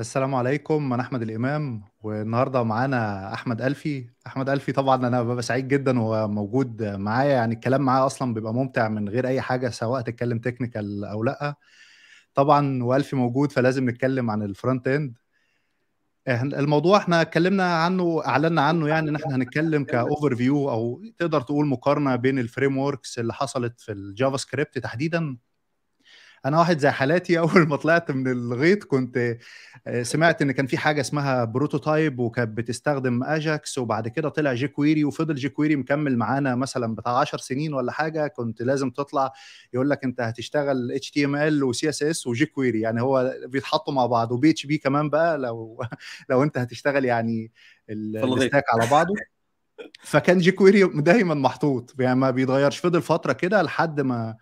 السلام عليكم أنا أحمد الإمام والنهاردة معانا أحمد ألفي. أحمد ألفي طبعا أنا ببقى سعيد جدا وهو موجود معايا يعني الكلام معاه أصلا بيبقى ممتع من غير أي حاجة سواء تتكلم technical أو لأ. طبعا وألفي موجود فلازم نتكلم عن ال front end الموضوع إحنا اتكلمنا عنه أعلنا عنه يعني إن إحنا هنتكلم ك overview أو تقدر تقول مقارنة بين ال frameworks اللي حصلت في ال JavaScript تحديدا. أنا واحد زي حالاتي أول ما طلعت من الغيط كنت آه، سمعت إن كان في حاجة اسمها Prototype وكانت بتستخدم اجاكس وبعد كده طلع jQuery وفضل jQuery مكمل معانا مثلا بتاع 10 سنين ولا حاجة. كنت لازم تطلع يقول لك أنت هتشتغل اتش تي ام ال وسي اس اس وجي كويري يعني هو بيتحطوا مع بعض و PHP كمان بقى لو لو أنت هتشتغل يعني ال stack على بعضه. فكان jQuery دايما محطوط يعني ما بيتغيرش. فضل فترة كده لحد ما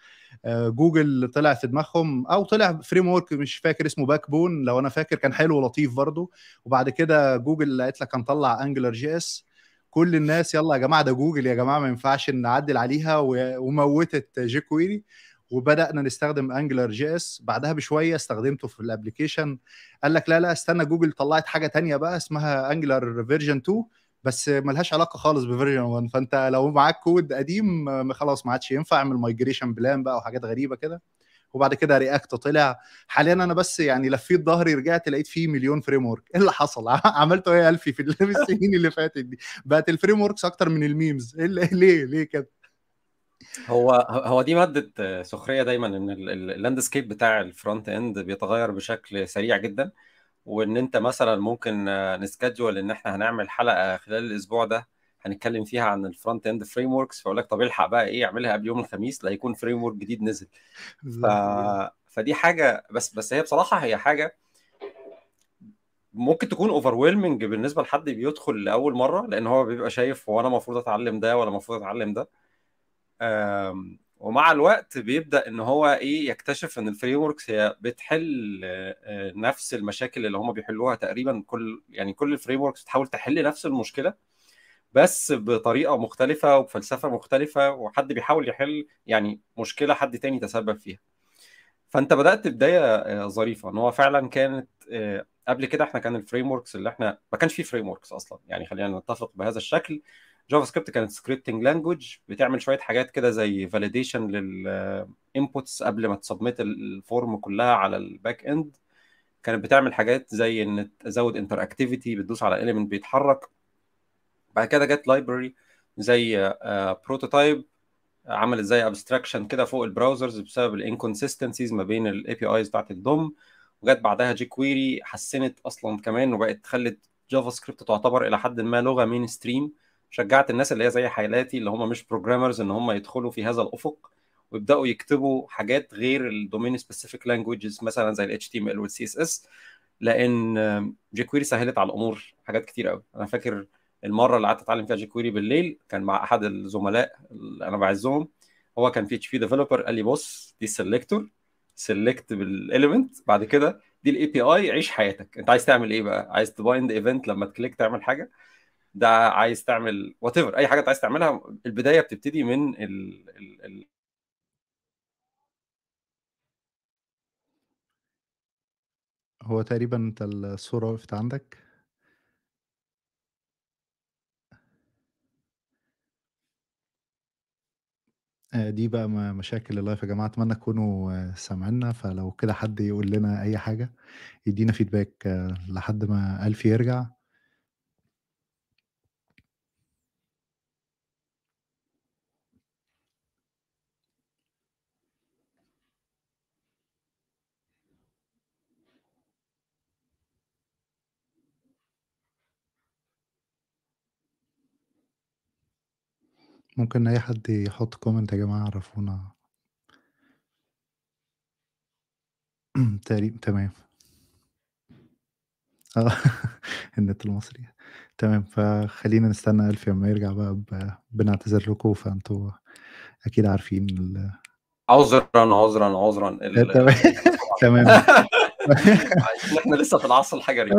جوجل طلع في دماغهم أو طلع framework مش فاكر اسمه Backbone لو أنا فاكر كان حلو ولطيف برضه. وبعد كده جوجل قالت لك هنطلع AngularJS كل الناس يلا يا جماعة ده جوجل يا جماعة ما ينفعش نعدل عليها وموتت jQuery وبدأنا نستخدم AngularJS بعدها بشوية استخدمته في ال application قال لك لا لا استنى جوجل طلعت حاجة تانية بقى اسمها Angular version 2 بس ملهاش علاقة خالص ب version 1 فأنت لو معاك كود قديم خلاص ما عادش ينفع أعمل migration plan بقى وحاجات غريبة كده. وبعد كده React طلع. حاليا أنا بس يعني لفيت ظهري رجعت لقيت فيه مليون framework إيه اللي حصل؟ عملته إيه ألفي في السنين اللي فاتت دي؟ بقت ال frameworks أكتر من ال memes إيه ليه؟ ليه كده؟ هو هو دي مادة سخرية دايما إن ال landscape بتاع ال front end بيتغير بشكل سريع جدا. وإن أنت مثلا ممكن ن schedule إن إحنا هنعمل حلقة خلال الأسبوع ده هنتكلم فيها عن ال front end frameworks فأقول لك طب الحق بقى إيه اعملها قبل يوم الخميس لا يكون framework جديد نزل. ف... فدي حاجة بس بس هي بصراحة هي حاجة ممكن تكون over بالنسبة لحد بيدخل لأول مرة لأن هو بيبقى شايف هو أنا المفروض أتعلم ده ولا المفروض أتعلم ده. ومع الوقت بيبدأ إن هو إيه يكتشف إن ال frameworks هي بتحل آه، نفس المشاكل اللي هم بيحلوها تقريبا كل يعني كل ال frameworks بتحاول تحل نفس المشكلة بس بطريقة مختلفة وبفلسفه مختلفة وحد بيحاول يحل يعني مشكلة حد تاني تسبب فيها. فأنت بدأت بداية آه، ظريفة إن هو فعلا كانت آه، قبل كده إحنا كان ال frameworks اللي إحنا ما كانش فيه frameworks أصلا يعني خلينا نتفق بهذا الشكل JavaScript كانت scripting language بتعمل شوية حاجات كده زي validation لل inputs قبل ما ت submit ال form كلها على ال back end كانت بتعمل حاجات زي إن تزود interactivity بتدوس على element بيتحرك. بعد كده جت library زي prototype آه، عملت زي abstraction كده فوق ال browsers بسبب ال inconsistencies ما بين ال APIs بتاعت ال DOM وجت بعدها jQuery حسنت أصلا كمان وبقت خلت JavaScript تعتبر إلى حد ما لغة mainstream شجعت الناس اللي هي زي حالاتي اللي هم مش programmers إن هم يدخلوا في هذا الأفق ويبدأوا يكتبوا حاجات غير ال domain specific languages مثلا زي ال HTML وال CSS. لأن jQuery سهلت على الأمور حاجات كتير قوي أنا فاكر المرة اللي قعدت أتعلم فيها jQuery بالليل كان مع أحد الزملاء اللي أنا بعزهم. هو كان في PHP developer قال لي بص دي ال selector select بال element بعد كده دي ال API عيش حياتك. أنت عايز تعمل إيه بقى؟ عايز ت bind event لما ت click تعمل حاجة؟ ده عايز تعمل what أي حاجة أنت عايز تعملها البداية بتبتدي من ال ال ال هو تقريبا أنت الصورة وقفت عندك؟ آه، دي بقى مشاكل ال live يا جماعة أتمنى تكونوا آه، سامعيننا فلو كده حد يقول لنا أي حاجة يدينا feedback آه، لحد ما ألف يرجع. ممكن أي حد يحط كومنت يا جماعة عرفونا. تقريبا تمام. آه. النت المصري. تمام. فخلينا نستنى ألف لما يرجع بقى بنعتذر لكم فأنتوا أكيد عارفين ال عذرا عذرا عذرا. تمام. إحنا لسه في العصر الحجري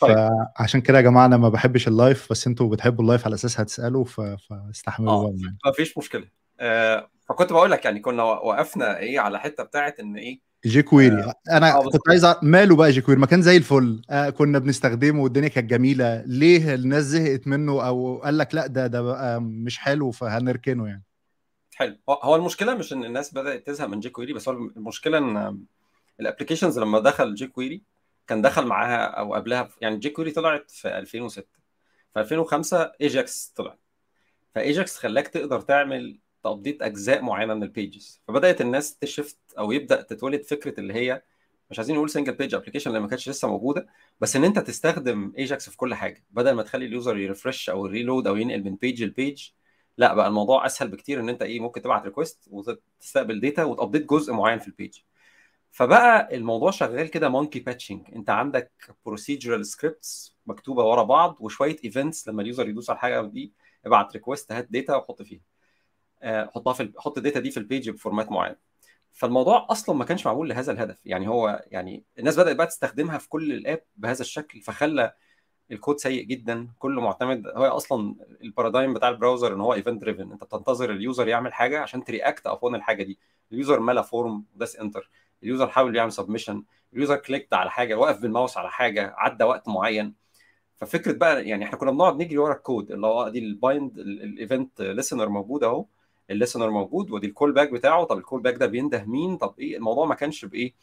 طيب. فعشان كده يا جماعة أنا ما بحبش ال live بس أنتوا بتحبوا ال live على أساس هتسألوا فاستحملوا آه ما فيش مشكلة. آه فكنت بقول لك يعني كنا وقفنا إيه على حتة بتاعت إن إيه jQuery آه أنا آه كنت عايز ماله بقى jQuery ما كان زي الفل. آه كنا بنستخدمه والدنيا كانت جميلة. ليه الناس زهقت منه أو قال لك لا ده ده بقى مش حلو فهنركنه يعني. حلو. هو المشكلة مش إن الناس بدأت تزهق من jQuery بس هو المشكلة إن ال applications لما دخل jQuery كان دخل معاها أو قبلها يعني jQuery طلعت في 2006 في 2005 ايجاكس طلع فايجاكس خلاك تقدر تعمل ت update أجزاء معينة من ال pages فبدأت الناس ت shift أو يبدأ تتولد فكرة اللي هي مش عايزين نقول single page application لأن ما كانتش لسه موجودة بس إن أنت تستخدم AJAX في كل حاجة. بدل ما تخلي ال user ي refresh أو reload أو ينقل من page ل page لا بقى الموضوع أسهل بكتير إن أنت إيه ممكن تبعت request وتستقبل data وت update جزء معين في ال page فبقى الموضوع شغال كده monkey patching انت عندك procedural scripts مكتوبة ورا بعض وشوية events لما ال user يدوس على الحاجة دي ابعت request هات data وحط فيها. حطها في حط ال data دي في ال page ب format معين فالموضوع أصلا ما كانش معمول لهذا الهدف. يعني هو يعني الناس بدأت بقى تستخدمها في كل ال app بهذا الشكل فخلى الكود سيء جدا. كله معتمد هو أصلا ال paradigm بتاع ال browser إن هو event driven أنت بتنتظر ال user يعمل حاجة عشان ت react upon الحاجة دي. ال user ملا form وداس enter ال user حاول يعمل submission ال user click على حاجة وقف بالماوس على حاجة عدى وقت معين. ففكرة بقى يعني إحنا كنا بنقعد نجري ورا الكود اللي هو دي ال bind ال event listener موجود أهو. ال listener موجود ودي ال callback بتاعه. طب ال callback ده بينده مين؟ طب إيه؟ الموضوع ما كانش بإيه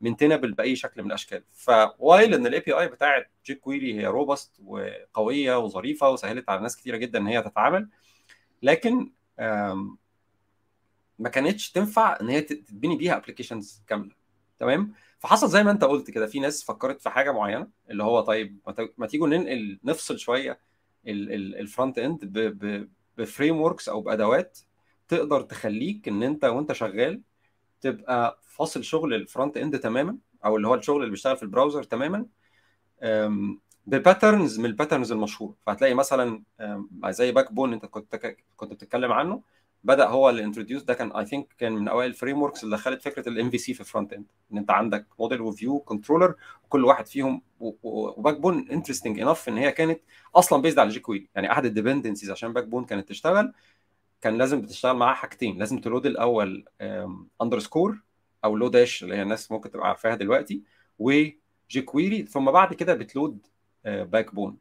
maintainable بأي شكل من الأشكال. ف while إن ال API بتاعت jQuery هي robust وقوية وظريفة وسهلت على ناس كثيره جدا إن هي تتعامل لكن ما كانتش تنفع إن هي تتبني بيها applications كاملة. تمام؟ فحصل زي ما أنت قلت كده في ناس فكرت في حاجة معينة اللي هو طيب ما تيجوا ننقل نفصل شوية ال front end ب frameworks أو بأدوات تقدر تخليك إن أنت وأنت شغال تبقى فاصل شغل ال front end تماما أو اللي هو الشغل اللي بيشتغل في ال browser تماما ب patterns من ال patterns المشهورة. فهتلاقي مثلا زي Backbone أنت كنت كنت بتتكلم عنه. بدأ هو اللي introduce ده كان I think كان من أوائل ال frameworks اللي دخلت فكرة ال MVC في ال front end إن أنت عندك model و view controller وكل واحد فيهم و Backbone interesting enough إن هي كانت أصلا based على jQuery يعني أحد ال dependencies عشان Backbone كانت تشتغل كان لازم بتشتغل معاها حاجتين. لازم ت load الأول Underscore أو Lodash اللي هي الناس ممكن تبقى عارفاها دلوقتي و jQuery ثم بعد كده بت load Backbone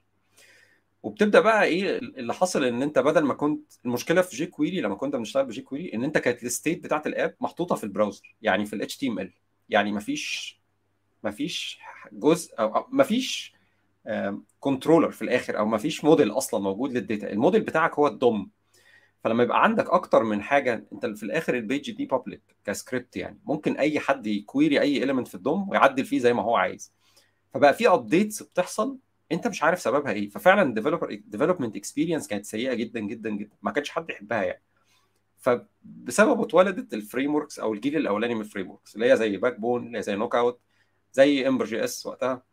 وبتبدأ بقى إيه اللي حصل إن أنت بدل ما كنت المشكلة في jQuery لما كنت بنشتغل ب jQuery إن أنت كانت ال state بتاعت ال app محطوطة في ال browser يعني في ال HTML يعني مفيش مفيش جزء أو مفيش controller في الآخر أو مفيش موديل أصلا موجود لل data ال model بتاعك هو ال DOM. فلما يبقى عندك أكتر من حاجة أنت في الآخر ال page دي public ك script يعني. ممكن أي حد ي query أي element في ال DOM ويعدل فيه زي ما هو عايز. فبقى في updates بتحصل انت مش عارف سببها إيه. ففعلا developer development experience كانت سيئة جدا جدا جدا. ما كانش حد يحبها يعني. فبسببه اتولدت ال frameworks أو الجيل الأولاني من ال frameworks اللي هي زي Backbone اللي هي زي Knockout زي Ember JS وقتها.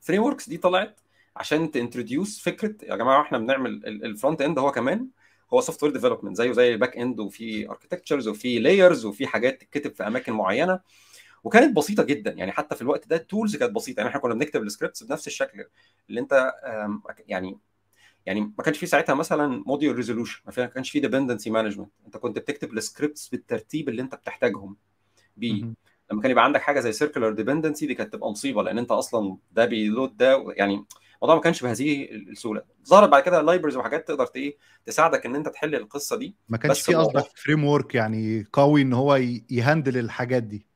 frameworks دي طلعت عشان ت introduce فكرة يا جماعة إحنا بنعمل ال front end هو كمان هو software development زيه زي ال back end وفي architectures وفي layers وفي حاجات تتكتب في أماكن معينة. وكانت بسيطة جدا. يعني حتى في الوقت ده ال tools كانت بسيطة. يعني إحنا كنا بنكتب ال scripts بنفس الشكل اللي أنت يعني يعني ما كانش في ساعتها مثلا module resolution ما كانش في dependency management أنت كنت بتكتب ال scripts بالترتيب اللي أنت بتحتاجهم. بيه لما كان يبقى عندك حاجة زي circular dependency دي كانت تبقى مصيبة لأن أنت أصلا ده بي load ده يعني الموضوع ما كانش بهذه السهولة. ظهرت بعد كده libraries وحاجات تقدر إيه تساعدك إن أنت تحل القصة دي. ما كانش في قصدك framework يعني قوي إن هو ي handle الحاجات دي.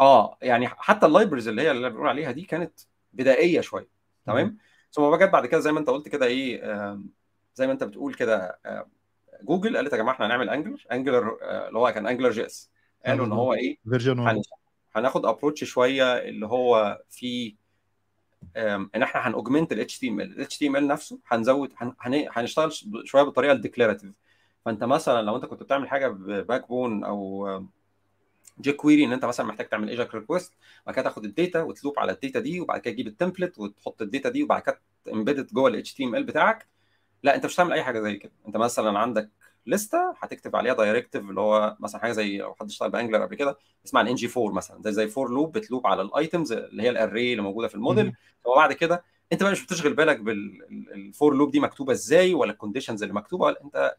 آه يعني حتى ال libraries اللي هي اللي بنقول عليها دي كانت بدائية شوية تمام؟ ثم جت بعد كده زي ما أنت قلت كده إيه زي ما أنت بتقول كده جوجل قالت يا جماعة إحنا هنعمل Angular Angular آه اللي هو كان Angular JS قالوا إن هو إيه version هناخد approach شوية اللي هو في إن إحنا هن augment ال HTML ال نفسه هنزود هنشتغل شوية بالطريقة ال declarative فأنت مثلا لو أنت كنت بتعمل حاجة ب Backbone أو jQuery إن أنت مثلا محتاج تعمل AJAX request بعد كده تاخد ال data وت loop على ال data دي وبعد كده تجيب ال template وتحط ال data دي وبعد كده embedded جوه ال HTML بتاعك. لا أنت مش هتعمل أي حاجة زي كده. أنت مثلا عندك list ه هتكتب عليها directive اللي هو مثلا حاجة زي لو حد اشتغل ب Angular قبل كده اسمها الان جي 4 مثلا. زي زي for loop بت loop على ال items اللي هي ال array اللي موجودة في الموديل. وبعد كده أنت بقى مش بتشغل بالك بالفور لوب دي مكتوبة إزاي ولا ال conditions اللي مكتوبة ولا أنت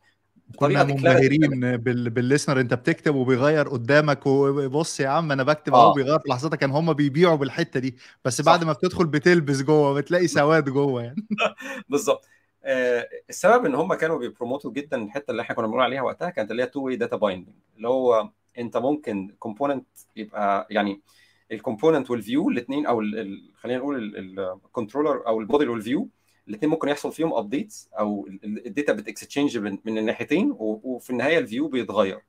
كنا منبهرين بال... بال listener. انت بتكتب وبيغير قدامك وبص يا عم أنا بكتب اهو آه. بيغير في لحظتها كان هم بيبيعوا بالحتة دي بس بعد صح. ما بتدخل بتلبس جوه بتلاقي سواد جوه يعني. بالظبط. آه، السبب إن هم كانوا بي promote وا جدا الحتة اللي إحنا كنا بنقول عليها وقتها كانت اللي هي two-way data binding اللي هو أنت ممكن component يبقى يعني ال component وال view الاثنين أو خلينا نقول ال controller أو ال model وال view الاثنين ممكن يحصل فيهم updates أو ال data بت exchange من, من الناحيتين وفي النهاية ال view بيتغير.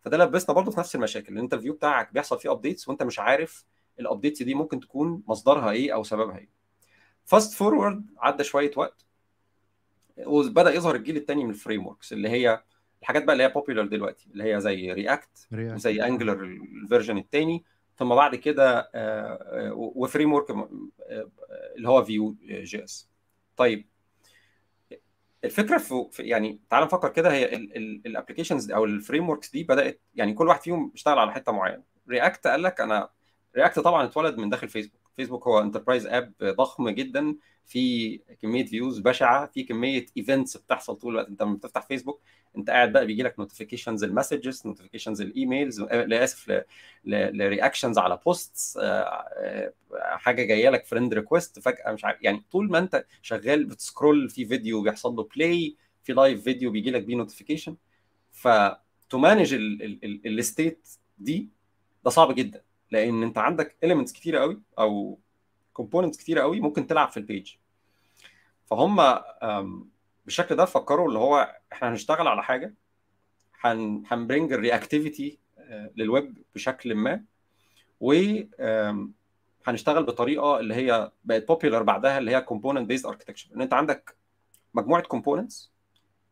فده لبسنا برضه في نفس المشاكل إن أنت ال view بتاعك بيحصل فيه updates وأنت مش عارف ال updates دي ممكن تكون مصدرها إيه أو سببها إيه. fast forward عدى شوية وقت وبدأ يظهر الجيل الثاني من ال frameworks اللي هي الحاجات بقى اللي هي popular دلوقتي اللي هي زي React وزي Angular ال version الثاني ثم بعد كده و framework اللي هو Vue.js طيب الفكرة في يعني تعال نفكر كده هي ال applications أو ال frameworks دي بدأت يعني كل واحد فيهم اشتغل على حتة معينة. React قال لك أنا React طبعا اتولد من داخل فيسبوك فيسبوك هو enterprise app ضخم جدا في كمية views بشعة في كمية events بتحصل طول الوقت. انت لما بتفتح فيسبوك انت قاعد بقى بيجي لك notifications ال messages notifications ال emails لا اسف ل reactions على posts حاجة جاية لك friend request فجأة مش عارف. يعني طول ما انت شغال بت scroll في فيديو بيحصل له play في live video بيجي لك بيه notification فت manage ال state دي ده صعب جدا. لأن انت عندك elements كتيرة قوي أو components كتيرة قوي ممكن تلعب في ال page فهم بالشكل ده فكروا اللي هو إحنا هنشتغل على حاجة هن هن bring ال reactivity لل web بشكل ما و هنشتغل بطريقة اللي هي بقت popular بعدها اللي هي component-based architecture إن انت عندك مجموعة components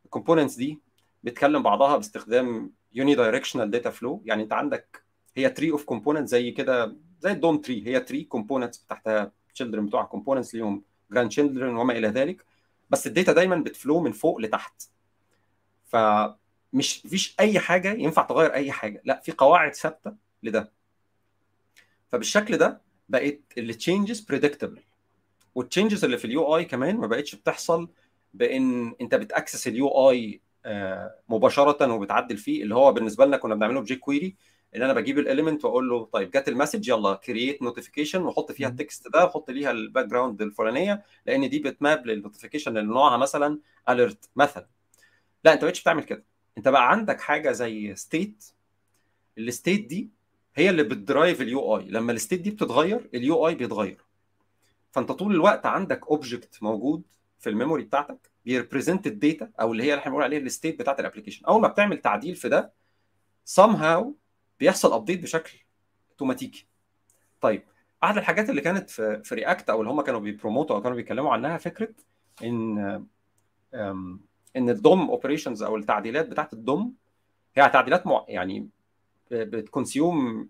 ال components دي بتكلم بعضها باستخدام unidirectional data flow يعني انت عندك هي tree of component زي كده زي ال DOM tree هي tree components تحتها children بتوع components ليهم grandchildren وما إلى ذلك. بس ال data دايما بت flow من فوق لتحت. فمش فيش أي حاجة ينفع تغير أي حاجة. لا في قواعد ثابتة لده. فبالشكل ده بقت ال changes predictable وال changes اللي في ال UI كمان ما بقتش بتحصل بإن أنت بت access ال UI مباشرة وبتعدل فيه اللي هو بالنسبة لنا كنا بنعمله ب jQuery إن أنا بجيب ال element وأقول له طيب جت ال message يلا create notification وحط فيها ال text ده وحط ليها ال background الفلانية لأن دي بت map لل notification اللي نوعها مثلا alert مثلا. لا أنت ما بقتش بتعمل كده. أنت بقى عندك حاجة زي state ال state دي هي اللي بت drive ال UI لما ال state دي بتتغير ال UI بيتغير. فأنت طول الوقت عندك object موجود في ال memory بتاعتك بي represent ال data أو اللي هي اللي إحنا بنقول عليها ال state بتاعت ال application أول ما بتعمل تعديل في ده somehow بيحصل update بشكل اوتوماتيكي طيب أحد الحاجات اللي كانت في في React أو اللي هم كانوا بي promote وا أو كانوا بيتكلموا عنها فكرة إن إن ال DOM operations أو التعديلات بتاعت ال DOM هي تعديلات مع يعني بت consume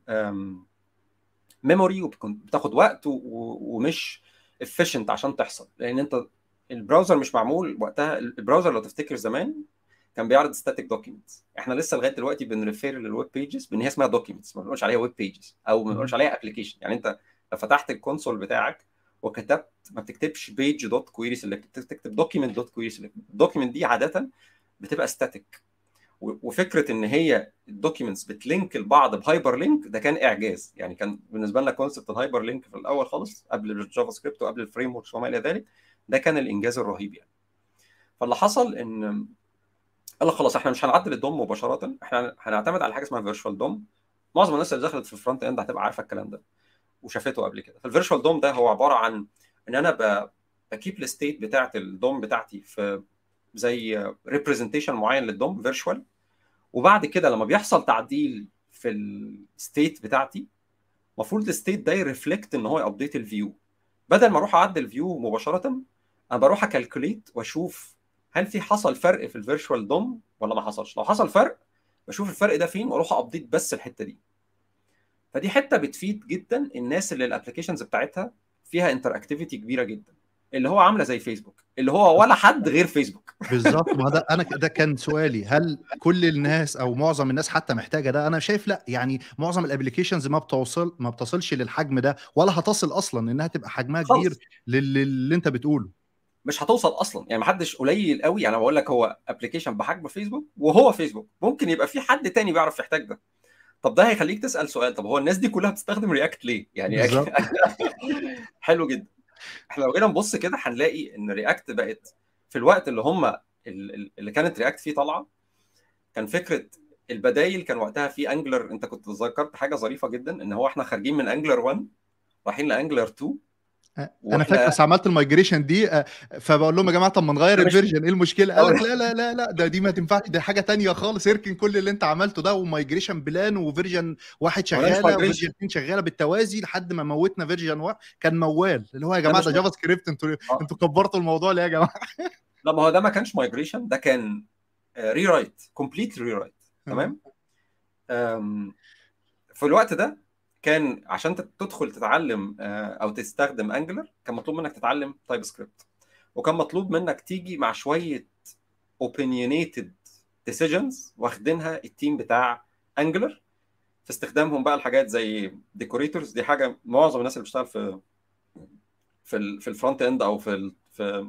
memory وبتاخد وقت ومش efficient عشان تحصل. لأن أنت ال browser مش معمول وقتها ال browser لو تفتكر زمان كان بيعرض static documents إحنا لسه لغاية دلوقتي بن refer لل web pages بإن هي اسمها documents ما بنقولش عليها web pages أو ما بنقولش عليها application يعني أنت لو فتحت ال console بتاعك وكتبت ما بتكتبش page dot query select بتكتب document dot query select ال document دي عادة بتبقى static وفكرة إن هي ال documents بت link لبعض ب hyperlink ده كان إعجاز. يعني كان بالنسبة لنا concept ال hyperlink في الأول خالص قبل ال JavaScript وقبل ال frameworks وما إلى ذلك ده كان الإنجاز الرهيب يعني. فاللي حصل إن قال لك خلاص إحنا مش هنعدل ال DOM مباشرة إحنا هنعتمد على حاجة اسمها virtual DOM. معظم الناس اللي دخلت في ال front end هتبقى عارفة الكلام ده وشافته قبل كده. فال virtual DOM ده هو عبارة عن إن أنا. ب keep ال state بتاعت ال DOM بتاعتي في زي representation معين لل DOM virtual وبعد كده لما بيحصل تعديل في ال state بتاعتي المفروض ال state ده ي reflect إن هو ي update ال view بدل ما أروح أعدل ال view مباشرة أنا بروح ا calculate وأشوف هل في حصل فرق في ال virtual DOM ولا ما حصلش؟ لو حصل فرق بشوف الفرق ده فين وأروح update بس الحتة دي. فدي حتة بتفيد جدا الناس اللي ال applications بتاعتها فيها interactivity كبيرة جدا. اللي هو عاملة زي فيسبوك اللي هو ولا حد غير فيسبوك بالظبط. ما ده أنا ده كان سؤالي. هل كل الناس أو معظم الناس حتى محتاجة ده؟ أنا شايف لأ. يعني معظم ال applications ما بتوصل ما بتصلش للحجم ده ولا هتصل أصلا إنها تبقى حجمها كبير للي أنت بتقوله. مش هتوصل أصلا. يعني محدش قليل قوي أنا بقول لك هو application بحجم فيسبوك وهو فيسبوك ممكن يبقى في حد تاني بيعرف يحتاج ده. طب ده هيخليك تسأل سؤال طب هو الناس دي كلها بتستخدم React ليه؟ يعني. حلو جدا. إحنا لو جينا نبص كده هنلاقي إن React بقت في الوقت اللي هم اللي كانت React فيه طالعة كان فكرة البدايل كان وقتها في Angular أنت كنت ذكرت حاجة ظريفة جدا إن هو إحنا خارجين من Angular 1 رايحين ل Angular 2 أنا فاكر بس عملت ال migration دي آه، فبقول لهم يا جماعة طب ما نغير ال version إيه المشكلة قال لك. لا لا لا لا ده دي ما تنفعش ده حاجة تانية خالص اركن كل اللي أنت عملته ده و migration plan و version واحد شغالة. و version اتنين شغالة بالتوازي لحد ما موتنا version واحد كان موال اللي هو يا جماعة ده JavaScript أنتوا آه. أنتوا كبرتوا الموضوع ليه يا جماعة لا ما هو ده ما كانش migration ده كان rewrite complete rewrite تمام في الوقت ده كان عشان تدخل تتعلم آه، أو تستخدم Angular كان مطلوب منك تتعلم TypeScript وكان مطلوب منك تيجي مع شوية opinionated decisions واخدينها ال team بتاع Angular في استخدامهم بقى الحاجات زي decorators دي حاجة معظم الناس اللي بتشتغل في في في ال frontend أو في في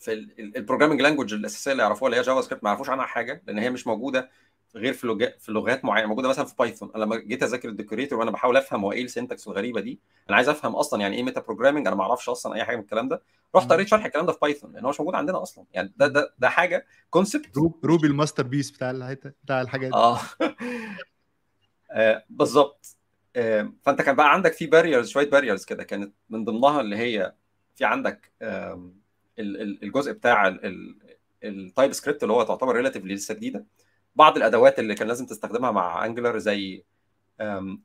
في ال programming language الأساسية اللي يعرفوها اللي هي JavaScript ما يعرفوش عنها حاجة لأن هي مش موجودة. غير في لغات في لغات معينة موجودة مثلا في Python أنا لما جيت أذاكر ال decorator وأنا بحاول أفهم هو إيه ال syntax الغريبة دي أنا عايز أفهم أصلا يعني إيه meta programming أنا ما أعرفش أصلا أي حاجة من الكلام ده. رحت. قريت شرح الكلام ده في Python لأن هو مش موجود عندنا أصلا. يعني ده ده ده حاجة concept Rub- Ruby ال masterpiece بتاع الحتة بتاع الحاجات دي. آه. آه، بالظبط. آه، فأنت كان بقى عندك في barriers شوية barriers كده كانت من ضمنها اللي هي في عندك ال- الجزء بتاع ال TypeScript اللي هو تعتبر relatively لسه جديدة. بعض الأدوات اللي كان لازم تستخدمها مع Angular زي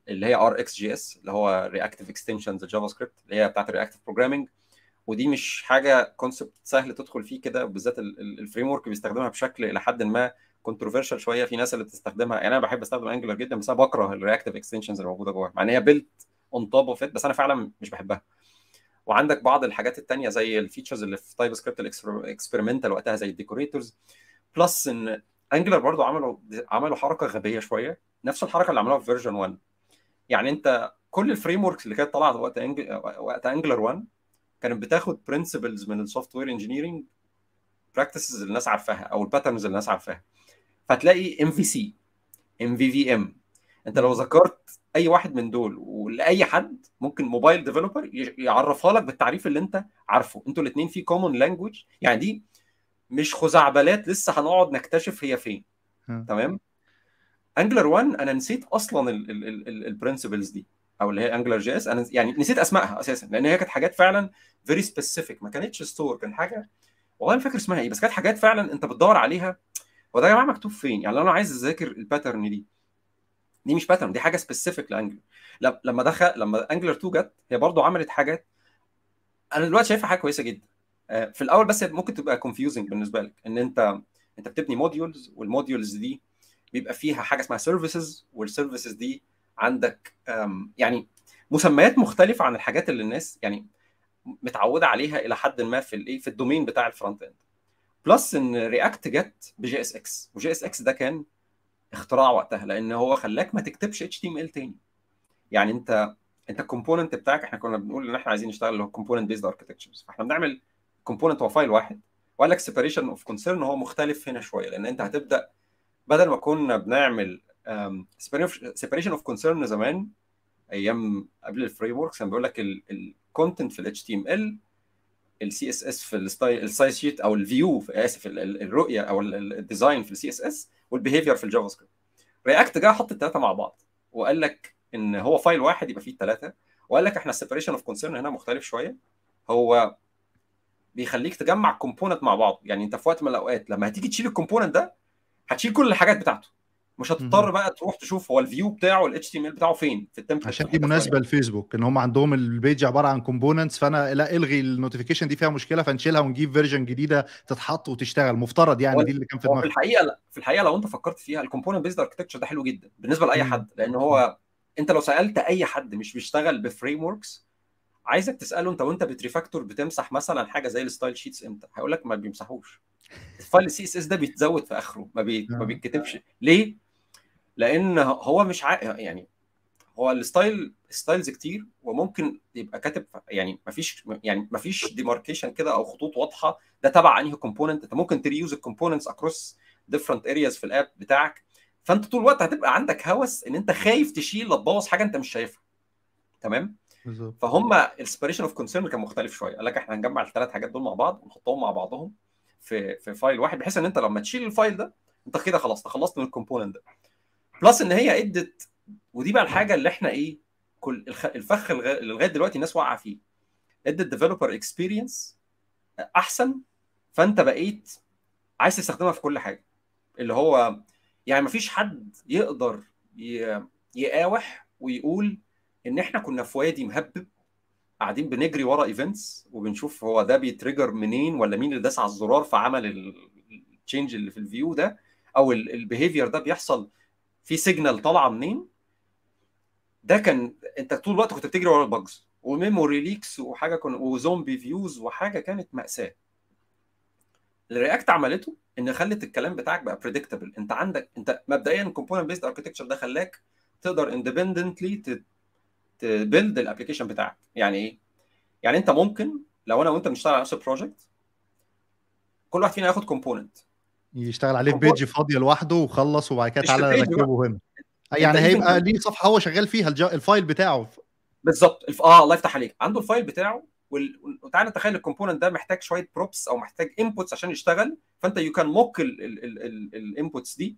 اللي هي RxJS اللي هو Reactive Extensions ال JavaScript اللي هي بتاعت ال reactive programming ودي مش حاجة concept سهل تدخل فيه كده بالذات ال framework بيستخدمها بشكل إلى حد ما controversial شوية. في ناس اللي بتستخدمها يعني أنا بحب أستخدم Angular جدا بس أنا بكره ال Reactive Extensions اللي موجودة جواها مع إن هي built on top of بس أنا فعلا مش بحبها. وعندك بعض الحاجات التانية زي ال features اللي في TypeScript ال experimental وقتها زي ال decorators plus إن Angular برضو عملوا عملوا حركة غبية شوية نفس الحركة اللي عملوها في version 1 يعني انت كل ال frameworks اللي كانت طلعت وقت Ang... وقت Angular 1 كانت بتاخد principles من ال software engineering practices اللي الناس عارفاها أو ال patterns اللي الناس عارفاها. فتلاقي ام في سي ام في في ام انت لو ذكرت أي واحد من دول ولاي حد ممكن mobile developer يعرفها لك بالتعريف اللي انت عارفه. أنتوا الاثنين في common language يعني دي مش خزعبلات لسه هنقعد نكتشف هي فين. تمام؟ Angular 1 أنا نسيت أصلا ال principles دي أو اللي هي AngularJS أنا يعني نسيت أسمائها أساسا لأن هي كانت حاجات فعلا very specific ما كانتش store كان حاجة والله ما فاكر اسمها إيه بس كانت حاجات فعلا أنت بتدور عليها هو ده يا جماعة مكتوب فين؟ يعني لو أنا عايز أذاكر ال pattern دي دي مش pattern دي حاجة specific ل Angular لما دخل لما Angular 2 جت هي برضو عملت حاجات أنا دلوقتي شايفها حاجة كويسة جدا. في الأول بس ممكن تبقى confusing بالنسبة لك إن أنت أنت بتبني modules وال modules دي بيبقى فيها حاجة اسمها services وال services دي عندك يعني مسميات مختلفة عن الحاجات اللي الناس يعني متعودة عليها إلى حد ما في الايه في ال domain بتاع ال frontend plus إن React جت بجي إس إكس وجي إس إكس ده كان اختراع وقتها لأن هو خلاك ما تكتبش HTML تاني. يعني أنت أنت ال component بتاعك إحنا كنا بنقول إن إحنا عايزين نشتغل اللي هو component based architectures فإحنا بنعمل component هو file واحد وقال لك separation of concern هو مختلف هنا شوية لأن أنت هتبدأ بدل ما كنا بنعمل separation of concern زمان أيام قبل ال frameworks كان بيقول لك ال content في ال HTML ال CSS في ال style sheet أو ال view آسف ال- ال- الرؤية أو ال- ال- ال design في ال CSS وال behavior في ال JavaScript React جه حط الثلاثه مع بعض وقال لك إن هو file واحد يبقى فيه الثلاثه وقال لك إحنا ال separation of concern هنا مختلف شوية هو بيخليك تجمع component مع بعض. يعني انت في وقت من الأوقات لما هتيجي تشيل ال component ده هتشيل كل الحاجات بتاعته. مش هتضطر. بقى تروح تشوف هو ال view بتاعه ال HTML بتاعه فين في ال template عشان دي مناسبة لفيسبوك إن هم عندهم ال page عبارة عن components فأنا لا إلغي ال notification دي فيها مشكلة فنشيلها ونجيب version جديدة تتحط وتشتغل. مفترض يعني دي اللي كان في هو في دماغك الحقيقة لا في الحقيقة لو أنت فكرت فيها ال component based architecture ده حلو جدا بالنسبة لأي. حد لأن هو أنت لو سألت أي حد مش بيشتغل ب frameworks عايزك تسأله انت وانت بت refactor بتمسح مثلا حاجة زي ال style sheets إمتى؟ هيقول لك ما بيمسحوش. ال file ال CSS ده بيتزود في آخره ما, بي... ما آه. بيتكتبش. ليه؟ لأن هو مش ع... يعني هو ال style styles كتير وممكن يبقى كاتب يعني مفيش يعني مفيش demarcation كده أو خطوط واضحة. ده تبع أنهي component أنت ممكن ت reuse ال components across different areas في ال app بتاعك. فأنت طول الوقت هتبقى عندك هوس إن أنت خايف تشيل لا تبوظ حاجة أنت مش شايفها. تمام؟ فهم ال separation of concern كان مختلف شوية. قال لك إحنا هنجمع الثلاث حاجات دول مع بعض ونحطهم مع بعضهم في في file واحد بحيث إن أنت لما تشيل ال file ده أنت كده خلاص تخلصت من ال component ده. plus إن هي إدت ودي بقى الحاجة اللي إحنا إيه كل الفخ اللي لغاية دلوقتي الناس واقعة فيه. إدت developer experience أحسن فأنت بقيت عايز تستخدمها في كل حاجة. اللي هو يعني مفيش حد يقدر يقاوح ويقول إن إحنا كنا في وادي مهبب قاعدين بنجري ورا events وبنشوف هو ده بي trigger منين ولا مين اللي داس على الزرار فعمل ال change اللي في ال view ده أو ال behavior ده بيحصل في signal طالعة منين؟ ده كان أنت طول الوقت كنت بتجري ورا ال bugs و memory leaks وحاجة كن و zombie views وحاجة كانت مأساة. ال React عملته إن خلت الكلام بتاعك بقى predictable أنت عندك أنت مبدئيا component based architecture ده خلاك تقدر independently ت build ال application بتاعك. يعني إيه؟ يعني أنت ممكن لو أنا وأنت بنشتغل على نفس ال project كل واحد فينا ياخد component يشتغل عليه في page فاضية لوحده وخلص وبعد كده تعالى في page ركبه هنا. يعني هيبقى ليه صفحة هو شغال فيها الج- ال file بتاعه. بالظبط. الف... آه الله يفتح عليك. عنده ال file بتاعه وال... وتعالى نتخيل ال component ده محتاج شوية props أو محتاج inputs عشان يشتغل. فأنت you can mock ال inputs دي.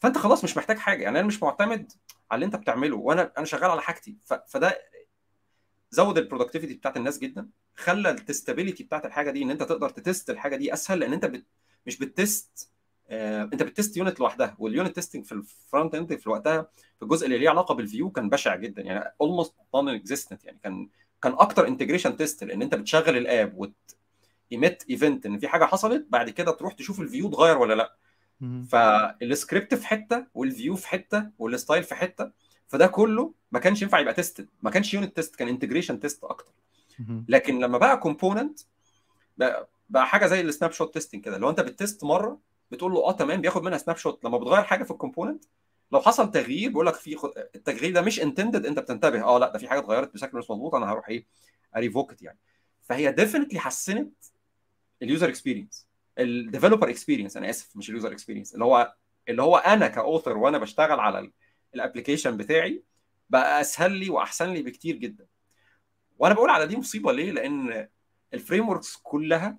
فانت خلاص مش محتاج حاجة يعني أنا مش معتمد على اللي أنت بتعمله وأنا أنا شغال على حاجتي. فده زود ال productivity بتاعت الناس جدا خلى ال testability بتاعت الحاجة دي إن أنت تقدر ت test الحاجة دي أسهل لأن أنت بت... مش بت test آه، أنت بت test unit لوحدها وال unit testing في ال frontend في وقتها في الجزء اللي ليه علاقة بال view كان بشع جدا يعني almost non-existent يعني كان كان أكتر integration test لأن أنت بتشغل ال app وت emit event إن في حاجة حصلت بعد كده تروح تشوف ال view اتغير ولا لأ. فالسكريبت في حتة وال view في حتة وال style في حتة فده كله ما كانش ينفع يبقى tested ما كانش unit test كان integration test أكتر. لكن لما بقى component بقى, بقى حاجة زي ال snapshot testing كده. لو أنت بت test مرة بتقول له آه تمام بياخد منها snapshot لما بتغير حاجة في ال component لو حصل تغيير بيقول لك في خ- التغيير ده مش intended أنت بتنتبه. آه لا ده في حاجة اتغيرت بشكل مش مظبوط أنا هروح إيه أ revoke ت يعني. فهي definitely حسنت ال user experience ال developer experience أنا آسف مش ال user experience اللي هو اللي هو أنا ك author وأنا بشتغل على ال application بتاعي بقى أسهل لي وأحسن لي بكتير جدا. وأنا بقول على دي مصيبة ليه؟ لأن ال frameworks كلها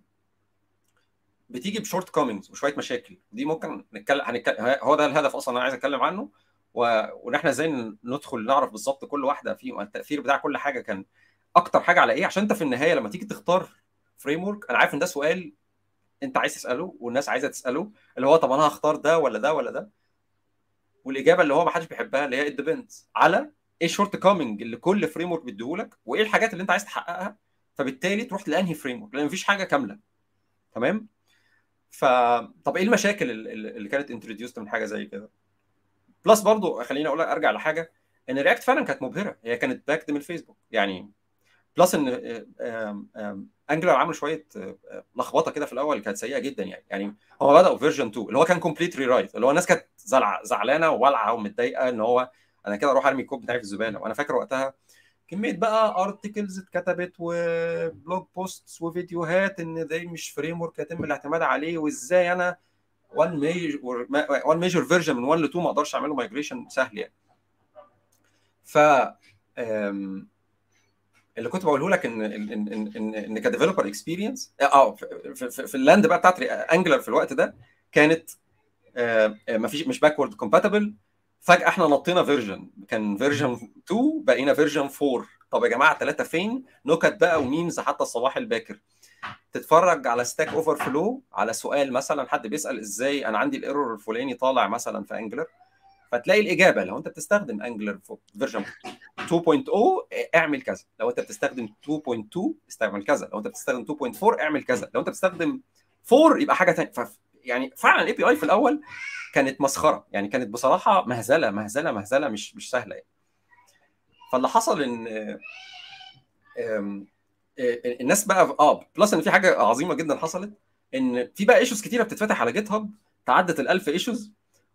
بتيجي ب shortcomings وشوية مشاكل. دي ممكن نتكلم هنتكلم هو ده الهدف أصلا أنا عايز أتكلم عنه. و... وإن إحنا إزاي ندخل نعرف بالظبط كل واحدة فيهم التأثير بتاع كل حاجة كان أكتر حاجة على إيه. عشان أنت في النهاية لما تيجي تختار framework أنا عارف إن ده سؤال انت عايز تسأله والناس عايزة تسأله اللي هو طب أنا هختار ده ولا ده ولا ده؟ والإجابة اللي هو ما حدش بيحبها اللي هي ال depends على إيه ال shortcoming اللي كل framework بيديهولك وإيه الحاجات اللي أنت عايز تحققها فبالتالي تروح لأنهي framework لأن مفيش حاجة كاملة. تمام؟ ف طب إيه المشاكل اللي كانت introduced من حاجة زي كده؟ plus برضو خليني أقول لك أرجع لحاجة إن React فعلا كانت مبهرة. هي كانت backed من الفيسبوك يعني plus إن Angular عمل شوية آه، لخبطة كده في الأول كانت سيئة جدا يعني. يعني هو بدأوا version 2 اللي هو كان complete rewrite اللي هو الناس كانت زعلانة ووالعة ومتضايقة إن هو أنا كده أروح أرمي الكود بتاعي في الزبالة. وأنا فاكر وقتها كمية بقى articles اتكتبت و blog posts وفيديوهات إن ده مش framework يتم الاعتماد عليه وإزاي أنا one major one major version من 1 ل 2 ما أقدرش أعمله migration سهل يعني. ف اللي كنت بقوله لك ان ان ان ان, ك developer experience آه في, في, في ال land بقى بتاعت Angular في الوقت ده كانت آه، آه، ما فيش مش backward compatible فجأة إحنا نطينا version كان version 2 بقينا version 4 طب يا جماعة ثلاثة فين؟ نكت بقى و memes حتى الصباح الباكر. تتفرج على Stack Overflow على سؤال مثلا حد بيسأل إزاي أنا عندي ال error الفلاني طالع مثلا في Angular فتلاقي الإجابة لو أنت بتستخدم Angular version 2.0 اعمل كذا. لو أنت بتستخدم 2.2 استعمل كذا. لو أنت بتستخدم 2.4 اعمل كذا. لو أنت بتستخدم 4 يبقى حاجة ثانية. يعني فعلا ال API في الأول كانت مسخرة. يعني كانت بصراحة مهزلة مهزلة مهزلة مش مش سهلة يعني. فاللي حصل إن الناس بقى آه plus إن في حاجة عظيمة جدا حصلت إن في بقى issues كتيرة بتتفتح على GitHub تعدت ال 1000 issues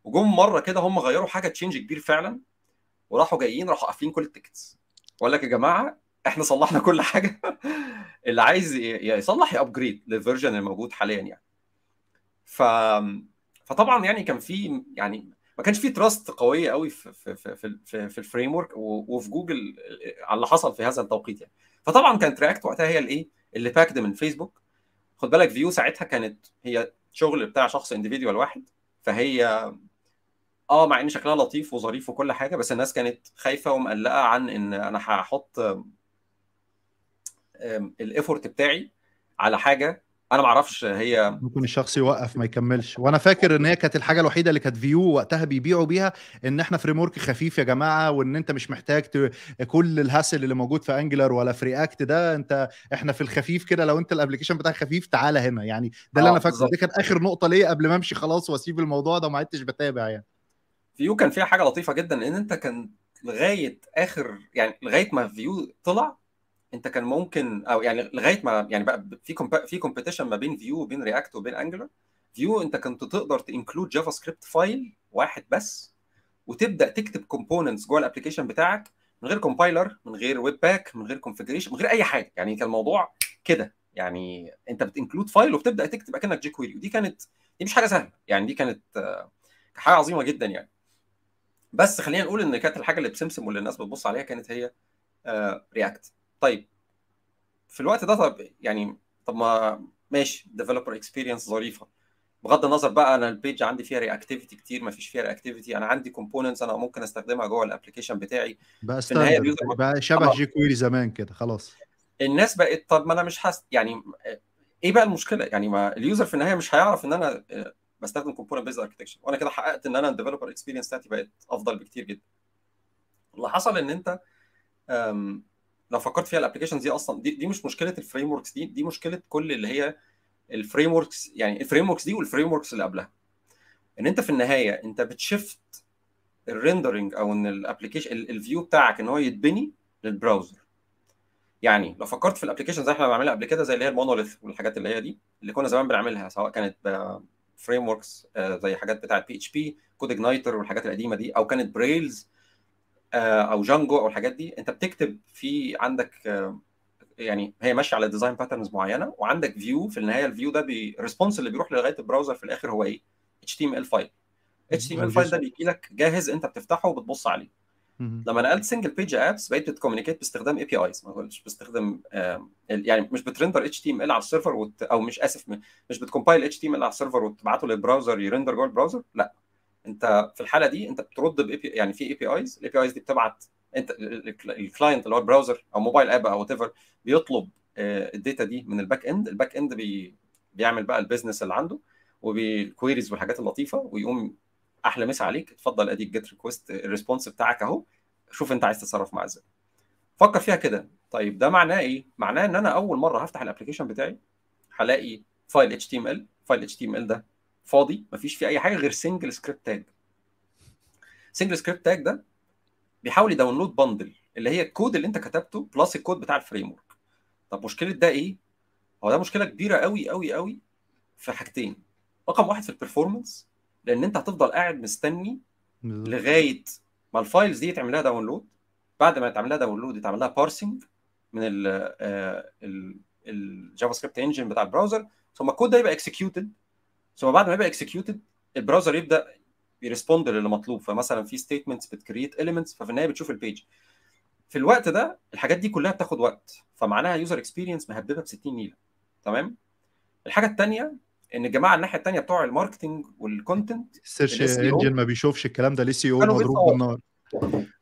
وجم مرة كده هم غيروا حاجة change كبير فعلا وراحوا جايين راحوا قافلين كل ال tickets. وقال لك يا جماعة إحنا صلحنا كل حاجة. اللي عايز يصلح ي upgrade لل version الموجود حاليا يعني. ف فطبعا يعني كان في يعني ما كانش في trust قوية قوي في في في في, في ال framework وفي جوجل على اللي حصل في هذا التوقيت يعني. فطبعا كانت React وقتها هي الإيه؟ اللي backed من فيسبوك خد بالك Vue ساعتها كانت هي شغل بتاع شخص individual واحد فهي آه مع إن شكلها لطيف وظريف وكل حاجة بس الناس كانت خايفة ومقلقة عن إن أنا هحط ال effort بتاعي على حاجة أنا ما أعرفش هي ممكن الشخص يوقف ما يكملش. وأنا فاكر إن هي كانت الحاجة الوحيدة اللي كانت Vue وقتها بيبيعوا بيها إن إحنا framework خفيف يا جماعة وإن أنت مش محتاج ت... كل ال hassle اللي موجود في Angular ولا في React ده أنت إحنا في الخفيف كده لو أنت ال application بتاعك خفيف تعالى هنا. يعني ده اللي آه، أنا فاكره. دي كانت آخر نقطة ليا قبل ما أمشي خلاص وأسيب الموضوع ده وما عدتش بتابع يعني. Vue كان فيها حاجة لطيفة جدا ان أنت كان لغاية آخر يعني لغاية ما Vue طلع أنت كان ممكن أو يعني لغاية ما يعني بقى في comp- في competition ما بين Vue وبين React وبين Angular Vue أنت كنت تقدر ت include JavaScript file واحد بس وتبدأ تكتب components جوه ال application بتاعك من غير compiler من غير Webpack من غير configuration من غير أي حاجة. يعني كان الموضوع كده. يعني أنت بت include file وبتبدأ تكتب أكنك jQuery ودي كانت دي مش حاجة سهلة. يعني دي كانت آه، حاجة عظيمة جدا يعني. بس خلينا نقول إن كانت الحاجة اللي بسمسم واللي الناس بتبص عليها كانت هي React طيب في الوقت ده طب يعني طب ما ماشي developer experience ظريفة. بغض النظر بقى أنا ال page عندي فيها reactivity كتير ما فيش فيها reactivity أنا عندي components أنا ممكن أستخدمها جوه ال application بتاعي. بقى في النهاية بقى شبه. jQuery زمان كده خلاص. الناس بقت طب ما أنا مش حاسس يعني إيه بقى المشكلة؟ يعني ما ال user في النهاية مش هيعرف إن أنا آه، بستخدم component based architecture وأنا كده حققت إن أنا ال developer experience بتاعتي بقت أفضل بكتير جدا. اللي حصل إن أنت لو فكرت فيها ال applications دي أصلا دي, دي مش مشكلة ال frameworks دي دي مشكلة كل اللي هي ال frameworks يعني ال frameworks دي وال frameworks اللي قبلها. إن أنت في النهاية أنت بت shift ال rendering أو إن ال application ال view بتاعك إن هو يتبني لل browser يعني لو فكرت في ال application زي إحنا بنعملها قبل كده زي اللي هي ال monolith والحاجات اللي هي دي اللي كنا زمان بنعملها سواء كانت frameworks زي حاجات بتاعت PHP CodeIgniter والحاجات القديمة دي أو كانت ب Rails أو Django أو الحاجات دي أنت بتكتب في عندك آه، يعني هي ماشية على design patterns معينة وعندك view في النهاية ال view ده ال response اللي بيروح لغاية ال browser في الآخر هو إيه؟ اتش تي ام ال فايل اتش تي ام ال فايل ده بيجي لك جاهز أنت بتفتحه وبتبص عليه. لما نقلت single page apps بقيت بت communicate باستخدام APIs ما قلتش باستخدام ال- يعني مش بت render HTML على ال server وت... أو مش آسف مش بت compile HTML على ال server وتبعته لل browser ي render جوه ال browser؟ لا. انت في الحالة دي انت بترد بي يعني في APIs ال APIs دي بتبعت انت ال client اللي هو ال browser أو mobile app أو what بيطلب ال data دي من ال backend ال backend بي... بيعمل بقى ال business اللي عنده وبال queries والحاجات اللطيفة ويقوم أحلى مسا عليك. اتفضل أديك get request ال response بتاعك أهو. شوف أنت عايز تتصرف معاه إزاي. فكر فيها كده. طيب ده معناه إيه؟ معناه إن أنا أول مرة هفتح ال application بتاعي هلاقي فايل اتش تي ام ال فايل اتش تي ام ال ده فاضي. مفيش فيه أي حاجة غير single script tag single script tag ده بيحاول ي download bundle اللي هي الكود اللي أنت كتبته plus ال code بتاع ال framework طب مشكلة ده إيه؟ هو ده مشكلة كبيرة قوي قوي قوي في حاجتين. رقم واحد في ال performance لأن أنت هتفضل قاعد مستني. لغاية ما ال files دي يتعمل لها download بعد ما يتعمل لها download يتعمل لها parsing من ال ال الجافا سكريبت انجن بتاع البراوزر ثم الكود ده يبقى اكسكيوتد ثم بعد ما يبقى اكسكيوتد البراوزر يبدأ يرسبوند للي مطلوب فمثلا في ستيتمنتس بتكريت اليمنتس ففي النهاية بتشوف البيج في الوقت ده الحاجات دي كلها بتاخد وقت. فمعناها يوزر اكسبيرينس مهببة ب 60 نيلة. تمام؟ الحاجة الثانية إن الجماعة الناحية الثانية بتوع الماركتنج والكونتنت السيرش ال SEO انجن ما بيشوفش الكلام ده الاي أو كانوا مضروب. بالنار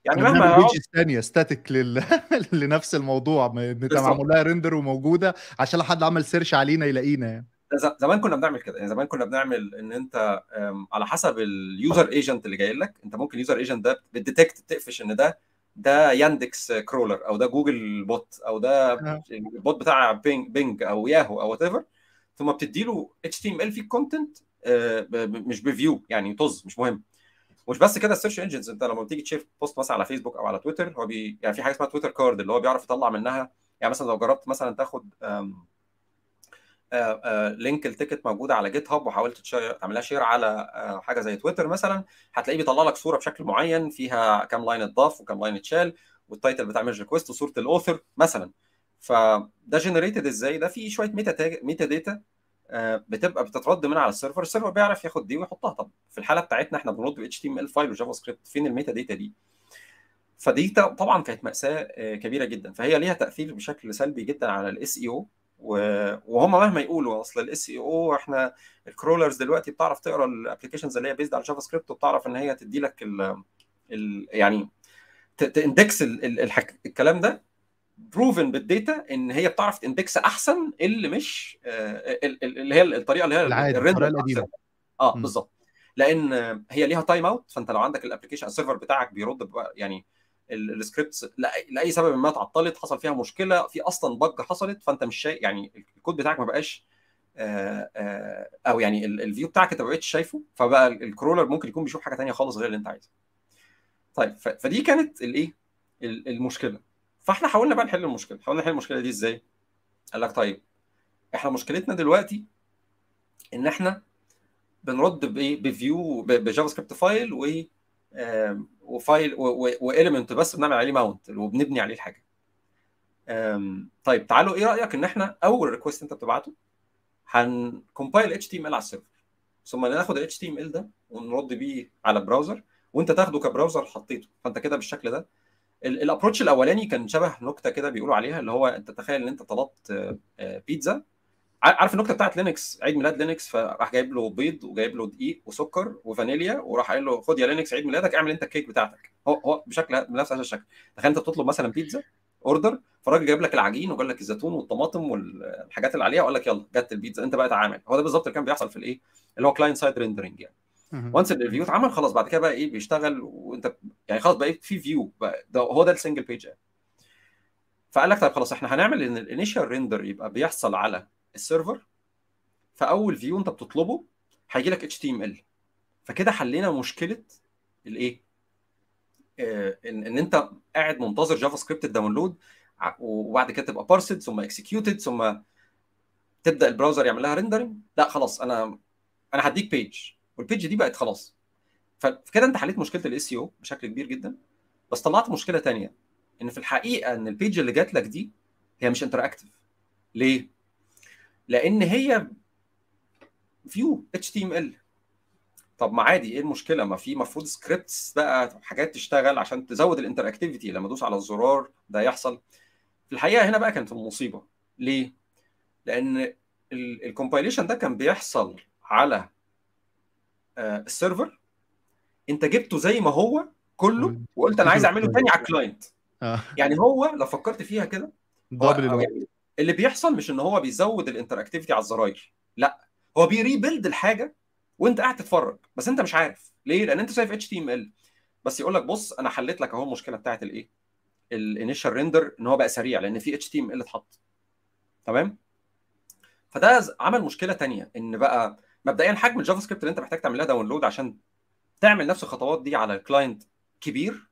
يعني مهما يقعد pages ثانية static لل... لنفس الموضوع. معمول لها render وموجودة عشان لو حد عمل search علينا يلاقينا يعني زمان كنا بنعمل كده يعني زمان كنا بنعمل إن أنت على حسب ال user agent اللي جاي لك أنت ممكن ال user agent ده بت detect تقفش إن ده ده Yandex crawler أو ده Googlebot أو ده آه. ال bot بتاع Bing, Bing أو ياهو أو whatever ثم بتدي له HTML في ال content مش ب view يعني طز مش مهم. مش بس كده ال search engines انت لما بتيجي ت share post مثلا على فيسبوك أو على تويتر هو بي يعني في حاجة اسمها Twitter card اللي هو بيعرف يطلع منها. يعني مثلا لو جربت مثلا تاخد أم، link ال ticket موجوده على GitHub وحاولت تعملها share على حاجة زي تويتر مثلا هتلاقيه بيطلع لك صورة بشكل معين فيها كام line اتضاف وكام line اتشال وال title بتاع merge request وصورة ال author مثلا. فده generated إزاي؟ ده في شوية meta tag... metadata بتبقى بتترد من على ال server ال server بيعرف ياخد دي ويحطها. طب في الحالة بتاعتنا إحنا بنرد HTML file و JavaScript فين ال metadata دي؟ فدي طبعا كانت مأساة كبيرة جدا. فهي ليها تأثير بشكل سلبي جدا على ال SEO وهم مهما يقولوا أصل ال SEO إحنا ال crawlers دلوقتي بتعرف تقرأ ال applications اللي هي based على JavaScript وبتعرف إن هي تدي لك ال يعني ت index الكلام ده. proven بال data إن هي بتعرف ت index أحسن اللي مش اللي هي الطريقة اللي هي الطريقة القديمة. آه بالظبط. لأن هي ليها timeout فأنت لو عندك ال application ال server بتاعك بيرد يعني ال scripts لأي سبب ما اتعطلت حصل فيها مشكلة في أصلا bug حصلت فأنت مش شايف يعني الكود بتاعك ما بقاش آآ آآ أو يعني ال view بتاعك أنت ما بقتش شايفه فبقى ال crawler ممكن يكون بيشوف حاجة ثانية خالص غير اللي أنت عايزها. طيب فدي كانت الايه المشكلة. فاحنا حاولنا بقى نحل المشكلة. حاولنا نحل المشكلة دي إزاي؟ قال لك طيب إحنا مشكلتنا دلوقتي ان إحنا بنرد بإيه؟ ب view ب JavaScript file و و file و element بس بنعمل عليه mount وبنبني عليه الحاجة. طيب تعالوا إيه رأيك ان إحنا اول request انت بتبعته هن compile HTML على ال server. ثم ناخد ال HTML ده ونرد بيه على browser وانت تاخده ك browser حطيته. فانت كده بالشكل ده ال approach الأولاني كان شبه نكتة كده بيقولوا عليها اللي هو أنت تخيل إن أنت طلبت بيتزا عارف النكتة بتاعت لينكس عيد ميلاد لينكس فراح جايب له بيض وجايب له دقيق وسكر وفانيليا وراح قايل له خد يا لينكس عيد ميلادك اعمل أنت الكيك بتاعتك. هو هو بشكل بنفس هذا الشكل. تخيل أنت بتطلب مثلا بيتزا order فالراجل جايب لك العجين وجاب لك الزيتون والطماطم والحاجات اللي عليها وقال لك يلا جت البيتزا أنت بقى تعامل. هو ده بالظبط اللي كان بيحصل في الإيه اللي هو client side rendering يعني. و once ال view اتعمل خلاص بعد كده بقى إيه بيشتغل وأنت يعني خلاص بقى في view ده هو ده ال single page يعني. فقال لك طيب خلاص إحنا هنعمل إن ال initial render يبقى بيحصل على ال server. فاول view أنت بتطلبه هيجي لك HTML فكده حلينا مشكلة الايه آه إن, إن أنت قاعد منتظر JavaScript ال download وبعد كده تبقى parsed ثم executed ثم تبدأ ال browser يعمل لها rendering لا خلاص أنا أنا هديك page وال page دي بقت خلاص. فكده انت حليت مشكلة ال SEO بشكل كبير جدا. بس طلعت مشكلة ثانية إن في الحقيقة إن ال page اللي جات لك دي هي مش interactive ليه؟ لأن هي view HTML. طب ما عادي إيه المشكلة؟ ما في المفروض scripts بقى حاجات تشتغل عشان تزود ال interactivity لما ادوس على الزرار ده يحصل. في الحقيقة هنا بقى كانت المصيبة. ليه؟ لأن ال compilation ده كان بيحصل على ال server. انت جبته زي ما هو كله وقلت أنا عايز أعمله تاني على ال client يعني هو لو فكرت فيها كده يعني اللي بيحصل مش إن هو بيزود ال interactivity على الزراير. لأ هو بي rebuild الحاجة وأنت قاعد تتفرج بس أنت مش عارف. ليه؟ لأن أنت شايف HTML بس يقول لك بص أنا حليت لك أهو المشكلة بتاعت الإيه؟ ال initial render إن هو بقى سريع لأن في HTML اتحط. تمام؟ فده عمل مشكلة تانية. إن بقى مبدئيا حجم ال JavaScript اللي انت محتاج تعمل لها download عشان تعمل نفس الخطوات دي على ال client كبير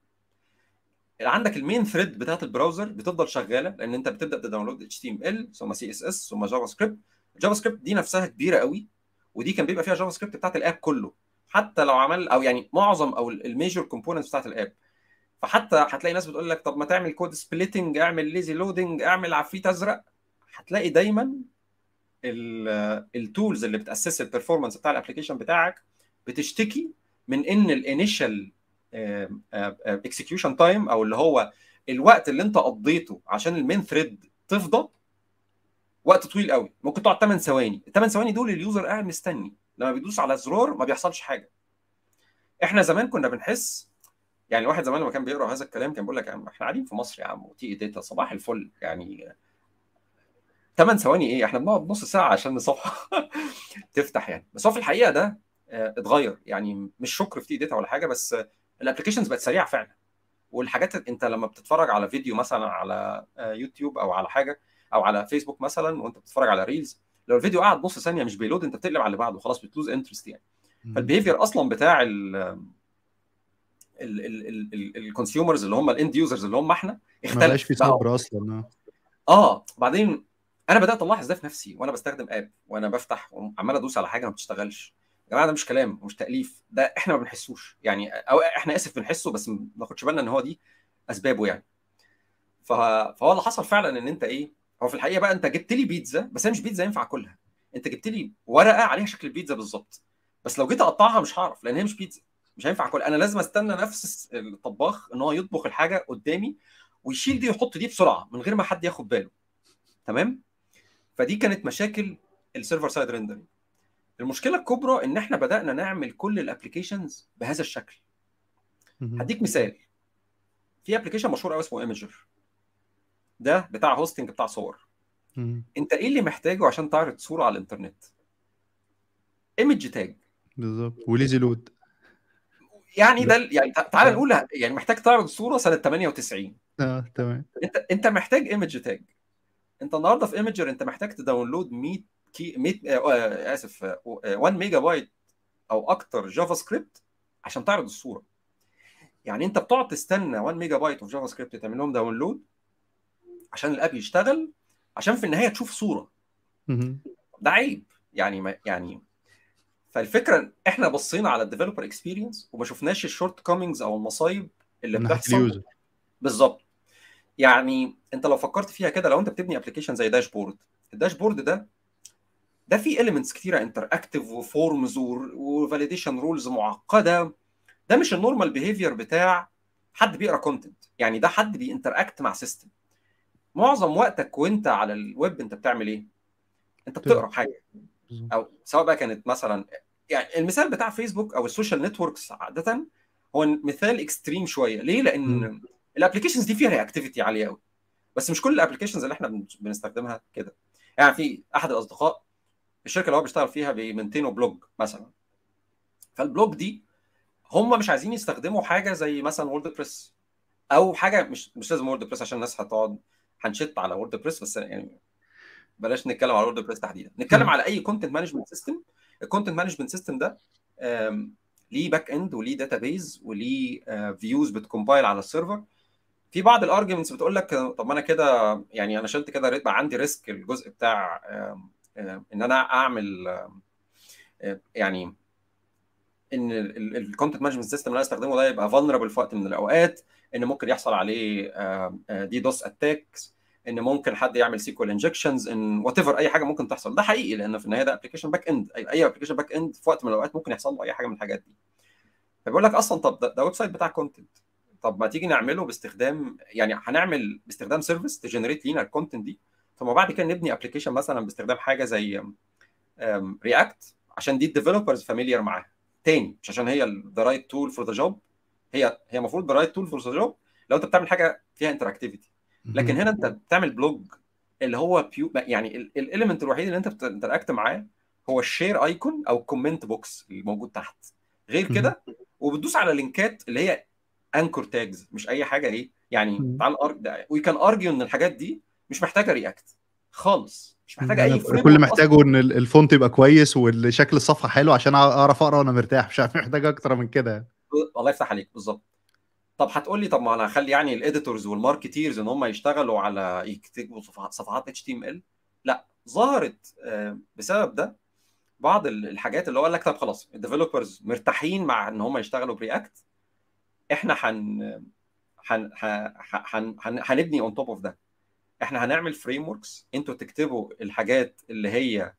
عندك ال main thread بتاعت ال browser بتفضل شغالة لأن انت بتبدأ ت download HTML ثم CSS ثم JavaScript. ال JavaScript دي نفسها كبيرة قوي ودي كان بيبقى فيها JavaScript بتاعت ال app كله. حتى لو عمل أو يعني معظم أو ال major components بتاعت ال app. فحتى هتلاقي ناس بتقول لك طب ما تعمل code splitting اعمل lazy loading اعمل عفريت أزرق. هتلاقي دايما ال tools اللي بت assess ال performance بتاع ال application بتاعك بتشتكي من إن ال initial execution time أو اللي هو الوقت اللي أنت قضيته عشان ال main thread تفضى وقت طويل قوي. ممكن تقعد 8 ثواني. ال 8 ثواني دول ال user قاعد مستني. لما بيدوس على الزرار ما بيحصلش حاجة. إحنا زمان كنا بنحس يعني الواحد زمان لما كان بيقرأ هذا الكلام كان بيقول لك إحنا قاعدين في مصر يا عم و TE Data صباح الفل. يعني 8 ثواني إيه؟ إحنا بنقعد نص ساعة عشان الصفحه تفتح يعني. بس هو في الحقيقة ده اتغير. يعني مش شكر في Data ولا حاجة بس ال applications بقت سريعة فعلا. والحاجات أنت لما بتتفرج على فيديو مثلا على يوتيوب أو على حاجة أو على فيسبوك مثلا وأنت بتتفرج على reels لو الفيديو قعد نص ثانية مش بي load أنت بتقلب على اللي بعده خلاص بت lose interest يعني. فال behavior أصلا بتاع ال ال consumers اللي هم ال end users اللي هم إحنا اختلف. ما في صبر أصلا. آه بعدين أنا بدأت ألاحظ ده في نفسي وأنا بستخدم app وأنا بفتح وعمال أدوس على حاجة ما بتشتغلش. يا جماعة ده مش كلام ومش تأليف ده إحنا ما بنحسوش. يعني أو إحنا آسف بنحسه بس ما ناخدش بالنا إن هو دي أسبابه يعني. فهو اللي حصل فعلا إن أنت إيه هو في الحقيقة بقى أنت جبت لي بيتزا بس هي مش بيتزا ينفع أكلها. أنت جبت لي ورقة عليها شكل البيتزا بالظبط. بس لو جيت أقطعها مش هعرف لأن هي مش بيتزا مش هينفع اكل أنا لازم أستنى نفس الطباخ إن هو يطبخ الحاجة قدامي ويشيل دي ويحط دي بسرعة من غير ما حد ياخد باله. تمام؟ فدي كانت مشاكل ال server side rendering المشكلة الكبرى إن إحنا بدأنا نعمل كل ال applications بهذا الشكل. هديك مثال. في application مشهور قوي اسمه Imgur ده بتاع hosting بتاع صور. أنت إيه اللي محتاجه عشان تعرض صورة على الإنترنت؟ image tag بالظبط. و lazy load. يعني ده يعني تعال نقول يعني محتاج تعرض صورة سنة 98 آه تمام. انت أنت محتاج image tag انت النهارده في Imgur انت محتاج ت download 100 K 100 آه آسف آه 1 ميجا بايت أو أكتر JavaScript عشان تعرض الصورة. يعني انت بتقعد تستنى 1 megabyte of JavaScript تعمل لهم download عشان ال app يشتغل عشان في النهاية تشوف صورة. ده عيب. يعني ما يعني فالفكرة إحنا بصينا على ال developer experience وما شفناش ال shortcomings أو المصايب اللي بتحصل. بالظبط. يعني انت لو فكرت فيها كده لو انت بتبني application زي dashboard ال dashboard ده ده فيه elements كتيرة interactive و forms و validation rules معقدة. ده مش ال normal behavior بتاع حد بيقرأ content يعني ده حد بي interact مع system معظم وقتك وانت على الويب انت بتعمل إيه؟ انت بتقرأ. حاجة. أو سواء بقى كانت مثلا يعني المثال بتاع فيسبوك أو ال social networks عادة هو مثال extreme شوية. ليه؟ لأن ال applications دي فيها reactivity عالية قوي. بس مش كل ال applications اللي إحنا بنستخدمها كده. يعني في أحد الأصدقاء الشركة اللي هو بيشتغل فيها بي maintain وا blog مثلا. فال blog دي هم مش عايزين يستخدموا حاجة زي مثلا WordPress أو حاجة مش مش لازم WordPress عشان الناس هتقعد هنشت على WordPress بس يعني بلاش نتكلم على WordPress تحديدا. نتكلم على أي content management system ال content management system ده ليه backend وليه database وليه views بت compile على ال server. في بعض ال arguments بتقول لك طب ما أنا كده يعني أنا شلت كده بقى عندي risk الجزء بتاع إن أنا أعمل يعني إن ال content management system اللي أنا أستخدمه ده يبقى vulnerable في وقت من الأوقات إن ممكن يحصل عليه DDoS attacks إن ممكن حد يعمل SQL injections إن whatever أي حاجة ممكن تحصل. ده حقيقي لأن في النهاية ده application backend أي application backend في وقت من الأوقات ممكن يحصل له أي حاجة من الحاجات دي. فبيقول لك أصلا طب ده, ده website بتاع content طب ما تيجي نعمله باستخدام يعني هنعمل باستخدام service ت generate لينا ال content دي ثم بعد كده نبني application مثلا باستخدام حاجة زي React عشان دي ال developers familiar معاها. تاني مش عشان هي the right tool for the job هي هي المفروض the right tool for the job لو انت بتعمل حاجة فيها interactivity لكن هنا انت بتعمل blog اللي هو بيو يعني ال element الوحيد اللي انت بت interact معاه هو ال share icon أو ال comment box اللي موجود تحت. غير كده وبتدوس على link ات اللي هي anchor tags مش أي حاجة إيه. يعني تعال we can argue إن الحاجات دي مش محتاجة React خالص مش محتاجة أي frame كل محتاجه إن ال font يبقى كويس وشكل الصفحة حلو عشان أعرف أقرأ وأنا مرتاح مش محتاج أكتر من كده. الله يفتح عليك بالظبط. طب هتقول لي طب ما أنا هخلي يعني ال editors وال marketers إن هم يشتغلوا على يكتبوا صفحات HTML لا ظهرت بسبب ده بعض الحاجات اللي هو قال لك طب خلاص ال developers مرتاحين مع إن هم يشتغلوا ب React إحنا هن هن هن هنبني on top of ده إحنا هنعمل frameworks أنتوا تكتبوا الحاجات اللي هي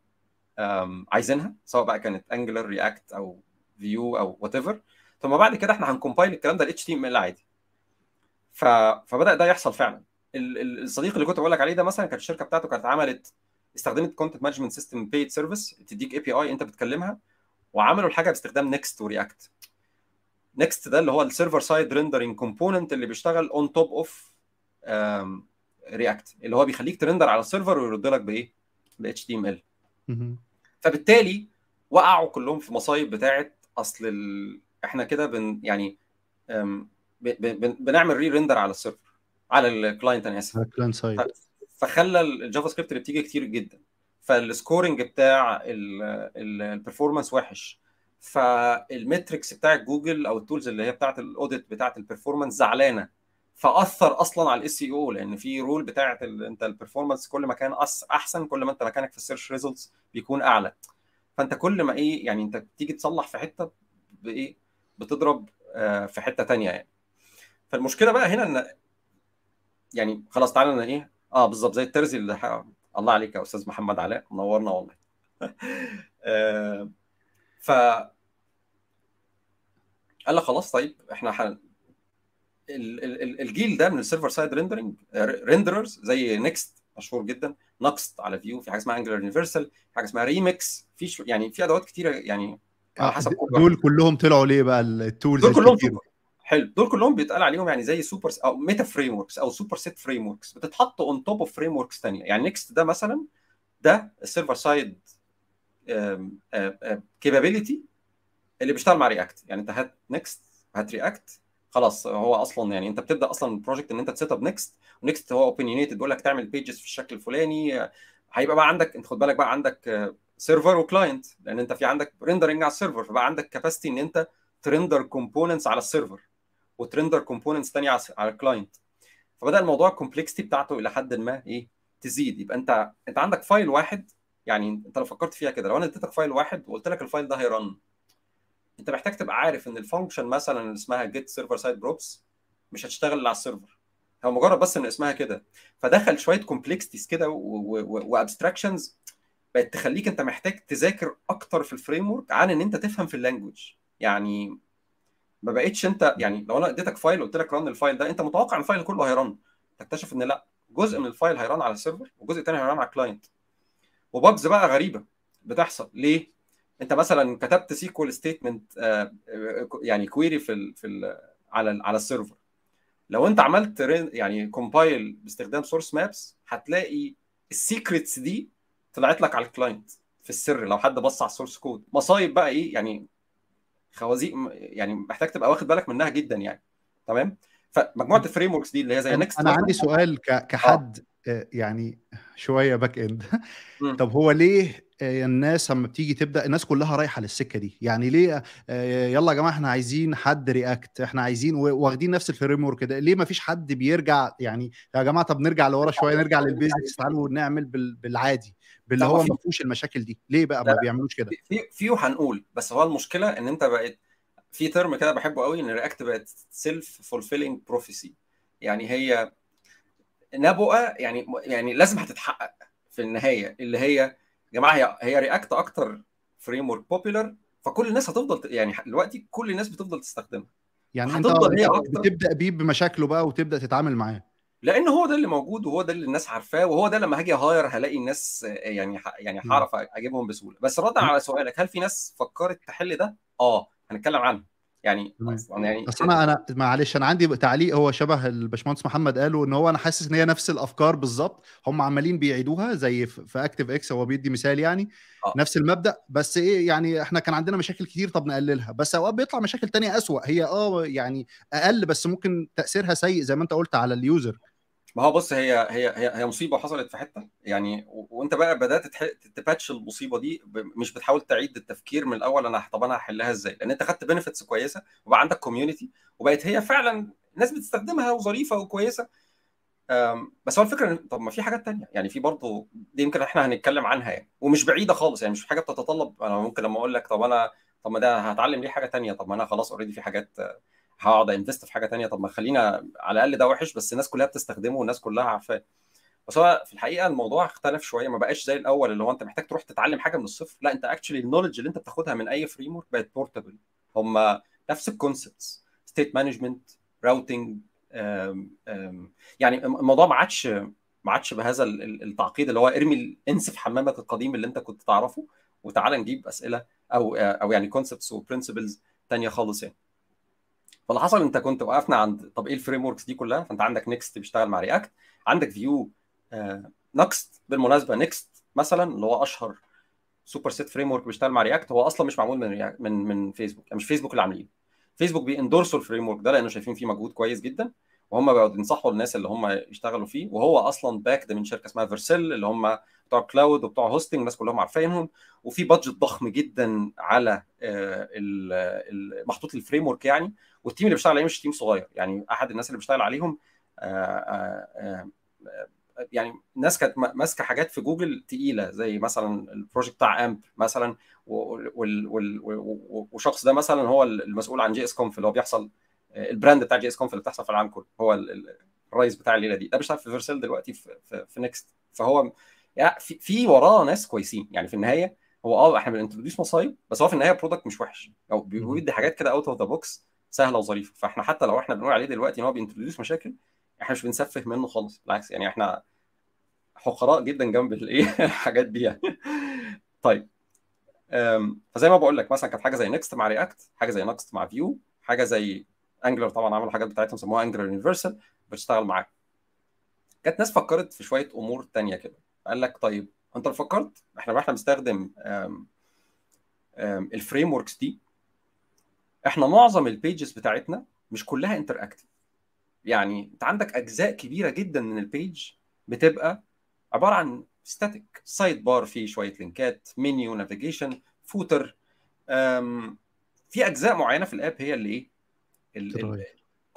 عايزينها سواء بقى كانت Angular React أو Vue أو whatever ثم بعد كده إحنا هن compile الكلام ده HTML عادي. ف... فبدأ ده يحصل فعلا. الصديق اللي كنت بقول لك عليه ده مثلا كانت الشركة بتاعته كانت عملت استخدمت content management system paid service تديك API أنت بتكلمها وعملوا الحاجة باستخدام Next و React Next ده اللي هو ال server side rendering component اللي بيشتغل on top of React اللي هو بيخليك ت render على ال server ويرد لك بإيه؟ ب HTML. فبالتالي وقعوا كلهم في مصايب بتاعه أصل ال... إحنا كده بن يعني ب... ب... بنعمل re-render على ال server على ال client أنا آسف. على ال client side فخلى ال JavaScript اللي بتيجي كتير جدا. فال scoring بتاع ال performance وحش. فال metrics بتاع جوجل أو ال tools اللي هي بتاعت ال audit بتاعت ال performance زعلانة فأثر أصلا على ال SEO لأن في rule بتاعه أنت ال performance كل ما كان أحسن كل ما أنت مكانك في ال search results بيكون أعلى. فأنت كل ما إيه يعني أنت بتيجي تصلح في حتة بإيه بتضرب آه في حتة ثانية يعني. فالمشكلة بقى هنا إن يعني خلاص تعالى إيه آه بالظبط زي الترزي اللي حق... الله عليك يا أستاذ محمد علاء منورنا والله. آه ف قال لك خلاص طيب إحنا حن... الجيل ده من ال server side rendering renderers زي Next مشهور جدا Nuxt على Vue في حاجة اسمها Angular Universal في حاجة اسمها ريمكس في يعني في أدوات كتيرة يعني على حسب كل دول كلهم طلعوا ليه بقى ال tools دول كلهم سوبر. حلو. دول كلهم بيتقال عليهم يعني زي سوبر أو meta frameworks أو superset frameworks بتتحط on top of frameworks ثانية يعني Next ده مثلا ده ال server side capability اللي بيشتغل مع React يعني انت هات Next هات React خلاص هو أصلا يعني انت بتبدأ أصلا ال project إن انت ت set up Next و Next هو opinionated بيقول لك تعمل pages في الشكل الفلاني. هيبقى بقى عندك انت خد بالك بقى عندك server و client لأن انت في عندك rendering على ال server فبقى عندك capacity إن انت ت render components على ال server وت render components ثانية على ال client فبدأ الموضوع ال complexity بتاعته إلى حد ما إيه تزيد. يبقى انت انت عندك file واحد يعني انت لو فكرت فيها كده لو أنا اديتك file واحد وقلت لك ال file ده هي run انت محتاج تبقى عارف ان ال function مثلا اللي اسمها getServerSideProps مش هتشتغل على ال server هو مجرد بس ان اسمها كده. فدخل شوية complexities كده و abstractions بقت تخليك انت محتاج تذاكر أكتر في ال framework عن ان انت تفهم في ال language يعني ما بقتش انت يعني لو أنا اديتك file وقلت لك run ال file ده انت متوقع ان ال file كله هي run. تكتشف ان لا جزء من ال file هي run على ال server وجزء تاني هي run على ال client و bugs بقى غريبة بتحصل. ليه؟ انت مثلا كتبت SQL statement يعني query في ال في ال على على ال server. لو انت عملت يعني compile باستخدام source maps هتلاقي ال secrets دي طلعت لك على ال client في ال सर لو حد بص على ال source code مصايب بقى إيه؟ يعني خوازيق يعني محتاج تبقى واخد بالك منها جدا يعني. تمام؟ فمجموعة ال frameworks دي اللي هي زي Next أنا عندي سؤال كحد آه. يعني شوية back end طب هو ليه الناس لما بتيجي تبدأ الناس كلها رايحة للسكة دي. يعني ليه؟ يلا يا جماعة إحنا عايزين حد React إحنا عايزين واخدين نفس ال framework ده. ليه ما فيش حد بيرجع؟ يعني يا جماعة طب نرجع لورا شوية نرجع لل basics تعالوا نعمل بالعادي باللي هو ما فيهوش المشاكل دي. ليه بقى؟ ما بيعملوش كده. في في هنقول بس هو المشكلة إن أنت بقت في term كده بحبه قوي إن React بقت self-fulfilling prophecy يعني هي نبوءة يعني يعني لازم هتتحقق في النهاية. اللي هي يا جماعة هي هي React أكتر framework popular فكل الناس هتفضل يعني دلوقتي كل الناس بتفضل تستخدمها. يعني أنت هي أكتر. بتبدأ بيه بمشاكله بقى وتبدأ تتعامل معاه. لأن هو ده اللي موجود وهو ده اللي الناس عارفاه وهو ده لما هاجي hire هلاقي الناس يعني يعني هعرف أجيبهم بسهولة. بس ردا على سؤالك هل في ناس فكرت تحل ده؟ آه هنتكلم عنها يعني يعني بس أنا أنا معلش أنا عندي تعليق هو شبه الباشمهندس محمد قاله إن هو أنا حاسس إن هي نفس الأفكار بالظبط. هم عمالين بيعيدوها زي في ActiveX هو بيدي مثال يعني آه. نفس المبدأ بس إيه يعني إحنا كان عندنا مشاكل كتير طب نقللها. بس أوقات بيطلع مشاكل تانية أسوأ. هي آه يعني أقل بس ممكن تأثيرها سيء زي ما أنت قلت على ال user ما هو بص هي هي هي, هي مصيبة حصلت في حتة يعني وانت بقى بدأت ت patch المصيبة دي مش بتحاول تعيد التفكير من الأول أنا طب أنا هحلها إزاي؟ لأن أنت خدت benefits كويسة وبقى عندك community وبقت هي فعلا الناس بتستخدمها وظريفة وكويسة. بس هو الفكرة طب ما في حاجات تانية يعني في برضه دي يمكن إحنا هنتكلم عنها يعني ومش بعيدة خالص يعني مش حاجة بتتطلب أنا ممكن لما أقول لك طب أنا طب ما ده هتعلم ليه حاجة تانية طب ما أنا خلاص already في حاجات هقعد invest في حاجة تانية. طب ما خلينا على الأقل ده وحش بس الناس كلها بتستخدمه والناس كلها عارفاه. بس هو في الحقيقة الموضوع اختلف شوية ما بقاش زي الأول اللي هو أنت محتاج تروح تتعلم حاجة من الصفر. لا أنت actually ال knowledge اللي أنت بتاخدها من أي framework بقت portable هم نفس ال concepts state management routing يعني الموضوع ما عادش ما عادش بهذا التعقيد اللي هو ارمي انسف حمامك القديم اللي أنت كنت تعرفه وتعالى نجيب أسئلة أو أو يعني concepts و principles ثانية خالص يعني. فاللي حصل انت كنت وقفنا عند طب إيه ال frameworks دي كلها؟ فانت عندك Nuxt بيشتغل مع React عندك Vue آه Next بالمناسبة Next مثلا اللي هو أشهر superset framework بيشتغل مع React هو أصلا مش معمول من من من فيسبوك يعني مش فيسبوك اللي عاملينه. فيسبوك بي endorse وا ال framework ده لأنه شايفين فيه مجهود كويس جدا وهم بقوا الناس اللي هم يشتغلوا فيه وهو أصلا backed من شركة اسمها Vercel اللي هم بتوع cloud وبتوع hosting الناس كلهم عارفينهم. وفي budget ضخم جدا على محطوط ال framework يعني. وال team اللي بيشتغل عليه مش team صغير. يعني أحد الناس اللي بيشتغل عليهم يعني ناس كانت ماسكة حاجات في جوجل تقيلة زي مثلا ال project بتاع AMP مثلا والشخص ده مثلا هو المسؤول عن JSConf اللي هو بيحصل ال brand بتاع JSConf اللي بتحصل في العالم كله هو الرئيس بتاع الليلة دي. ده بيشتغل في Vercel دلوقتي في, في, في Next فهو يعني في, في وراه ناس كويسين. يعني في النهاية هو آه إحنا بن introduce مصايب بس هو في النهاية product مش وحش. أو بيدي حاجات كده out of the box سهلة وظريفة. فإحنا حتى لو إحنا بنقول عليه دلوقتي إن هو بي introduce مشاكل إحنا مش بنسفه منه خالص بالعكس يعني إحنا حقراء جدا جنب الايه الحاجات دي يعني. طيب فزي ما بقول لك مثلا كانت حاجة زي Next مع React حاجة زي Nuxt مع Vue حاجة زي Angular طبعا عملوا حاجات بتاعتهم سموها Angular Universal بتشتغل معاك كانت ناس فكرت في شوية أمور تانية كده. قال لك طيب أنت لو فكرت إحنا إحنا بنستخدم ال frameworks دي إحنا معظم ال pages بتاعتنا مش كلها interactive يعني أنت عندك أجزاء كبيرة جدا من ال page بتبقى عبارة عن static sidebar فيه شوية لينكات menu navigation footer في أجزاء معينة في ال app هي اللي إيه؟ ال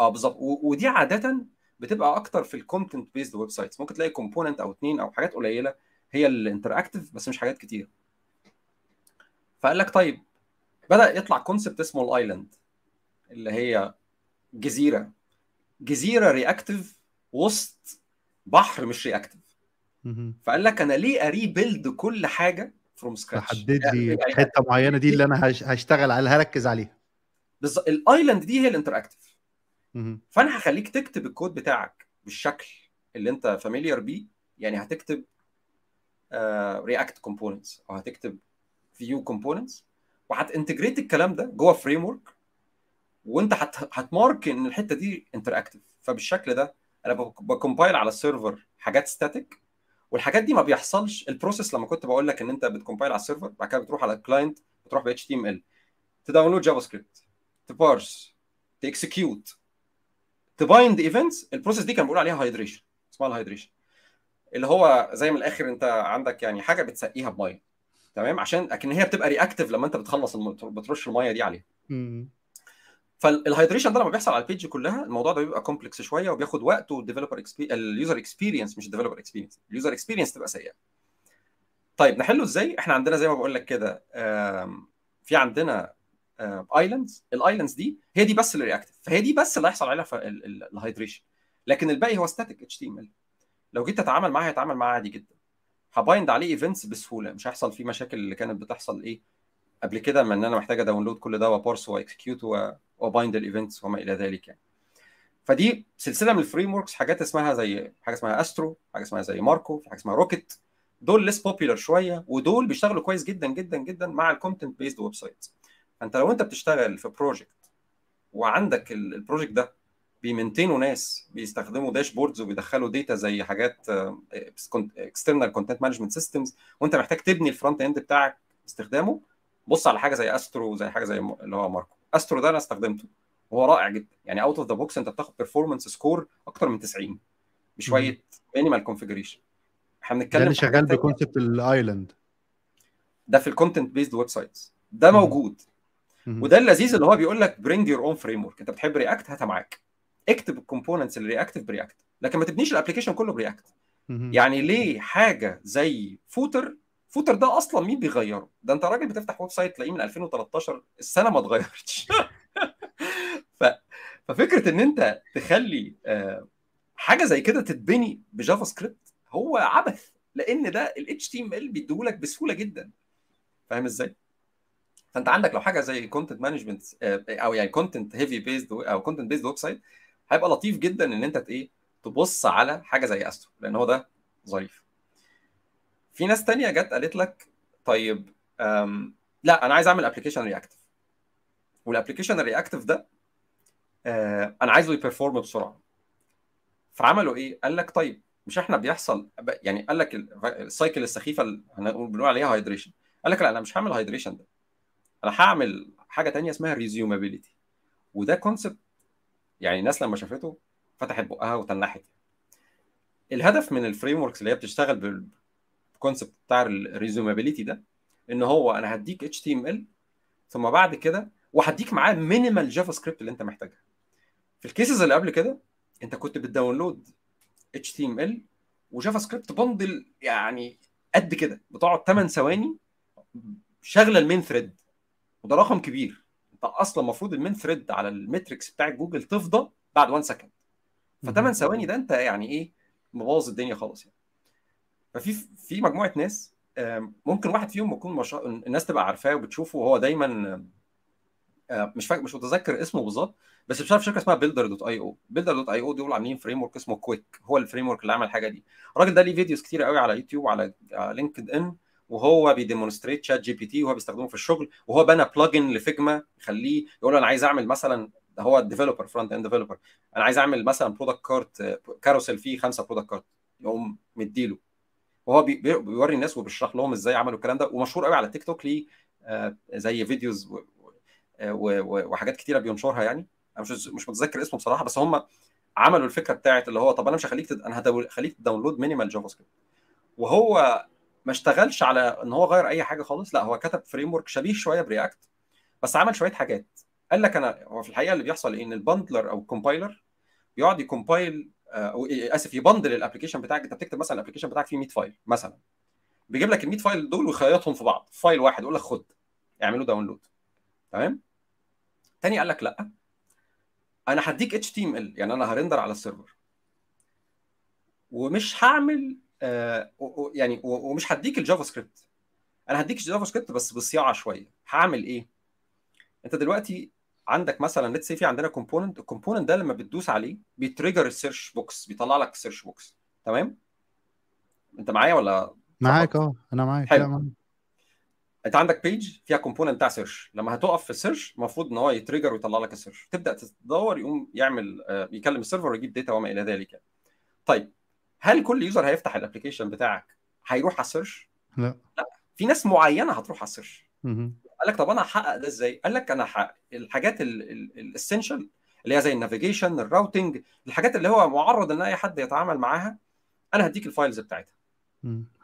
آه بالظبط. ودي عادة بتبقى أكتر في ال content-based websites ممكن تلاقي component أو اتنين أو حاجات قليلة هي ال interactive بس مش حاجات كتير. فقال لك طيب بدأ يطلع concept اسمه ال island اللي هي جزيرة. جزيرة reactive وسط بحر مش reactive فقال لك أنا ليه ا rebuild كل حاجة from scratch حدد لي يعني الحته معينة دي اللي أنا هشتغل عليها هركز عليها. بالظبط ال island دي هي ال interactive فأنا هخليك تكتب الكود بتاعك بالشكل اللي أنت familiar بيه. يعني هتكتب React uh, components أو هتكتب Vue components وهت integrate الكلام ده جوه framework وانت هت... هتمارك ان الحتة دي interactive فبالشكل ده أنا ب compile على ال server حاجات static والحاجات دي ما بيحصلش. ال process لما كنت بقول لك إن أنت بت compile على ال server بعد كده بتروح على ال client بتروح ب HTML ت download JavaScript ت parse ت execute ت bind events ال process دي كان بيقول عليها hydration اسمها ال hydration اللي هو زي من الآخر أنت عندك يعني حاجة بتسقيها بميه تمام؟ عشان لكن هي بتبقى reactive لما انت بتخلص الم... بترش المية دي عليها. فال hydration ده لما بيحصل على ال page كلها الموضوع ده بيبقى complex شوية وبياخد وقت وال developer experie... ال user experience مش ال developer experience ال user experience تبقى سيئة. طيب نحله إزاي؟ إحنا عندنا زي ما بقول لك كده في عندنا islands ال islands دي هي دي بس اللي reactive فهي دي بس اللي هيحصل عليها ال hydration لكن الباقي هو static HTML لو جيت تتعامل معاه هيتعامل معاه عادي جدا. ه bind عليه events بسهولة مش هيحصل فيه مشاكل اللي كانت بتحصل إيه قبل كده من إن أنا محتاج أ download كل ده وبارس وأكسكيوت وبايند الإيفنتس وما إلى ذلك يعني. فدي سلسلة من ال frameworks حاجات اسمها زي حاجة اسمها Astro حاجة اسمها زي Marko حاجة اسمها Rocket دول less popular شوية ودول بيشتغلوا كويس جدا جدا جدا مع ال content based website فأنت لو أنت بتشتغل في project وعندك ال project ده بي maintain وا ناس بيستخدموا dashboards وبيدخلوا data زي حاجات external content management systems وانت محتاج تبني ال front end بتاعك باستخدامه. بص على حاجة زي Astro وزي حاجة زي اللي هو Marko. Astro ده أنا استخدمته. وهو رائع جدا. يعني out of the box أنت بتاخد performance score أكتر من 90 بشوية minimal configuration إحنا بنتكلم ده اللي شغال ب concept ال island ده في ال content based websites ده موجود. وده اللذيذ اللي هو بيقول لك bring your own framework أنت بتحب React هاتها معاك. اكتب ال components اللي reactive ب React لكن ما تبنيش ال application كله ب React يعني ليه حاجة زي footer footer ده أصلا مين بيغيره؟ ده أنت راجل بتفتح website تلاقيه من 2013 السنة ما اتغيرتش. ف... ففكرة إن أنت تخلي حاجة زي كده تتبني ب JavaScript هو عبث لأن ده ال HTML بيديهولك بسهولة جدا. فاهم إزاي؟ فأنت عندك لو حاجة زي content management أو يعني content heavy based أو content based website هيبقى لطيف جدا إن أنت إيه تبص على حاجة زي Astro لأن هو ده ظريف. في ناس تانية جت قالت لك طيب لا أنا عايز أعمل application reactive وال application ال reactive ده آه أنا عايزه ي perform بسرعة. فعملوا إيه؟ قال لك طيب مش إحنا بيحصل يعني قال لك ال cycle السخيفة اللي بنقول عليها hydration قال لك لا أنا مش هعمل hydration ده. أنا هعمل حاجة تانية اسمها resumability وده concept يعني الناس لما شافته فتحت بقها وتنحت الهدف من ال frameworks اللي هي بتشتغل بال concept بتاع ال resumability ده إن هو أنا هديك HTML ثم بعد كده وهديك معاه minimal JavaScript اللي أنت محتاجها. في ال cases اللي قبل كده أنت كنت بت download HTML و JavaScript bundle يعني قد كده بتقعد 8 ثواني شغلة ال main thread وده رقم كبير. أصلا المفروض ال main thread على ال metrics بتاع جوجل تفضى بعد 1 second ف 8 ثواني ده أنت يعني إيه مبوظ الدنيا خالص يعني. ففي في مجموعة ناس ممكن واحد فيهم يكون مش... الناس تبقى عارفاه وبتشوفه وهو دايما مش فاكر مش متذكر اسمه بالظبط بس مش عارف شركة اسمها بيلدر دوت اي أو بيلدر دوت اي أو دول عاملين framework اسمه Qwik هو ال framework اللي عمل الحاجة دي. الراجل ده ليه videos كتير قوي على يوتيوب وعلى لينكد ان وهو بي demonstrate ChatGPT وهو بيستخدمه في الشغل وهو بنى plugin ل Figma يخليه يقول أنا عايز أعمل مثلا هو ال developer front end developer أنا عايز أعمل مثلا product card carousel فيه خمسة product card يقوم مديله. وهو بيوري الناس وبيشرح لهم إزاي عملوا الكلام ده. ومشهور قوي على تيك توك ليه زي videos وحاجات كتيرة بينشرها يعني. أنا مش مش متذكر اسمه بصراحة بس هم عملوا الفكرة بتاعت اللي هو طب أنا مش هخليك تد... أنا هخليك ت download minimal JavaScript وهو ما اشتغلش على إن هو غير أي حاجة خالص لا هو كتب framework شبيه شوية ب React بس عمل شوية حاجات. قال لك أنا هو في الحقيقة اللي بيحصل إيه؟ إن ال bundler أو ال compiler بيقعد ي compile أو آسف ي bundle ال application بتاعك. أنت بتكتب مثلا ال application بتاعك فيه 100 file مثلا. بيجيب لك ال 100 file دول ويخيطهم في بعض. file واحد يقول لك خد اعمله download. تمام؟ تاني قال لك لأ. أنا هديك HTML يعني أنا ه render على ال server. ومش هعمل آه يعني ومش هديك ال JavaScript. أنا هديك ال JavaScript بس بصياعة شوية. هعمل إيه؟ أنت دلوقتي عندك مثلا let's say عندنا component ال component ده لما بتدوس عليه بي trigger ال search box بيطلع لك ال search box تمام؟ أنت معايا ولا؟ معاك أه أنا معاك. حلو. معاك. أنت عندك page فيها component بتاع search لما هتقف في ال search المفروض إن هو ي trigger ويطلع لك ال search تبدأ تدور يقوم يعمل آه، يكلم ال server ويجيب data وما إلى ذلك. طيب هل كل user هيفتح ال application بتاعك هيروح على ال search؟ لا. في ناس معينة هتروح على ال search. قال لك طب أنا هحقق ده إزاي؟ قال لك أنا هحقق الحاجات ال essential اللي هي زي ال navigation ال routing الحاجات اللي هو معرض إن أي حد يتعامل معاها أنا هديك ال files بتاعتها.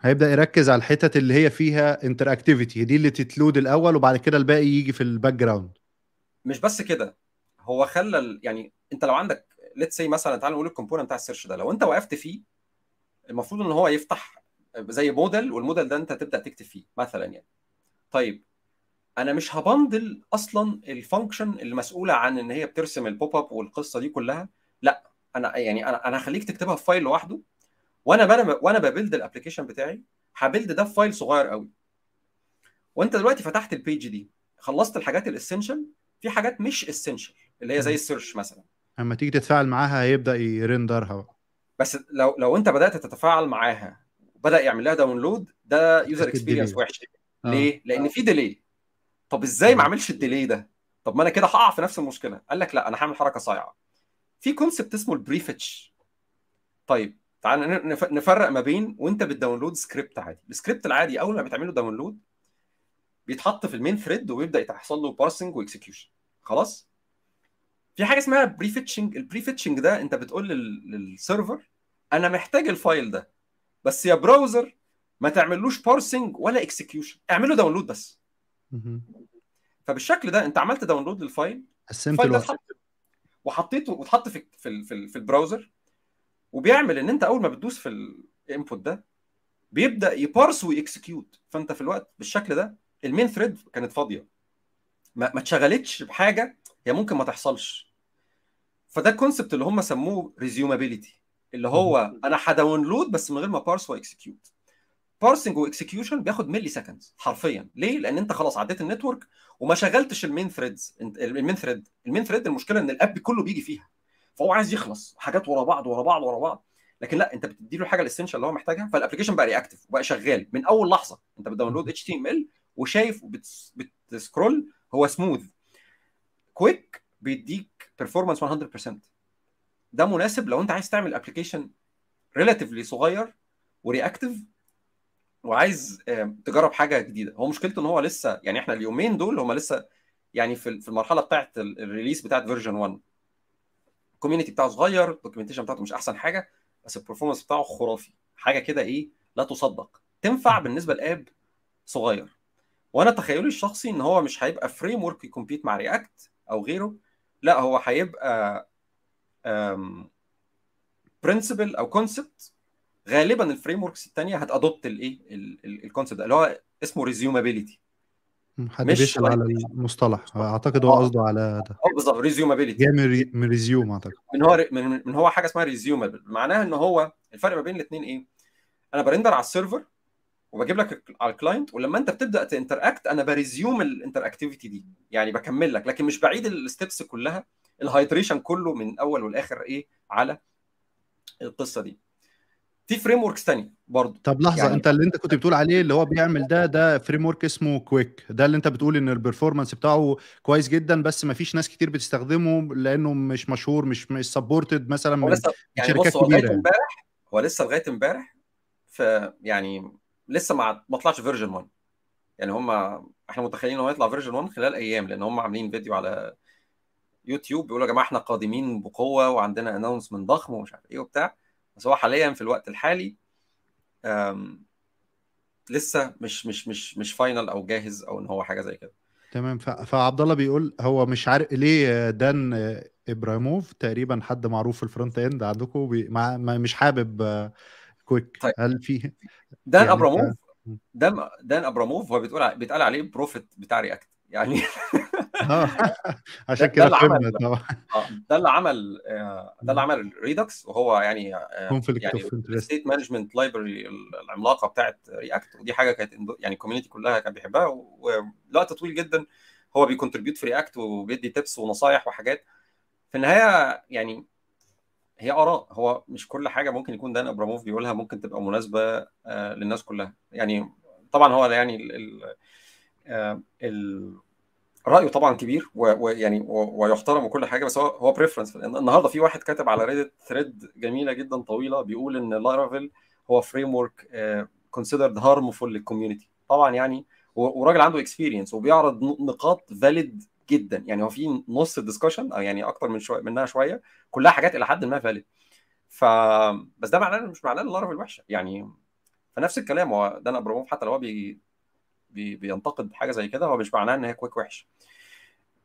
هيبدأ يركز على الحتت اللي هي فيها interactivity دي اللي تتلود الأول وبعد كده الباقي يجي في ال background مش بس كده هو خلى يعني أنت لو عندك let's say مثلا تعال نقول ال component بتاع ال search ده لو أنت وقفت فيه المفروض إن هو يفتح زي modal وال modal ده أنت تبدأ تكتب فيه مثلا يعني. طيب أنا مش ه bundle أصلا ال function اللي مسؤوله عن إن هي بترسم ال pop up والقصة دي كلها. لا أنا يعني أنا أنا هخليك تكتبها في file لوحده وأنا بنا وأنا ب build ال application بتاعي ه build ده في file صغير قوي. وأنت دلوقتي فتحت ال page دي خلصت الحاجات ال essential في حاجات مش essential اللي هي زي. ال search مثلا. أما تيجي تتفاعل معاها هيبدأ ي render ها بقى. بس لو لو انت بدأت تتفاعل معاها وبدأ يعمل لها download ده user experience. وحش آه. ليه؟ لأن في delay طب إزاي ما. اعملش ال delay ده؟ طب ما أنا كده هقع في نفس المشكلة قال لك لا أنا هعمل حركة صايعة في concept اسمه ال prefetch طيب تعال نفرق ما بين وأنت بت download script عادي السكريبت العادي أول ما بتعمله download بيتحط في ال main thread وبيبدا يحصل له parsing و execution خلاص في حاجة اسمها prefetching ال prefetching ده انت بتقول لل- لل server أنا محتاج ال file ده بس يا browser ما تعملوش parsing ولا execution اعمله download بس. فبالشكل ده انت عملت download لل file ال file وحطيته واتحط في في في ال browser وبيعمل ان انت اول ما بتدوس في ال input ده بيبدأ ي parse وي execute فانت في الوقت بالشكل ده ال main thread كانت فاضية. ما, ما اتشغلتش بحاجة هي ممكن ما تحصلش. فده ال concept اللي هم سموه resumability اللي هو أنا ه download بس من غير ما parse و execute parsing و execution بياخد milliseconds حرفيا. ليه؟ لأن أنت خلاص عديت ال network وما شغلتش ال main threads ال main thread ال main thread المشكلة إن ال app كله بيجي فيها. فهو عايز يخلص حاجات ورا بعض ورا بعض ورا بعض. لكن لا أنت بتدي له الحاجة ال essential اللي هو محتاجها فال application بقى reactive وبقى شغال من أول لحظة. أنت بت download HTML وشايف وبتس- بت scroll هو smooth Qwik بيديك performance 100% ده مناسب لو انت عايز تعمل application relatively صغير و reactive وعايز تجرب حاجة جديدة. هو مشكلته إن هو لسه يعني إحنا اليومين دول هم لسه يعني في في المرحلة بتاعت ال- ال release بتاعت version 1 ال community بتاعه صغير ال documentation بتاعته مش أحسن حاجة بس ال performance بتاعه خرافي. حاجة كده إيه لا تصدق. تنفع بالنسبة ل app صغير. وأنا تخيلي الشخصي إن هو مش هيبقى framework ي compete مع React أو غيره لا هو هيبقى principle أو concept غالبا ال frameworks الثانية هت adopt الإيه ال concept اللي هو اسمه resumability حد بيسال على المصطلح. أعتقد هو قصده على ده. آه بالظبط resumability جاي من resume أعتقد. من هو من, من هو حاجة اسمها resumable معناها إن هو الفرق ما بين الاثنين إيه؟ أنا ب render على ال server وبجيب لك على ال client ولما انت بتبدأ ت interact أنا ب resume ال interactivity دي يعني بكمل لك لكن مش بعيد ال steps كلها ال hydration كله من الأول والآخر إيه؟ على القصة دي. في frameworks ثانية برضه طب لحظة يعني أنت اللي أنت كنت بتقول عليه اللي هو بيعمل ده ده framework اسمه Qwik ده اللي أنت بتقول إن ال performance بتاعه كويس جدا بس ما فيش ناس كتير بتستخدمه لأنه مش مشهور مش مش supported مثلا من يعني شركات كبيره لغاية امبارح هو لسه لغاية امبارح ف يعني لسه ما ما طلعش version 1 يعني هم إحنا متخيلين إنه هيطلع version 1 خلال أيام لأن هم عاملين فيديو على يوتيوب بيقولوا يا جماعة إحنا قادمين بقوة وعندنا announcement ضخم ومش عارف إيه وبتاع. بس هو حاليا في الوقت الحالي لسه مش مش مش مش final أو جاهز أو إن هو حاجة زي كده. تمام. فعبد الله بيقول هو مش عارف ليه دان أبراموف تقريبا حد معروف في ال front end عندكم. مش حابب Qwik طيب. هل في دان يعني أبراموف؟ دان دان أبراموف هو بتقول بيتقال عليه prophet بتاع React يعني عشان كده طبعا. ده اللي عمل ده اللي عمل Redux وهو يعني يعني state management library العملاقة بتاعت React ودي حاجة كانت يعني ال community كلها كانت بيحبها. ووقت طويل جدا هو بي contribute في React وبيدي tips ونصايح وحاجات. في النهاية يعني هي آراء هو مش كل حاجة ممكن يكون دان أبراموف بيقولها ممكن تبقى مناسبة للناس كلها. يعني طبعا هو يعني ال ال ال رأيه طبعا كبير ويعني ويحترم وكل حاجة بس هو هو preference النهارده في واحد كاتب على Reddit thread جميلة جدا طويلة بيقول إن Laravel هو framework considered harmful لل community طبعا يعني وراجل عنده experience وبيعرض نقاط valid جدا. يعني هو في نص ال discussion أو يعني أكتر من شوية منها شوية كلها حاجات إلى حد ما valid ف بس ده معناه مش معناه إن Laravel وحشه يعني فنفس الكلام هو دان أبراموف حتى لو هو بي بي بينتقد حاجة زي كده هو مش معناه إن هي Qwik وحش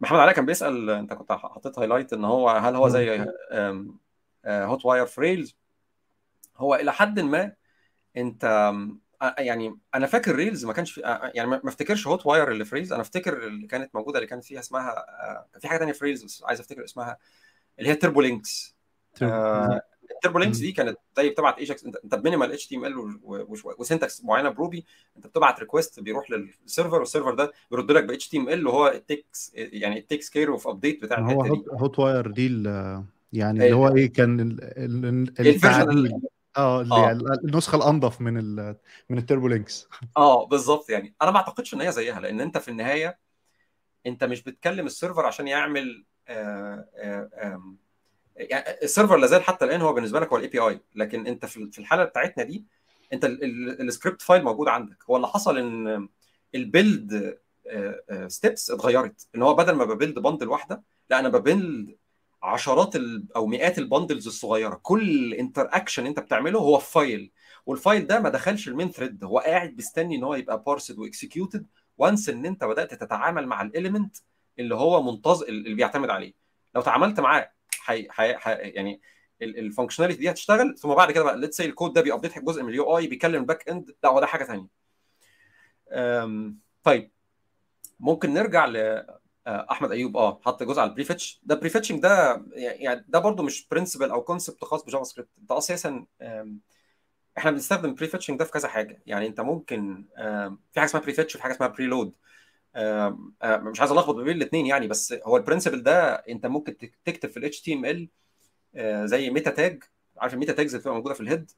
محمد علاء كان بيسأل أنت كنت حطيت highlight إن هو هل هو زي Hotwire ف Rails هو إلى حد ما أنت يعني أنا فاكر ريلز ما كانش في يعني ما افتكرش هوت واير اللي فريلز أنا افتكر اللي كانت موجودة اللي كانت فيها اسمها كان في حاجة ثانية فريلز بس عايز افتكر اسمها اللي هي تربو لينكس التربو لينكس دي كانت زي بتبعت ايجكس أنت بمينيمال اتش تي ام ال وسنتكس معينة بروبي أنت بتبعت ريكوست بيروح للسيرفر والسيرفر ده بيرد لك ب اتش تي ام ال وهو التكس يعني التكس كير اوف ابديت بتاع هو هوت, هوت واير دي يعني اللي هو إيه كان آه اللي يعني النسخة الانظف من ال من ال Turbolinks. آه بالظبط يعني. أنا ما أعتقدش إن هي زيها لأن أنت في النهاية أنت مش بتكلم ال server عشان يعمل آآ آآ يعني ال server لازال حتى الآن هو بالنسبة لك هو ال API لكن أنت في الحالة بتاعتنا دي أنت ال script file موجود عندك. هو اللي حصل إن ال build steps اتغيرت. إن هو بدل ما ب build bundle واحدة لا أنا ب build عشرات أو مئات ال bundles الصغيرة. كل interaction أنت بتعمله هو في file وال file ده ما دخلش ال main thread هو قاعد مستني إن هو يبقى parsed و executed once إن أنت بدأت تتعامل مع ال element اللي هو منتظر اللي بيعتمد عليه. لو تعاملت معاه حي... حي... حي... يعني ال functionality دي هتشتغل. ثم بعد كده بقى let's say ال code ده بي update جزء من ال UI بيكلم ال back end لا هو ده حاجة ثانية طيب. ممكن نرجع ل أحمد أيوب آه حط جزء على ال prefetch ده prefetching ده يعني ده برضو مش principle أو concept خاص ب JavaScript ده أساسا إحنا بنستخدم prefetching ده في كذا حاجة. يعني أنت ممكن في حاجة اسمها prefetch وفي حاجة اسمها preload مش عايز ألخبط بين الاثنين يعني بس هو ال principle ده أنت ممكن تكتب في ال HTML زي meta tag عارف ال meta tags اللي بتبقى موجودة في ال head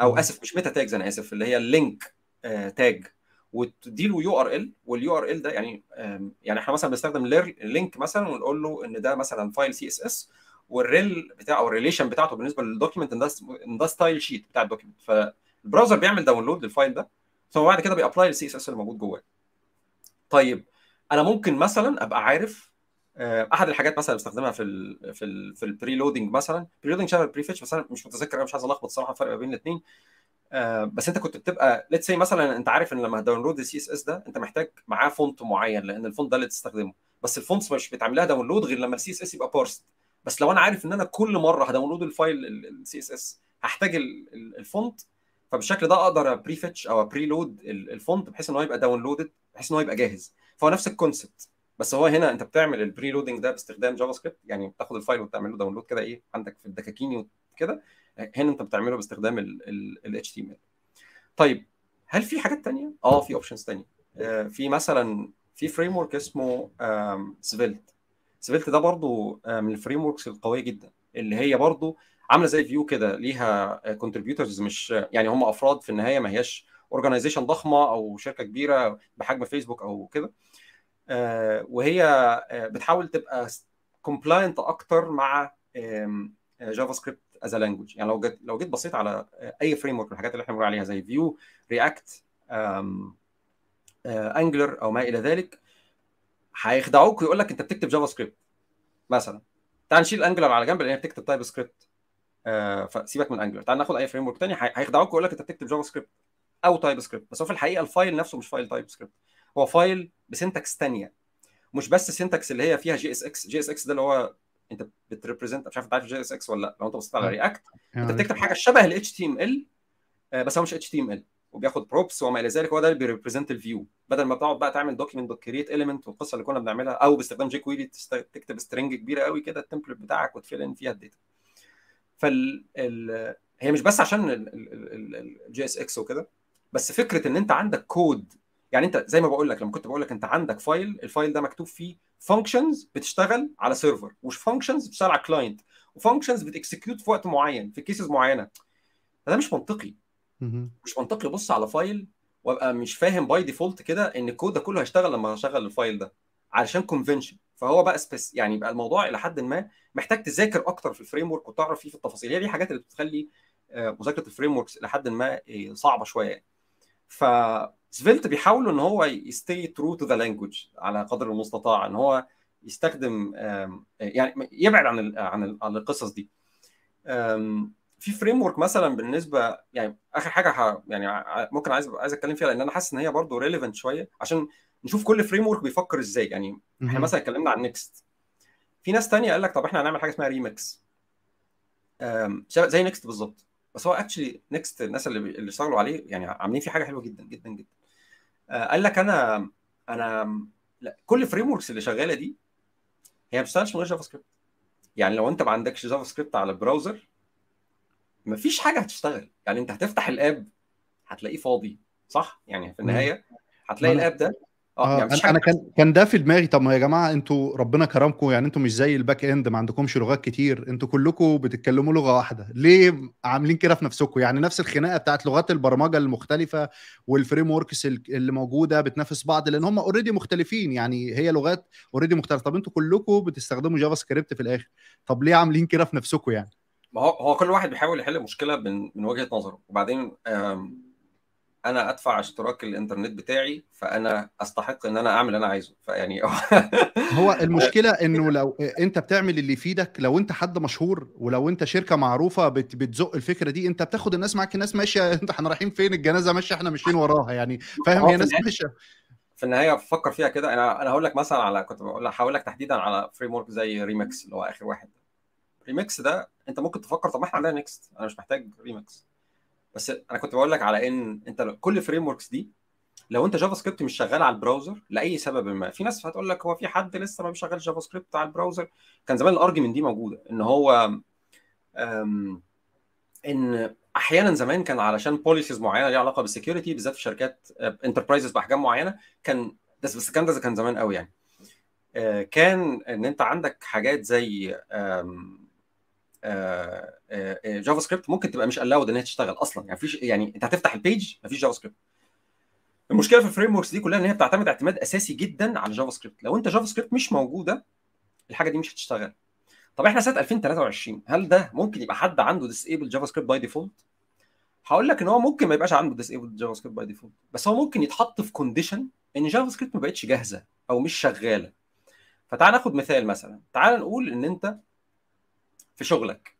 أو آسف مش meta tags أنا آسف اللي هي ال link tag وتدي له URL وال URL ده يعني يعني إحنا مثلا بنستخدم ال link مثلا ونقول له إن ده مثلا file CSS وال rel بتاعه أو ال relation بتاعته بالنسبة لل document إن ده stylesheet بتاع ال document فال browser بيعمل download لل file ده ثم بعد كده بي apply ال CSS اللي موجود جواه. طيب أنا ممكن مثلا أبقى عارف أحد الحاجات مثلا بستخدمها في ال في ال في ال preloading مثلا. preloading شبه ال prefetch بس أنا مش متذكر أنا مش عايز ألخبط الصراحه الفرق ما بين الاثنين بس انت كنت بتبقى let's say مثلا انت عارف ان لما هت download ال CSS ده انت محتاج معاه font معين لأن ال font ده اللي تستخدمه. بس ال fonts مش بتعمل لها download غير لما ال CSS يبقى parsed بس لو أنا عارف إن أنا كل مرة ه download ال file ال CSS هحتاج ال font فبالشكل ده أقدر prefetch أو preload ال font بحيث إن هو يبقى downloaded بحيث إن هو يبقى جاهز. فهو نفس ال concept بس هو هنا أنت بتعمل ال preloading ده باستخدام JavaScript يعني بتاخد ال file وتعمل له download كده إيه عندك في الدكاكيني وكده هنا انت بتعمله باستخدام ال ال طيب هل في حاجات تانية؟ آه في options تانية. آه في مثلا في framework اسمه Svelte Svelte ده برضو من ال frameworks القوية جدا اللي هي برضو عاملة زي Vue كده ليها contributors مش يعني هم أفراد في النهاية ما هياش organization ضخمة أو شركة كبيرة بحجم فيسبوك أو كده. آه وهي بتحاول تبقى compliant أكتر مع JavaScript as language يعني لو جيت لو جيت بصيت على أي framework الحاجات اللي إحنا بنقول عليها زي Vue React Angular أو ما إلى ذلك هيخدعوك ويقول لك أنت بتكتب JavaScript مثلا. تعال نشيل Angular على جنب لأن هي بتكتب TypeScript آه فسيبك من Angular تعال ناخد أي framework ثاني هيخدعوك ويقول لك أنت بتكتب JavaScript أو TypeScript بس هو في الحقيقة ال file نفسه مش file TypeScript هو file ب syntax ثانية مش بس syntax اللي هي فيها جي إس إكس. جي إس إكس ده اللي هو انت بت represent مش عارف انت عارف JSX ولا لا لو انت بصيت على React انت بتكتب حاجة شبه ال HTML بس هو مش HTML وبياخد props وما إلى ذلك هو ده اللي بي represent ال view بدل ما تقعد بقى تعمل document dot create element والقصة اللي كنا بنعملها أو باستخدام jQuery تكتب string كبيره قوي كده ال template بتاعك وت fill in فيها ال data فال ال... هي مش بس عشان ال JSX وكده بس فكره ان انت عندك كود يعني انت زي ما بقول لك لما كنت بقول لك انت عندك file ال file ده مكتوب فيه functions بتشتغل على server وش functions بتشتغل على client و functions بت execute في وقت معين في cases معينة. ده مش منطقي. مش منطقي ابص على file وابقى مش فاهم by default كده إن الكود ده كله هيشتغل لما هشغل ال file ده علشان convention فهو بقى space يعني بقى الموضوع إلى حد ما محتاج تذاكر أكتر في ال framework وتعرف فيه في التفاصيل. هي دي الحاجات اللي بتخلي مذاكرة ال frameworks إلى حد ما صعبة شوية. يعني ف Svelte بيحاولوا إن هو ي stay true to the language على قدر المستطاع إن هو يستخدم يعني يبعد عن ال عن, ال عن القصص دي. في framework مثلا بالنسبة يعني آخر حاجة. يعني ممكن عايز عايز أتكلم فيها لأن أنا حاسس إن هي برضه relevant شوية عشان نشوف كل framework بيفكر إزاي. يعني إحنا مثلا اتكلمنا عن Next في ناس تانية قال لك طب إحنا هنعمل حاجة اسمها ريمكس زي Next بالظبط. بس هو actually Next الناس اللي اللي اشتغلوا عليه يعني عاملين فيه حاجة حلوة جدا جدا جدا. قال لك أنا أنا لا كل frameworks اللي شغالة دي هي ما بتشتغلش من غير JavaScript يعني لو أنت ما عندكش JavaScript على ال browser مفيش حاجة هتشتغل. يعني أنت هتفتح ال app هتلاقيه فاضي صح؟ يعني في النهاية هتلاقي ال app ده آه يعني أنا كان كان ده في دماغي. طب ما يا جماعة أنتوا ربنا كرمكم يعني أنتوا مش زي ال backend ما عندكمش لغات كتير. أنتوا كلكم بتتكلموا لغة واحدة. ليه عاملين كده في نفسكم؟ يعني نفس الخناقة بتاعت لغات البرمجة المختلفة وال frameworks اللي موجودة بتنافس بعض لأن هم already مختلفين. يعني هي لغات already مختلفة. طب أنتوا كلكم بتستخدموا JavaScript في الآخر. طب ليه عاملين كده في نفسكم يعني؟ ما هو هو كل واحد بيحاول يحل مشكلة من من وجهة نظره. وبعدين أنا أدفع اشتراك الإنترنت بتاعي فأنا أستحق إن أنا أعمل اللي أنا عايزه. فيعني هو المشكلة إنه لو أنت بتعمل اللي يفيدك لو أنت حد مشهور ولو أنت شركة معروفة بت بتزق الفكرة دي أنت بتاخد الناس معاك الناس ماشية أنت إحنا رايحين فين؟ الجنازة ماشية إحنا ماشيين وراها. يعني فاهم؟ هي ناس ماشية. في النهاية فكر فيها كده. أنا أنا هقول لك مثلا على كنت بقول هقول لك تحديدا على framework زي ريمكس اللي هو آخر واحد. ريمكس ده أنت ممكن تفكر طب ما إحنا عندنا Next. أنا مش محتاج ريمكس بس أنا كنت بقول لك على إن أنت كل frameworks دي لو أنت JavaScript مش شغال على ال browser لأي سبب ما. في ناس هتقول لك هو في حد لسه ما بيشغلش JavaScript على ال browser؟ كان زمان ال argument دي موجودة. إن هو إن أحيانا زمان كان علشان policies معينة ليها علاقة بال security بالذات في شركات enterprises بأحجام معينة كان بس بس الكلام ده كان زمان قوي يعني. كان إن أنت عندك حاجات زي JavaScript ممكن تبقى مش ال allowed ان هي تشتغل أصلا. يعني فيش يعني أنت هتفتح ال page مفيش JavaScript المشكلة في ال frame دي كلها إن هي بتعتمد اعتماد أساسي جدا على JavaScript لو أنت JavaScript مش موجودة الحاجة دي مش هتشتغل. طب إحنا سنة 2023 هل ده ممكن يبقى حد عنده disable JavaScript by default هقول لك إن هو ممكن ما يبقاش عنده disable JavaScript by default بس هو ممكن يتحط في condition إن JavaScript ما بقتش جاهزة أو مش شغالة. فتعال ناخد مثال مثلا. تعال نقول إن أنت في شغلك.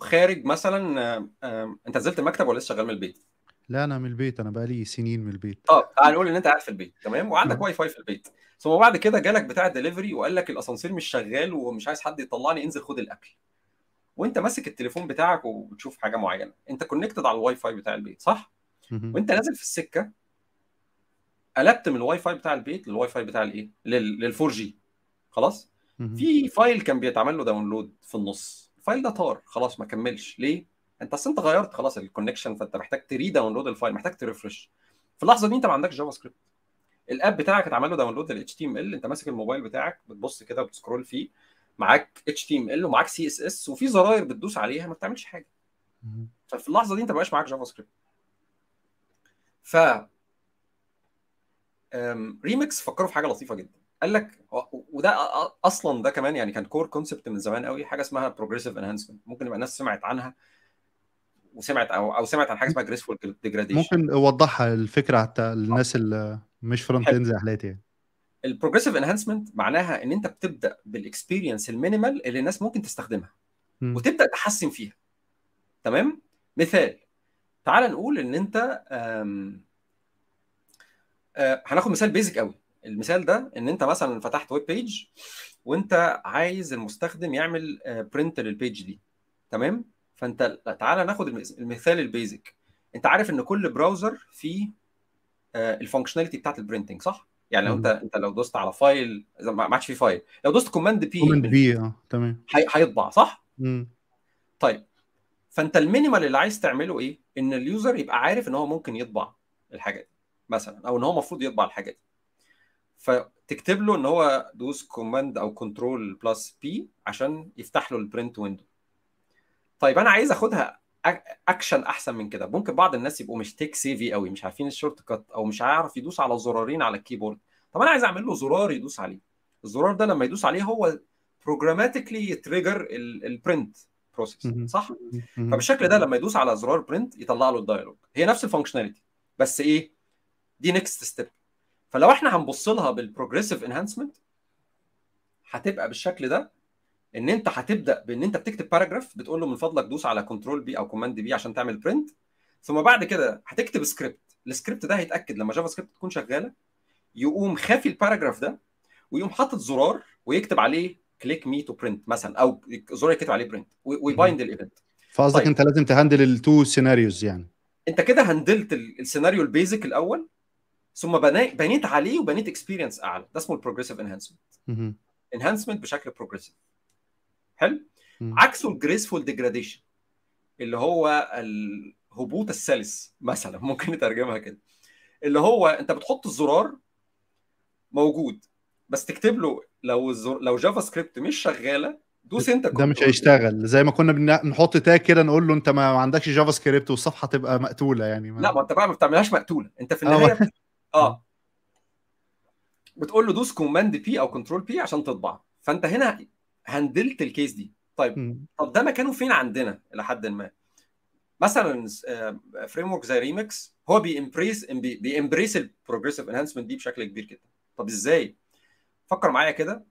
خارج مثلا آه، آه، أنت نزلت المكتب ولا لسه شغال من البيت؟ لا أنا من البيت. أنا بقالي سنين من البيت. طب تعال نقول إن أنت قاعد في البيت. تمام؟ وعندك. واي فاي في البيت. ثم بعد كده جالك بتاع الدليفري وقال لك الأسانسير مش شغال ومش عايز حد يطلعني انزل خد الأكل. وأنت ماسك التليفون بتاعك وبتشوف حاجة معينة. أنت connected على الواي فاي بتاع البيت صح. وأنت نازل في السكة قلبت من الواي فاي بتاع البيت للواي فاي بتاع الإيه؟ لل 4 G خلاص. في file كان بيتعمل له download في النص. ال file ده طار. خلاص ما كملش. ليه؟ انت اصل انت غيرت خلاص ال connection فانت محتاج ت redownload ال file محتاج ت refresh في اللحظة دي انت ما عندكش JavaScript ال app بتاعك اتعمل له download لل HTML انت ماسك الموبايل بتاعك بتبص كده وبت scroll فيه. معاك HTML ومعاك CSS وفي زراير بتدوس عليها ما بتعملش حاجة. ففي اللحظة دي انت ما بقاش معاك JavaScript ف ريمكس فكروا في حاجة لطيفة جدا. قال لك وده أصلا ده كمان يعني كان core concept من زمان قوي حاجة اسمها progressive enhancement ممكن يبقى الناس سمعت عنها وسمعت أو أو سمعت عن حاجة اسمها graceful degradation ممكن أوضحها الفكرة حتى للناس اللي مش front. end زي حالاتي يعني. ال progressive enhancement معناها إن أنت بتبدأ بال experience ال minimal اللي الناس ممكن تستخدمها مم. وتبدأ تحسن فيها. تمام؟ مثال تعال نقول إن أنت أم... أه هناخد مثال basic قوي. المثال ده إن أنت مثلا فتحت web page وأنت عايز المستخدم يعمل print لل page دي تمام؟ فأنت لا، تعال ناخد المثال ال basic أنت عارف إن كل browser فيه ال functionality بتاعت ال printing صح؟ يعني لو أنت أنت لو دوست على file ما عادش فيه file لو دوست command P command P آه تمام. هيطبع صح؟ مم. طيب. فأنت ال minimal اللي عايز تعمله إيه؟ إن ال user يبقى عارف إن هو ممكن يطبع الحاجة دي مثلا أو إن هو المفروض يطبع الحاجة دي. فتكتب له إن هو دوس command أو control plus P عشان يفتح له ال print window طيب أنا عايز أخدها اكشن أحسن من كده. ممكن بعض الناس يبقوا مش tech savvy قوي مش عارفين ال shortcut أو مش هيعرف يدوس على زرارين على ال keyboard طب أنا عايز أعمل له زرار يدوس عليه. الزرار ده لما يدوس عليه هو programmatically ي trigger ال print process. صح. فبالشكل ده لما يدوس على زرار print يطلع له ال dialog هي نفس ال functionality بس إيه؟ دي next step فلو إحنا هنبص لها بال progressive enhancement هتبقى بالشكل ده إن أنت هتبدأ بإن أنت بتكتب paragraph بتقول له من فضلك دوس على control P أو command P عشان تعمل print ثم بعد كده هتكتب script ال script ده هيتأكد لما JavaScript تكون شغالة يقوم خافي ال paragraph ده ويقوم حاطط زرار ويكتب عليه click me to print مثلا أو زرار يكتب عليه print وي bind ال event فقصدك طيب. أنت لازم ت handle ال two scenarios يعني. أنت كده handle ت ال- السيناريو ال basic الأول ثم بنيت عليه وبنيت experience أعلى ده اسمه ال progressive enhancement. enhancement بشكل progressive حلو. عكسه ال graceful degradation اللي هو الهبوط السلس مثلا ممكن نترجمها كده اللي هو أنت بتحط الزرار موجود بس تكتب له لو الزر... لو JavaScript مش شغالة دوس انت ده مش. هيشتغل زي ما كنا بن- نحط tag كده نقول له أنت ما عندكش JavaScript والصفحة تبقى مقتولة يعني ما... لا ما أنت بقى ما بتعملهاش مقتولة أنت في آه. النهاية. آه. بتقول له دوس command P أو control P عشان تطبع. فأنت هنا handle ت ال case دي. طيب مم. طب ده مكانه فين عندنا إلى حد ما؟ مثلا framework زي ريمكس هو بيمبريس بي- بيمبريس البروجريسيف انهانسمنت دي بشكل كبير جدا. طب إزاي؟ فكر معايا كده.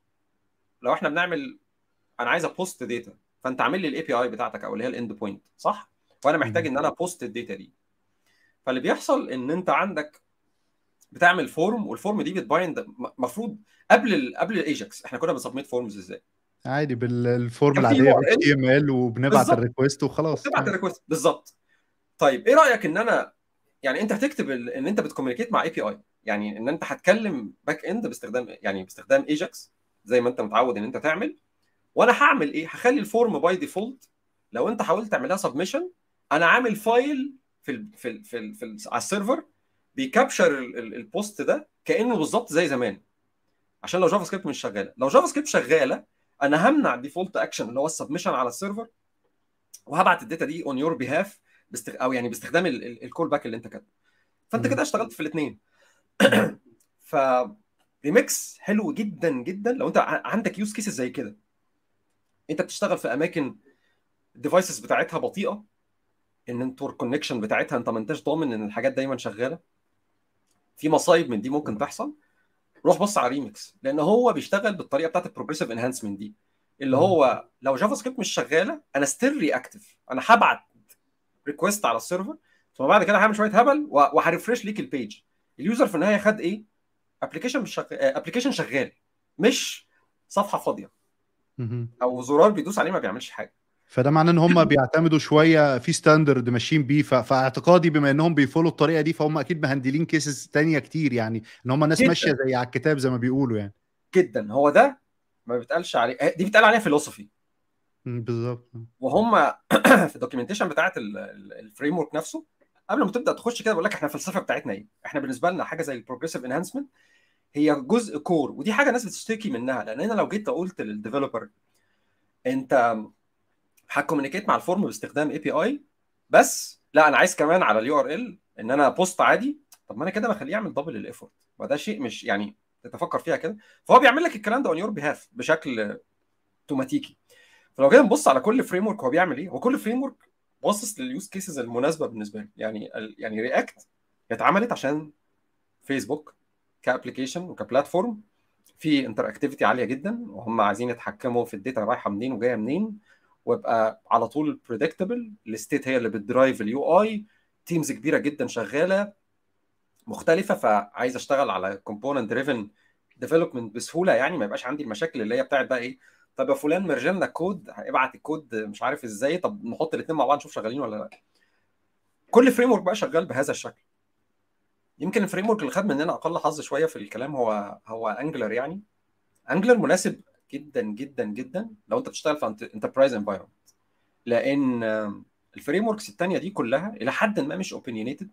لو إحنا بنعمل أنا عايز ا post data فأنت عامل لي ال API بتاعتك أو اللي هي ال endpoint صح؟ وأنا محتاج إن أنا ا post ال data دي. فاللي بيحصل إن أنت عندك بتعمل form وال form دي بت bind المفروض قبل ال قبل الايجكس إحنا كنا بن submit forms إزاي؟ عادي بال form العادية. HTML وبنبعت. ال request وخلاص. تبعت ال request بالظبط. طيب إيه رأيك ان أنا يعني انت هتكتب ان انت بت communicate مع API يعني ان انت هتكلم backend باستخدام يعني باستخدام ايجكس زي ما انت متعود ان انت تعمل وأنا هعمل إيه؟ هخلي ال form by default لو انت حاولت تعملها submission أنا عامل file في ال في ال في, ال في ال على ال server بي capture ال- ال- ال post ده كأنه بالظبط زي زمان. عشان لو JavaScript مش شغالة. لو JavaScript شغالة أنا همنع ال default action اللي هو ال submission على ال server وهبعت ال data دي on your behalf باستخ... أو يعني باستخدام ال callback اللي أنت كاتبه. فأنت. كده اشتغلت في الاثنين ف ريميكس حلو جدا جدا. لو أنت عندك use cases زي كده. أنت بتشتغل في أماكن ال devices بتاعتها بطيئة. ان أنتوا ال connection بتاعتها أنت ما أنتش ضامن إن الحاجات دايما شغالة. في مصايب من دي ممكن تحصل روح بص على ريمكس لأن هو بيشتغل بالطريقة بتاعت ال progressive enhancement دي. اللي هو لو JavaScript مش شغالة أنا still reactive أنا هبعت request على ال server ثم بعد كده هعمل شوية هبل وه refresh ليك ال page ال user في النهاية خد إيه؟ application مش شغال application شغال مش صفحة فاضية. أو زرار بيدوس عليه ما بيعملش حاجة. فده معناه إن هم بيعتمدوا شوية في standard ماشيين بيه. فاعتقادي بما إنهم بي follow وا الطريقة دي فهم أكيد مهندلين cases تانية كتير يعني إن هم ناس ماشية زي على الكتاب زي ما بيقولوا يعني. جدا. هو ده ما بيتقالش عليه. دي بيتقال عليها philosophy بالظبط. وهم في ال documentation بتاعت ال framework نفسه قبل ما تبدأ تخش كده بقول لك إحنا الفلسفه بتاعتنا إيه؟ إحنا بالنسبة لنا حاجة زي ال progressive enhancement هي جزء core ودي حاجة الناس بتشتكي منها. لأن أنا لو جيت قلت لل developer أنت هت communicate مع ال form باستخدام API بس لا أنا عايز كمان على ال URL إن أنا post عادي. طب ما أنا كده بخليه يعمل double ال effort وده شيء مش يعني تتفكر فيها كده. فهو بيعمل لك الكلام ده on your behalf بشكل اوتوماتيكي فلو جينا نبص على كل framework هو بيعمل إيه هو كل framework باصص لل use cases المناسبة بالنسبة له. يعني يعني React اتعملت عشان فيسبوك ك application وك platform في interactivity عالية جدا وهم عايزين يتحكموا في ال data رايحة منين وجاية منين. ويبقى على طول predictable ال state هي اللي بت drive ال UI teams كبيرة جدا شغالة مختلفة فعايز أشتغل على component driven development بسهولة. يعني ما يبقاش عندي المشاكل اللي هي بتاعت بقى إيه طب يا فلان merge لنا الكود ابعت الكود مش عارف إزاي طب نحط الاثنين مع بعض نشوف شغالين ولا لأ. كل framework بقى شغال بهذا الشكل. يمكن ال framework اللي خد مننا أقل حظ شوية في الكلام هو هو Angular يعني. Angular مناسب جدا جدا جدا لو أنت بتشتغل في enterprise environment لأن ال frameworks الثانية دي كلها إلى حد ما مش opinionated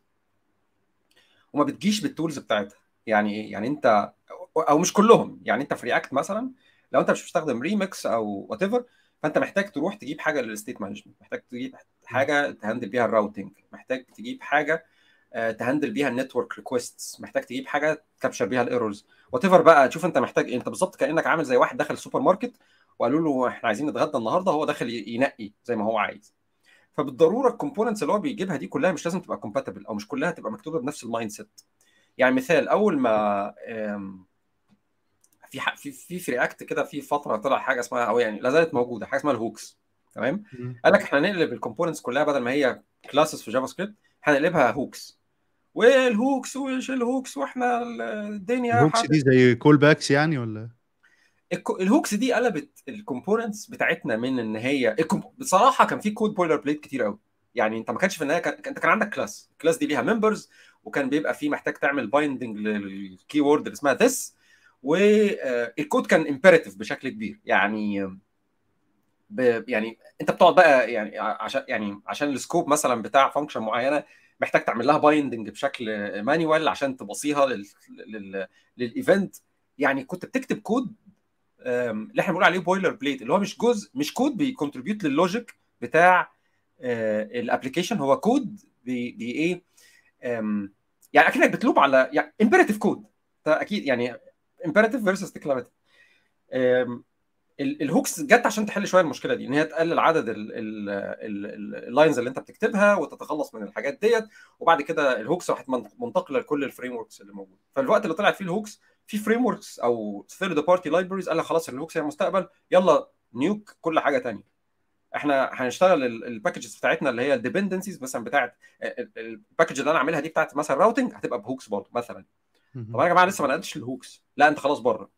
وما بتجيش بال tools بتاعتها. يعني إيه؟ يعني أنت أو مش كلهم. يعني أنت في React مثلا لو أنت مش بتستخدم ريمكس أو whatever فأنت محتاج تروح تجيب حاجة لل state management محتاج تجيب حاجة ت handle بيها ال routing محتاج تجيب حاجة ت handle بيها ال network requests محتاج تجيب حاجة ت capture بيها ال errors whatever بقى تشوف انت محتاج إيه. انت بالظبط كأنك عامل زي واحد دخل السوبر ماركت وقالوا له إحنا عايزين نتغدى النهارده. هو داخل ينقي زي ما هو عايز. فبالضرورة ال components اللي هو بيجيبها دي كلها مش لازم تبقى compatible أو مش كلها تبقى مكتوبة بنفس ال mindset يعني مثال أول ما في في في في React كده في فترة طلع حاجة اسمها أو يعني لا زالت موجودة حاجة اسمها ال hooks. تمام؟ قال لك إحنا نقلب ال components كلها بدل ما هي classes في JavaScript هنقلبها hooks. وال hooks وش ال hooks وإحنا الدنيا ال hooks دي زي callbacks يعني ولا؟ ال hooks دي قلبت ال components بتاعتنا من إن هي بصراحة كان في code boilerplate كتير قوي يعني أنت ما كانش في النهاية كان... أنت كان عندك class ال class دي ليها members وكان بيبقى فيه محتاج تعمل binding لل keyword اللي اسمها this والكود كان imperative بشكل كبير. يعني ب... يعني أنت بتقعد بقى يعني عشان يعني عشان ال scope مثلا بتاع function معينة محتاج تعمل لها binding بشكل manual عشان ت pass يها لل... لل... لل event يعني كنت بتكتب كود اللي إحنا بنقول عليه boilerplate اللي هو مش جزء مش code بي contribute لل logic بتاع ال application هو كود بي, إيه؟ يعني أكنك بت loop على يعني imperative code أكيد يعني imperative versus declarative ال hooks جت عشان تحل شوية المشكلة دي إن هي تقلل عدد ال lines اللي أنت بتكتبها وتتخلص من الحاجات ديت وبعد كده ال hooks راحت منتقلة لكل ال frameworks اللي موجوده فالوقت اللي طلعت فيه ال hooks في frameworks أو third party libraries قال لك خلاص ال hooks هي المستقبل يلا nuke كل حاجة ثانية إحنا هنشتغل ال packages بتاعتنا اللي هي ال dependencies مثلا بتاعت ال package اللي أنا عاملها دي بتاعت مثلا routing هتبقى ب hooks برضه مثلا. طب أنا يا جماعة لسه ما نقلتش ال hooks لا أنت خلاص بره.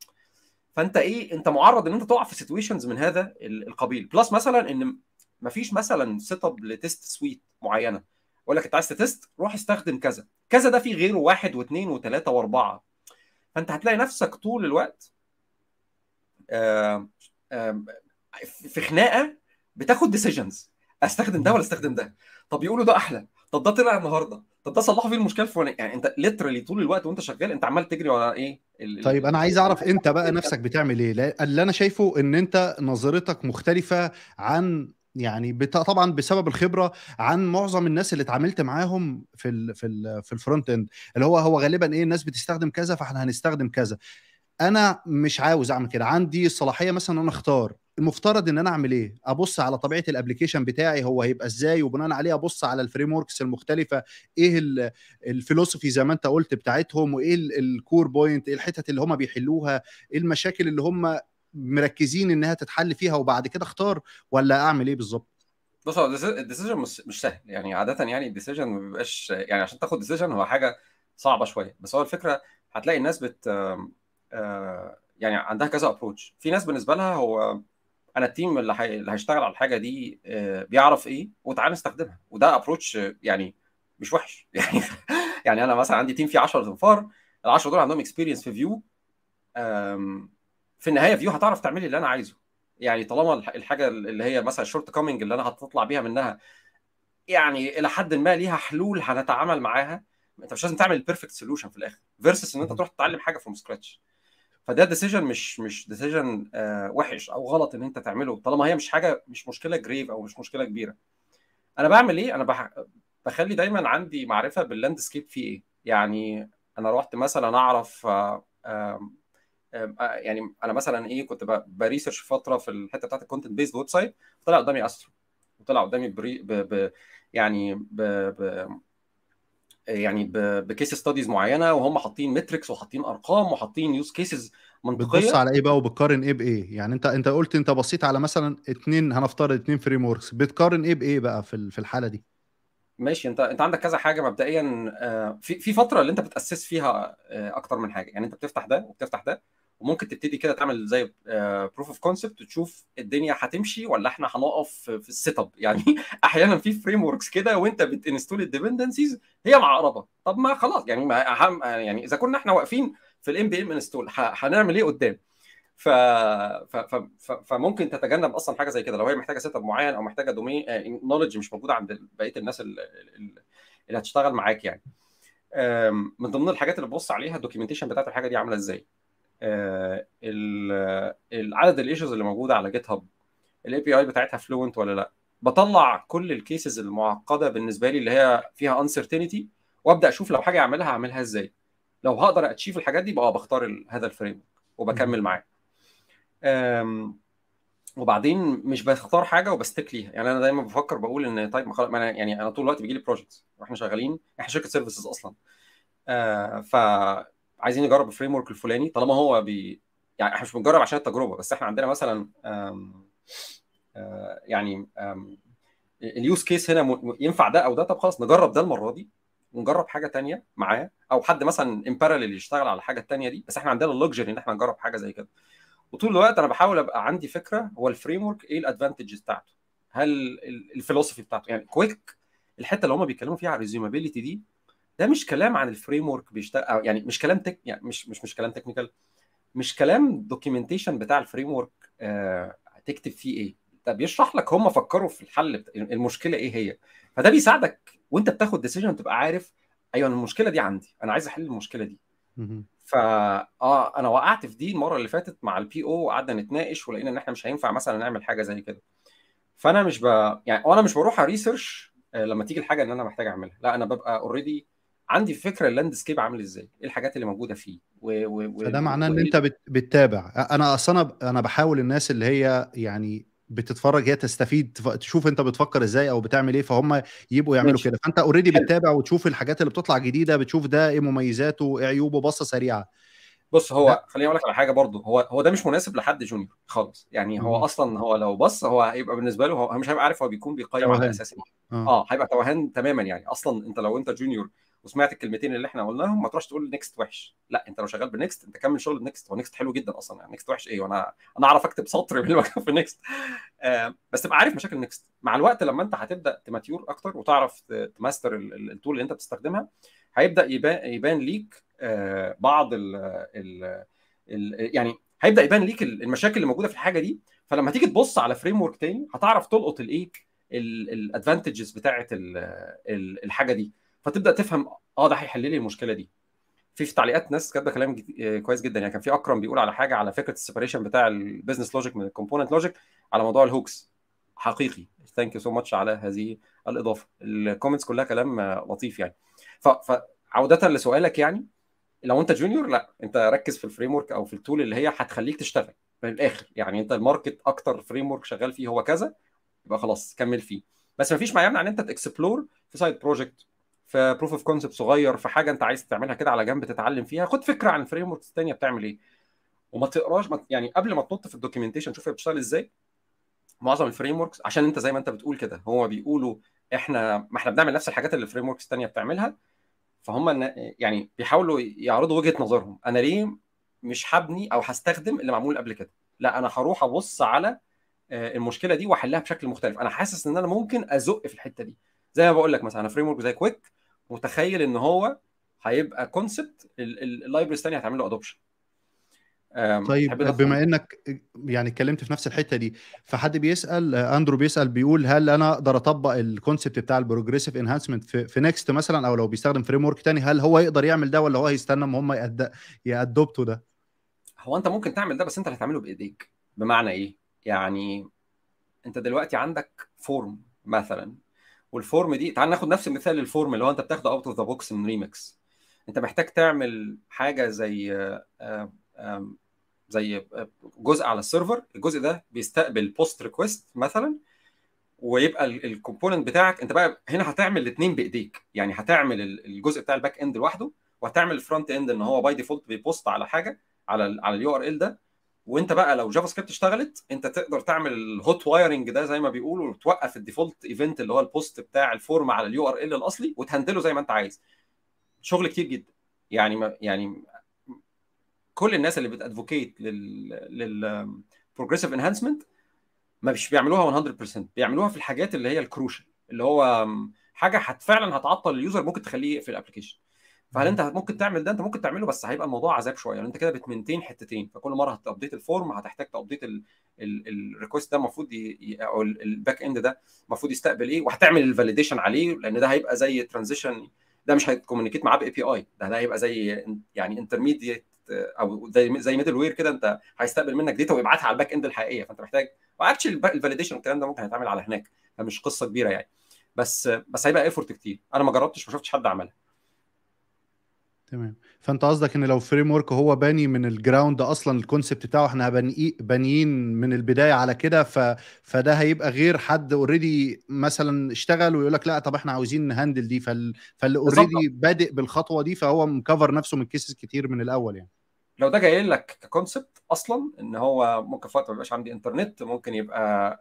فانت إيه انت معرض ان انت تقع في situations من هذا القبيل. plus مثلا إن مفيش مثلا setup ل test suite معينة. أقول لك أنت عايز ت test روح استخدم كذا. كذا ده فيه غيره واحد واثنين وثلاثة وأربعة. فأنت هتلاقي نفسك طول الوقت آآ آآ في خناقة بتاخد decisions أستخدم ده ولا أستخدم ده؟ طب يقولوا ده أحلى. طب ده طلع النهارده. طب ده صلحوا فيه المشكلة الفلانية. يعني انت literally طول الوقت وانت شغال انت عمال تجري ورا إيه طيب أنا عايز أعرف أنت بقى نفسك بتعمل إيه؟ اللي أنا شايفه إن أنت نظرتك مختلفة عن يعني بت... طبعا بسبب الخبرة عن معظم الناس اللي اتعاملت معاهم في ال في ال في ال frontend اللي هو هو غالبا إيه الناس بتستخدم كذا فإحنا هنستخدم كذا. أنا مش عاوز أعمل كده. عندي الصلاحيه مثلا أنا أختار. المفترض إن أنا أعمل إيه؟ أبص على طبيعة ال application بتاعي هو هيبقى إزاي؟ وبناء عليه أبص على ال frameworks المختلفة إيه ال philosophy زي ما أنت قلت بتاعتهم وإيه ال core point إيه الحتت اللي هم بيحلوها إيه المشاكل اللي هم مركزين إنها تتحل فيها وبعد كده أختار ولا أعمل إيه بالظبط بص هو ال decision مش سهل. يعني عاده يعني ال decision ما بيبقاش يعني عشان تاخد decision هو حاجة صعبة شوية. بس هو الفكرة هتلاقي الناس بت يعني عندها كذا approach في ناس بالنسبة لها هو أنا ال team اللي, حي... اللي هيشتغل على الحاجة دي بيعرف إيه؟ وتعالى نستخدمها. وده approach يعني مش وحش. يعني يعني أنا مثلا عندي team فيه 10 تنفار ال 10 دول عندهم experience في Vue في النهاية Vue هتعرف تعملي اللي أنا عايزه. يعني طالما الحاجة اللي هي مثلا ال shortcoming اللي أنا هتطلع بيها منها يعني إلى حد ما ليها حلول هنتعامل معاها. أنت مش لازم تعمل ال perfect solution في الآخر versus إن أنت تروح تتعلم حاجة from scratch فده decision مش مش decision آه وحش أو غلط إن أنت تعمله طالما هي مش حاجة مش مشكلة grave أو مش مشكلة كبيرة أنا بعمل إيه أنا. بخلي دايما عندي معرفة بال landscape فيه إيه يعني أنا رحت مثلا أعرف آه آه يعني أنا مثلا إيه كنت ب research فترة في الحتة بتاعت ال content based website طلع قدامي Astro وطلع قدامي بري ب... ب... يعني ب... ب... يعني ب case studies معينة وهم حاطين metrics وحاطين أرقام وحاطين use cases منطقية. بتبص على إيه بقى وبتقارن إيه بإيه؟ يعني أنت أنت قلت أنت بصيت على مثلا اثنين هنفترض اثنين frameworks بتقارن إيه بإيه بقى في في الحالة دي؟ ماشي. أنت أنت عندك كذا حاجة مبدئيا في في فترة اللي أنت بتأسس فيها أكتر من حاجة. يعني أنت بتفتح ده وبتفتح ده وممكن تبتدي كده تعمل زي proof of concept وتشوف الدنيا هتمشي ولا إحنا هنقف في ال setup يعني أحيانا في frameworks كده وانت بت install ال dependencies هي معقربه طب ما خلاص يعني ما يعني إذا كنا إحنا واقفين في ال npm install هنعمل إيه قدام؟ ف... ف... ف... فممكن تتجنب أصلا حاجة زي كده. لو هي محتاجة setup معين أو محتاجة domain knowledge مش موجودة عند بقية الناس اللي, اللي هتشتغل معاك يعني. من ضمن الحاجات اللي ببص عليها ال documentation بتاعت الحاجة دي عاملة إزاي؟ العدد ال issues اللي موجودة على GitHub ال API بتاعتها fluent ولا لأ؟ بطلع كل ال cases المعقدة بالنسبة لي اللي هي فيها uncertainty وأبدأ أشوف لو حاجة أعملها اعملها إزاي. لو هقدر achieve الحاجات دي بقى بختار هذا ال frame وبكمل معاه. وبعدين مش بختار حاجة وب stick ليها. يعني أنا دايما بفكر بقول إن طيب ما أنا يعني أنا طول الوقت بيجي لي projects وإحنا شغالين إحنا شركة services أصلا. آه ف عايزين نجرب ال framework الفلاني طالما هو بي يعني إحنا مش بنجرب عشان التجربة بس إحنا عندنا مثلا آم آم يعني ال use case هنا. ينفع ده أو ده؟ طب خلاص نجرب ده المرة دي ونجرب حاجة تانية معاه أو حد مثلا in parallel يشتغل على الحاجة التانية دي بس إحنا عندنا ال luxury إن إحنا نجرب حاجة زي كده. وطول الوقت أنا بحاول أبقى عندي فكرة هو ال framework إيه ال advantages بتاعته؟ هل ال philosophy بتاعته؟ يعني Qwik الحتة اللي هم بيتكلموا فيها على ال resumability دي ده مش كلام عن ال framework بيشتغل يعني مش كلام tech يعني مش مش مش كلام technical مش كلام documentation بتاع ال framework آه هتكتب فيه إيه. ده بيشرح لك هم فكروا في الحل المشكلة إيه هي. فده بيساعدك وأنت بتاخد decision تبقى عارف أيوه المشكلة دي عندي أنا عايز أحل المشكلة دي. فا آه أنا وقعت في دي المرة اللي فاتت مع ال PO وقعدنا نتناقش ولقينا إن إحنا مش هينفع مثلا نعمل حاجة زي كده. فأنا مش ب... يعني وأنا مش بروح research لما تيجي الحاجة اللي أنا محتاج أعملها. لا أنا ببقى already عندي فكرة ال landscape عامل إزاي إيه الحاجات اللي موجودة فيه؟ و... و... فده معناه إن أنت بت... بتتابع. أنا أصلا أنا بحاول الناس اللي هي يعني بتتفرج هي تستفيد تشوف أنت بتفكر إزاي أو بتعمل إيه فهم يبقوا يعملوا كده. فأنت already بتتابع وتشوف الحاجات اللي بتطلع جديدة بتشوف ده إيه مميزاته إيه عيوبه بصة سريعة. بص هو خليني أقول لك على حاجة برضه هو هو ده مش مناسب لحد junior خالص. يعني هو م. أصلا هو لو بص هو هيبقى بالنسبة له هو مش هيبقى عارف هو بيكون بيقيم على أساس إيه آه, هيبقى توهان تماما يعني. أصلا أنت لو أنت junior وسمعت الكلمتين اللي إحنا قلناهم ما تروحش تقول Next وحش. لا انت لو شغال ب Next انت كمل شغل ب Next هو Next حلو جدا أصلا. يعني Next وحش إيه؟ وأنا أنا أعرف أكتب سطر من في Next آه بس تبقى عارف مشاكل Next مع الوقت لما أنت هتبدأ ت mature أكتر وتعرف ت master ال tool اللي أنت بتستخدمها هيبدأ يبان ليك آه بعض ال ال يعني هيبدأ يبان ليك المشاكل اللي موجودة في الحاجة دي. فلما تيجي تبص على framework تاني هتعرف تلقط الإيه؟ ال advantages بتاعه الحاجة دي. فتبدأ تفهم آه ده هيحل لي المشكلة دي. في في تعليقات ناس كاتبة كلام كويس جدا. يعني كان في أكرم بيقول على حاجة على فكرة ال separation بتاع ال business logic من ال component logic على موضوع ال hooks. حقيقي. thank you so much على هذه الإضافة. ال comments كلها كلام لطيف يعني. فعوده لسؤالك يعني لو أنت junior لا. أنت ركز في ال framework أو في ال tool اللي هي هتخليك تشتغل من الآخر. يعني أنت ال market أكتر framework شغال فيه هو كذا يبقى خلاص كمل فيه. بس ما فيش ما يمنع إن أنت ت explore في side project في proof of concept صغير في حاجة أنت عايز تعملها كده على جنب تتعلم فيها. خد فكرة عن ال frameworks الثانية بتعمل إيه. وما تقراش ما يعني قبل ما تنط في ال documentation شوف هي بتشتغل إزاي. معظم ال frameworks عشان أنت زي ما أنت بتقول كده هو بيقولوا إحنا ما إحنا بنعمل نفس الحاجات اللي ال frameworks الثانية بتعملها. فهم يعني بيحاولوا يعرضوا وجهة نظرهم. أنا ليه مش هبني أو هستخدم اللي معمول قبل كده؟ لا أنا هروح أبص على المشكلة دي وأحلها بشكل مختلف. أنا حاسس إن أنا ممكن أزق في الحتة دي. زي ما بقول لك مثلا أنا framework زي Qwik متخيل إن هو هيبقى concept ال libraries الثانية هتعمل له adoption طيب بما إنك يعني اتكلمت في نفس الحتة دي فحد بيسأل أندرو بيسأل بيقول هل أنا أقدر أطبق ال concept بتاع ال progressive enhancement في, في Next مثلا أو لو بيستخدم framework تاني هل هو يقدر يعمل ده ولا هو هيستنى اما هم ي adopt وا ده؟ هو أنت ممكن تعمل ده بس أنت اللي هتعمله بإيديك. بمعنى إيه؟ يعني أنت دلوقتي عندك form مثلا. وال form دي تعال ناخد نفس المثال لل form اللي هو أنت بتاخده out of the box من ريمكس أنت محتاج تعمل حاجة زي زي جزء على ال server الجزء ده بيستقبل post request مثلا ويبقى ال component بتاعك أنت بقى هنا هتعمل الاثنين بإيديك. يعني هتعمل الجزء بتاع ال backend لوحده وهتعمل ال frontend إن هو by default بي post على حاجة على ال على ال URL ده وانت بقى لو JavaScript اشتغلت انت تقدر تعمل ال hot wiring ده زي ما بيقولوا وتوقف ال default event اللي هو ال post بتاع ال form على ال URL الأصلي وت handle ه زي ما انت عايز. شغل كتير جدا. يعني ما يعني كل الناس اللي بت advocate لل progressive enhancement ما مش بيعملوها 100% بيعملوها في الحاجات اللي هي ال crucial اللي هو حاجة فعلا هتعطل ال user ممكن تخليه يقفل ال application فهل انت ممكن تعمل ده؟ انت ممكن تعمله بس هيبقى الموضوع عذاب شوية. لأن انت كده بت maintain حتتين فكل مرة هت update ال form هتحتاج ت update ال request ده المفروض أو ال backend ده المفروض يستقبل إيه وهتعمل ال validation عليه لأن ده هيبقى زي transition ده مش هيت communicate معاه بـ API ده ده هيبقى زي يعني intermediate أو زي زي middleware كده أنت هيستقبل منك data ويبعتها على ال backend الحقيقية. فأنت محتاج و actually ال validation الكلام ده ممكن يتعمل على هناك. فمش قصة كبيرة يعني. بس بس هيبقى effort كتير. أنا ما جربتش ما شفتش حد عملها. تمام. فأنت قصدك إن لو framework هو باني من ال ground أصلا ال concept بتاعه إحنا بانيين من البداية على كده ف... فده هيبقى غير حد already مثلا اشتغل ويقول لك لا طب إحنا عاوزين ن handle دي فال... فاللي already بادئ بالخطوة دي فهو مكفر نفسه من cases كتير من الأول يعني. لو ده جاي لك ك concept أصلا إن هو ممكن في وقت ما يبقاش عندي إنترنت ممكن يبقى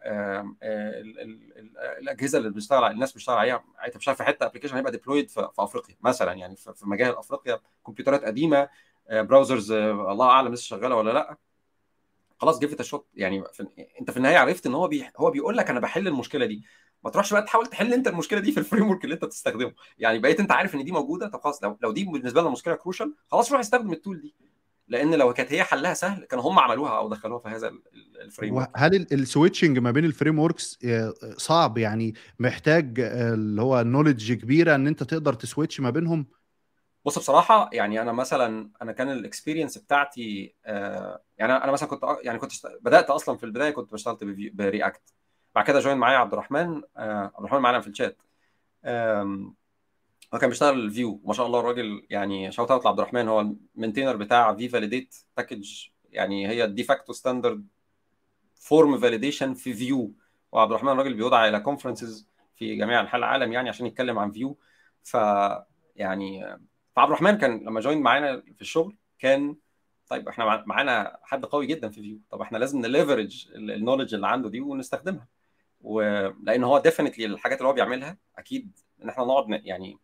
الأجهزة اللي بيشتغل الناس بتشتغل عليها انت مش عارف في حتة application هيبقى deployed في, أفريقيا مثلا يعني في مجال أفريقيا كمبيوترات قديمة browsers الله أعلم لسه شغالة ولا لأ. خلاص give it a shot يعني أنت في النهاية عرفت إن هو بي هو بيقول لك أنا بحل المشكلة دي. ما تروحش بقى تحاول تحل أنت المشكلة دي في ال framework اللي أنت بتستخدمه. يعني بقيت أنت عارف إن دي موجودة طب خلاص لو لو دي بالنسبة لنا مشكلة crucial خلاص روح استخدم ال tool دي. لأن لو كانت هي حلها سهل كانوا هم عملوها أو دخلوها في هذا ال framework هل ال switching ما بين ال frameworks صعب يعني محتاج اللي هو knowledge كبيرة إن أنت تقدر ت switch ما بينهم؟ بص بصراحة يعني أنا مثلا أنا كان ال experience بتاعتي آه يعني أنا مثلا كنت يعني كنت بدأت أصلا في البداية كنت اشتغلت ب React بعد كده join معايا عبد الرحمن آه عبد الرحمن معانا في الشات هو كان بيشتغل Vue ما شاء الله الراجل يعني shout out لعبد الرحمن هو ال maintainer بتاع VeeValidate package يعني هي ال de facto standard form validation في Vue. وعبد الرحمن الراجل بيدعى إلى conferences في جميع أنحاء العالم يعني عشان يتكلم عن Vue. ف يعني فعبد الرحمن كان لما join معانا في الشغل كان طيب إحنا معانا حد قوي جدا في Vue. طب إحنا لازم ن leverage ال knowledge اللي عنده دي ونستخدمها. ولان هو definitely الحاجات اللي هو بيعملها أكيد إن إحنا نقعد يعني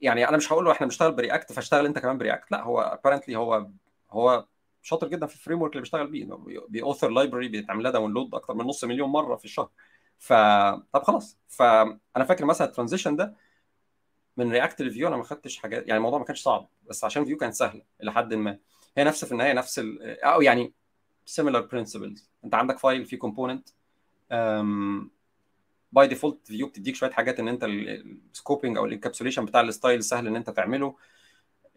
يعني أنا مش هقول له إحنا بنشتغل ب React فاشتغل أنت كمان ب React لأ هو apparently هو هو شاطر جدا في ال framework اللي بيشتغل بيه بي author library بيتعمل لها download أكتر من نص مليون مرة في الشهر. ف طب خلاص. فانا فاكر مثلا ال transition ده من React ل Vue أنا ما خدتش حاجات يعني الموضوع ما كانش صعب بس عشان Vue كانت سهله إلى حد ما. هي نفس في النهاية نفس ال... أو يعني similar principles. أنت عندك file فيه component by default Vue بتديك شوية حاجات إن أنت ال scoping أو ال encapsulation بتاع ال style سهل إن أنت تعمله.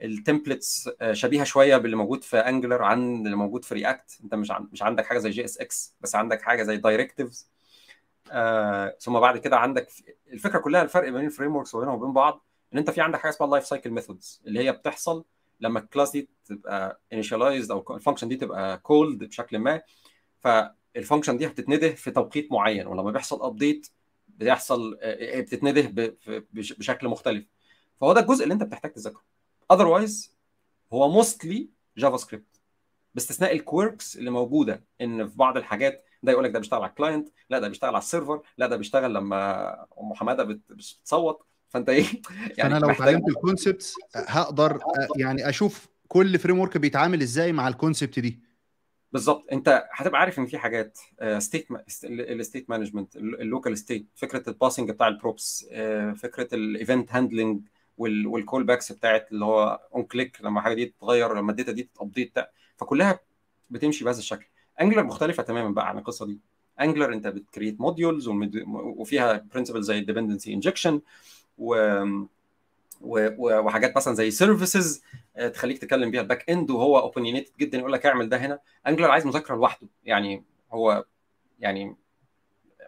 ال templates شبيهة شوية باللي موجود في Angular عن اللي موجود في React أنت مش. مش عندك حاجة زي JSX بس عندك حاجة زي directives آه ثم بعد كده عندك الفكرة كلها الفرق بين ال frameworks وبينهم وبين بعض إن أنت في عندك حاجة اسمها life cycle methods اللي هي بتحصل لما ال class دي تبقى initialized أو ال function دي تبقى called بشكل ما. فال function دي هتتنده في توقيت معين ولما بيحصل update بيحصل بتتنده بشكل مختلف. فهو ده الجزء اللي انت بتحتاج تذاكره. otherwise هو mostly JavaScript باستثناء ال quirks اللي موجودة إن في بعض الحاجات ده يقول لك ده بيشتغل على ال client لا ده بيشتغل على ال server لا ده بيشتغل لما أم حمادة بتصوت. فأنت إيه؟ يعني أنا لو اتعلمت ال concepts هقدر يعني أشوف كل framework بيتعامل إزاي مع ال concept دي. بالظبط انت هتبقى عارف ان في حاجات state ال state management ال local state فكرة ال passing بتاع ال props فكرة ال event handling وال callbacks بتاعت اللي هو on click لما حاجة دي تتغير لما ال data دي تت update فكلها بتمشي بهذا الشكل. Angular مختلفة تماما بقى عن القصة دي. Angular انت بت create modules وفيها principle زي ال dependency injection و وحاجات مثلا زي services تخليك تكلم بيها ال backend وهو opinionated جدا يقول لك اعمل ده هنا. Angular عايز مذاكرة لوحده. يعني هو يعني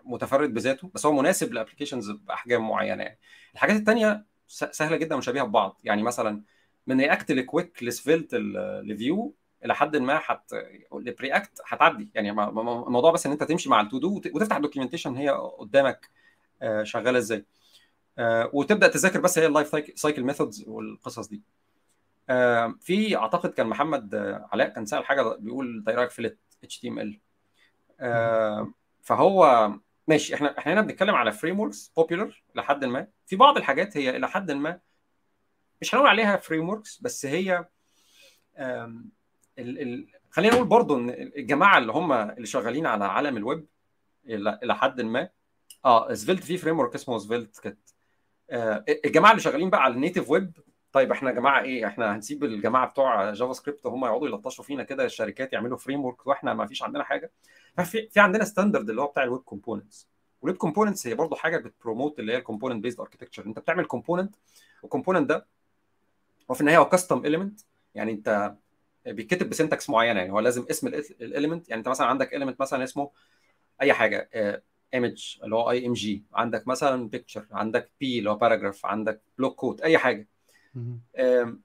متفرد بذاته بس هو مناسب ل applications بأحجام معينة يعني. الحاجات الثانية سهلة جدا وشبيهه ببعض. يعني مثلا من React ل Qwik ل Svelte ل Vue إلى حد ما حتى ال Preact هتعدي. يعني الموضوع بس إن أنت تمشي مع ال to do وتفتح ال documentation هي قدامك شغالة إزاي. وتبدأ تذاكر بس هي ال lifecycle methods والقصص دي. في أعتقد كان محمد علاء كان سأل حاجة بيقول إيه رايك في HTML فهو ماشي إحنا إحنا هنا بنتكلم على frameworks popular لحد ما. في بعض الحاجات هي إلى حد ما مش هنقول عليها frameworks بس هي ال ال خلينا نقول برضو إن الجماعة اللي هم اللي شغالين على عالم الويب إلى حد ما. آه Svelte في framework اسمه Svelte آه الجماعة اللي شغالين بقى على ال native web طيب إحنا يا جماعة إيه؟ إحنا هنسيب الجماعة بتوع JavaScript هم يقعدوا يلطشوا فينا كده الشركات يعملوا framework وإحنا ما فيش عندنا حاجة. ففي في عندنا standard اللي هو بتاع ال web components وال web components هي برضو حاجة بت promote اللي هي ال component based architecture أنت بتعمل component وال component ده هو في النهاية هو custom element يعني أنت بيتكتب ب syntax معينة يعني هو لازم اسم ال element يعني أنت مثلا عندك element مثلا اسمه أي حاجة. image اللي هو img عندك مثلا picture عندك p اللي هو paragraph عندك block code أي حاجة.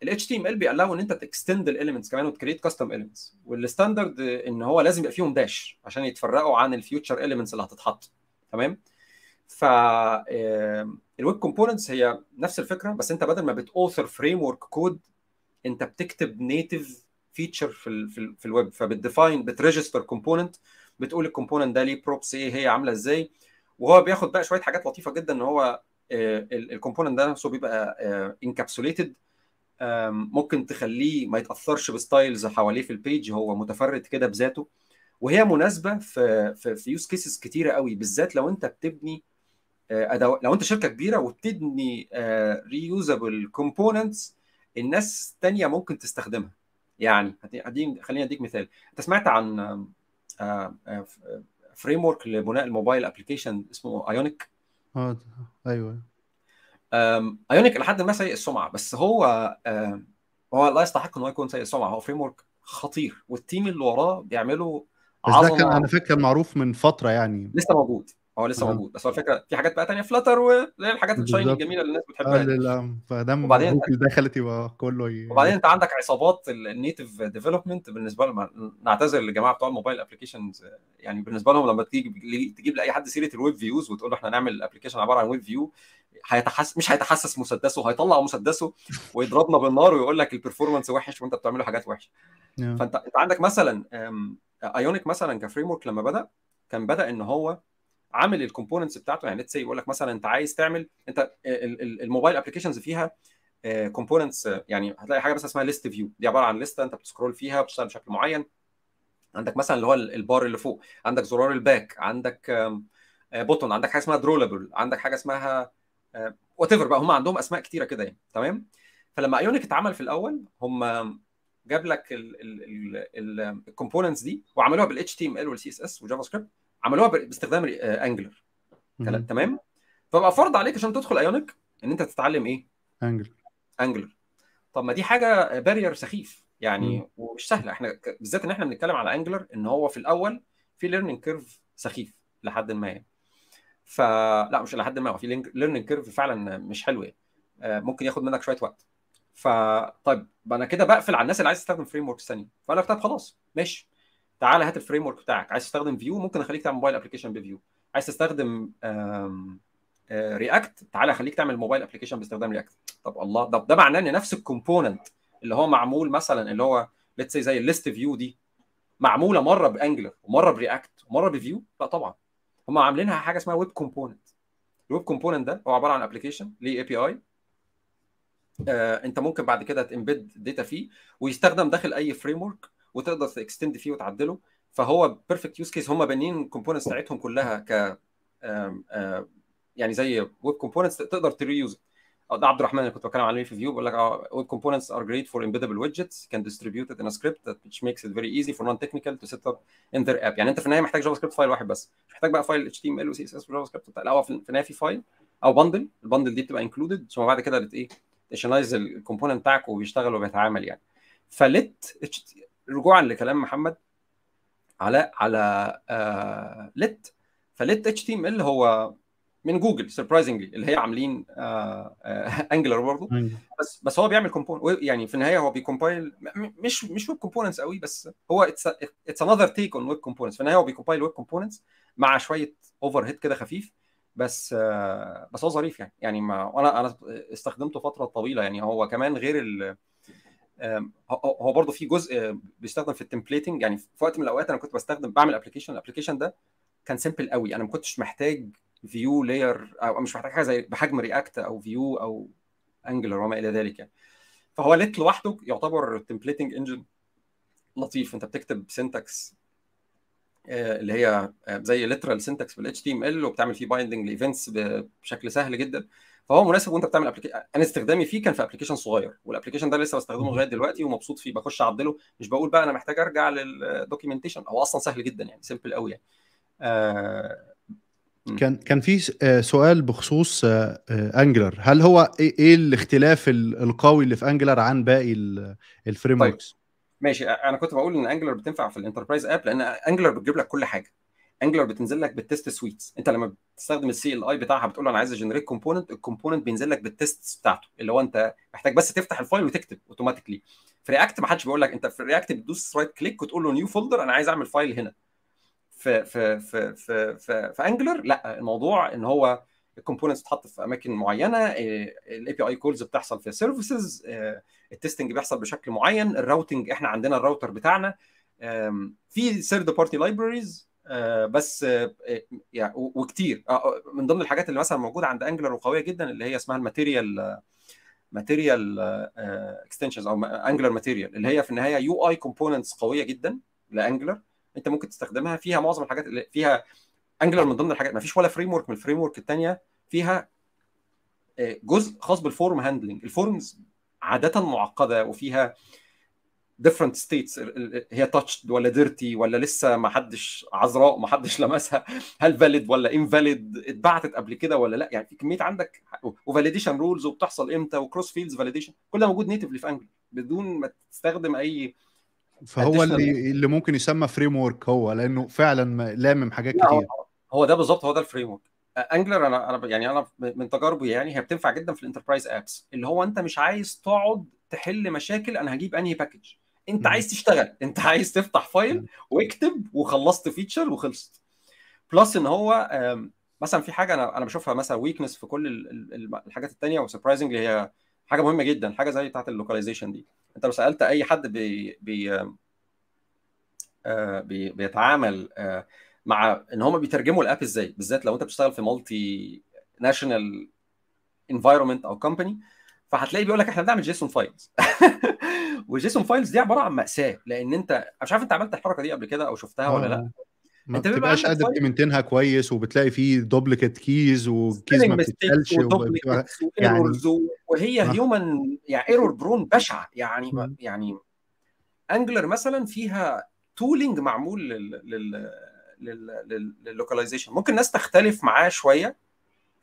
ال HTML بيقلقوا إن أنت ت extend ال elements كمان وت create custom elements وال standard إن هو لازم يبقى فيهم dash عشان يتفرقوا عن ال future elements اللي هتتحط. تمام؟ ف ال web components هي نفس الفكرة بس أنت بدل ما بت author framework code أنت بتكتب native feature في ال في, ال في الويب فبت define بت register component بتقول ال component ده ليه props إيه هي عاملة إزاي؟ وهو بياخد بقى شوية حاجات لطيفة جدا إن هو ال component ده نفسه بيبقى encapsulated ممكن تخليه ما يتأثرش ب styles حواليه في ال page هو متفرد كده بذاته. وهي مناسبة في في, في use cases كتيرة قوي بالذات لو أنت بتبني أدو... لو أنت شركة كبيرة وبتبني reusable components الناس تانية ممكن تستخدمها. يعني خليني أديك مثال. أنت سمعت عن framework لبناء الموبايل application اسمه Ionic آه أيوه. Ionic لحد ما سيء السمعة بس هو هو لا يستحق إن هو يكون سيء السمعة. هو framework خطير وال team اللي وراه بيعملوا بس ده كان أنا فاكر معروف من فترة يعني. لسه موجود. هو لسه موجود. بس هو الفكرة في حاجات بقى تانية. Flutter هي الحاجات ال shiny الجميلة اللي الناس بتحبها لا فدام وبعدين دخلت يبقى كله ي... وبعدين أنت عندك عصابات ال native development بالنسبة لهم. نعتذر للجماعة بتوع الموبايل applications يعني بالنسبة لهم لما تيجي تجيب لأي حد سيره ال web views وتقول له إحنا هنعمل application عبارة عن web view هيتحس مش هيتحسس مسدسه هيطلع مسدسه ويضربنا بالنار ويقول لك ال performance وحش وأنت بتعمله حاجات وحشة. فانت أنت عندك مثلا Ionic مثلا ك framework لما بدأ كان بدأ إن هو عامل ال components بتاعته. يعني let's يقول لك مثلا أنت عايز تعمل أنت الموبايل applications فيها components يعني هتلاقي حاجة بس اسمها list view دي عبارة عن لسته أنت بت scroll فيها بتشتغل بشكل معين. عندك مثلا اللي هو البار اللي فوق. عندك زرار ال back. عندك button عندك حاجة اسمها drawable عندك حاجة اسمها whatever بقى. هم عندهم أسماء كتيرة كده يعني. تمام؟ فلما Ionic اتعمل في الأول هم جاب لك ال components دي وعملوها بال HTML وال CSS و JavaScript عملوها باستخدام Angular تمام؟ فبقى فرض عليك عشان تدخل Ionic إن أنت تتعلم إيه؟ Angular Angular طب ما دي حاجة barrier سخيف يعني مم. ومش سهلة. إحنا بالذات إن إحنا بنتكلم على Angular إن هو في الأول في learning curve سخيف لحد ما يعني. فلا مش لحد ما هو في learning curve فعلا مش حلو يعني. ممكن ياخد منك شوية وقت. فطيب أنا كده بقفل على الناس اللي عايز تستخدم frameworks ثانية فأنا طب خلاص. ماشي. تعالى هات ال framework بتاعك. عايز تستخدم Vue ممكن أخليك تعمل موبايل application ب Vue عايز تستخدم React تعالى أخليك تعمل موبايل application باستخدام React طب الله ده ده معناه إن نفس ال component اللي هو معمول مثلا اللي هو let's زي ال list view دي معمولة مرة ب Angular ومرة ب React ومرة ب Vue لا طبعا. هم عاملينها حاجة اسمها web component ال web component ده هو عبارة عن application ليه API أنت ممكن بعد كده ت embed data فيه ويستخدم داخل أي framework وتقدر ت extend فيه وتعدله. فهو perfect use case هم بانيين ال components بتاعتهم كلها ك يعني زي web components تقدر ت reuse ده عبد الرحمن اللي كنت بتكلم عليه في Vue بيقول لك آه web components for embeddable widgets can distribute it in a script that which makes it very easy for non-technical to set up in their app. يعني انت في النهاية محتاج JavaScript file واحد بس. مش محتاج بقى فايل HTML و CSS و JavaScript لا هو في النهاية في file أو bundle ال bundle دي بتبقى included ثم بعد كده بت إيه initialize ال component بتاعك وبيشتغل وبيتعامل يعني. ف Lit رجوعا لكلام محمد على على آه Lit ف Lit HTML هو من Google surprisingly اللي هي عاملين Angular برضه بس بس هو بيعمل compon يعني في النهاية هو بي compile مش مش web components قوي بس هو it's another take on web components في النهاية هو بي compile web components مع شوية overhead كده خفيف بس آه بس هو ظريف يعني. يعني ما وأنا أنا استخدمته فترة طويلة يعني. هو كمان غير ال هو برضه في جزء بيستخدم في ال templating يعني في وقت من الأوقات أنا كنت بستخدم بعمل application ال application ده كان simple قوي. أنا ما كنتش محتاج view layer أو مش محتاج حاجة زي بحجم React أو Vue أو Angular وما إلى ذلك. يعني فهو Lit لوحده يعتبر templating engine لطيف. أنت بتكتب syntax اللي هي زي literal syntax بال HTML وبتعمل فيه binding ل events بشكل سهل جدا. فهو مناسب وانت بتعمل application أنا استخدامي فيه كان في application صغير وال application ده لسه بستخدمه لغاية دلوقتي ومبسوط فيه بخش اعدله مش بقول بقى أنا محتاج ارجع لل documentation هو أصلا سهل جدا يعني simple قوي يعني. آه كان كان في سؤال بخصوص Angular هل هو إيه الاختلاف القوي اللي في Angular عن باقي ال frame طيب. ماشي. أنا كنت بقول إن Angular بتنفع في ال enterprise app لأن Angular بتجيب لك كل حاجة. Angular بتنزل لك بال test suites أنت لما بتستخدم ال CLI بتاعها بتقول له أنا عايز ا generate component ال component بينزل لك بال test بتاعته اللي هو أنت محتاج بس تفتح ال file وتكتب automatically في React ما حدش بيقول لك أنت في React بتدوس right click وتقول له new folder أنا عايز أعمل file هنا. في في في في في, في Angular لا الموضوع إن هو ال components بتتحط في أماكن معينة ال API calls بتحصل في services ال testing بيحصل بشكل معين ال routing إحنا عندنا الراوتر بتاعنا في third party libraries بس يعني وكتير. من ضمن الحاجات اللي مثلا موجودة عند Angular وقوية جدا اللي هي اسمها ال material material extensions أو Angular Material اللي هي في النهاية UI components قوية جدا ل Angular أنت ممكن تستخدمها. فيها معظم الحاجات اللي فيها Angular من ضمن الحاجات ما فيش ولا framework من ال framework الثانية فيها جزء خاص بال form handling ال forms عادة معقدة وفيها different states. هي touched ولا dirty ولا لسه ما حدش عذراء ما حدش لمسها؟ هل valid ولا invalid اتبعتت قبل كده ولا لا؟ يعني في كمية عندك و validation rules وبتحصل إمتى و cross fields validation كل ده موجود natively في Angular بدون ما تستخدم أي فهو اللي اللي ممكن يسمى framework هو لأنه فعلا لامم حاجات كتير. هو ده بالظبط هو ده ال framework Angular أنا أنا يعني أنا من تجاربي يعني هي بتنفع جدا في ال enterprise apps اللي هو أنت مش عايز تقعد تحل مشاكل أنا هجيب أنهي package انت. عايز تشتغل انت عايز تفتح file. واكتب وخلصت feature وخلصت plus إن هو مثلا في حاجة أنا أنا بشوفها مثلا weakness في كل ال- ال- ال- الحاجات التانية و surprisingly هي حاجة مهمة جدا حاجة زي بتاعة ال localization دي أنت لو سألت أي حد بي بي آه، بي بيتعامل آه، مع إن هم بيترجموا ال app إزاي بالذات لو أنت بتشتغل في multinational environment أو company فهتلاقي بيقول لك إحنا بنعمل JSON files وال JSON files دي عبارة عن مأساة لأن أنت مش عارف أنت عملت الحركة دي قبل كده أو شفتها ولا لأ آه. ما أنت بتبقاش قادر ت maintain ها كويس وبتلاقي فيه duplicate keys و keys ما و duplicates يعني وهي آه. human يعني error prone بشعة يعني مم. يعني Angular مثلا فيها tooling معمول لل لل لل لل localization ممكن الناس تختلف معاه شوية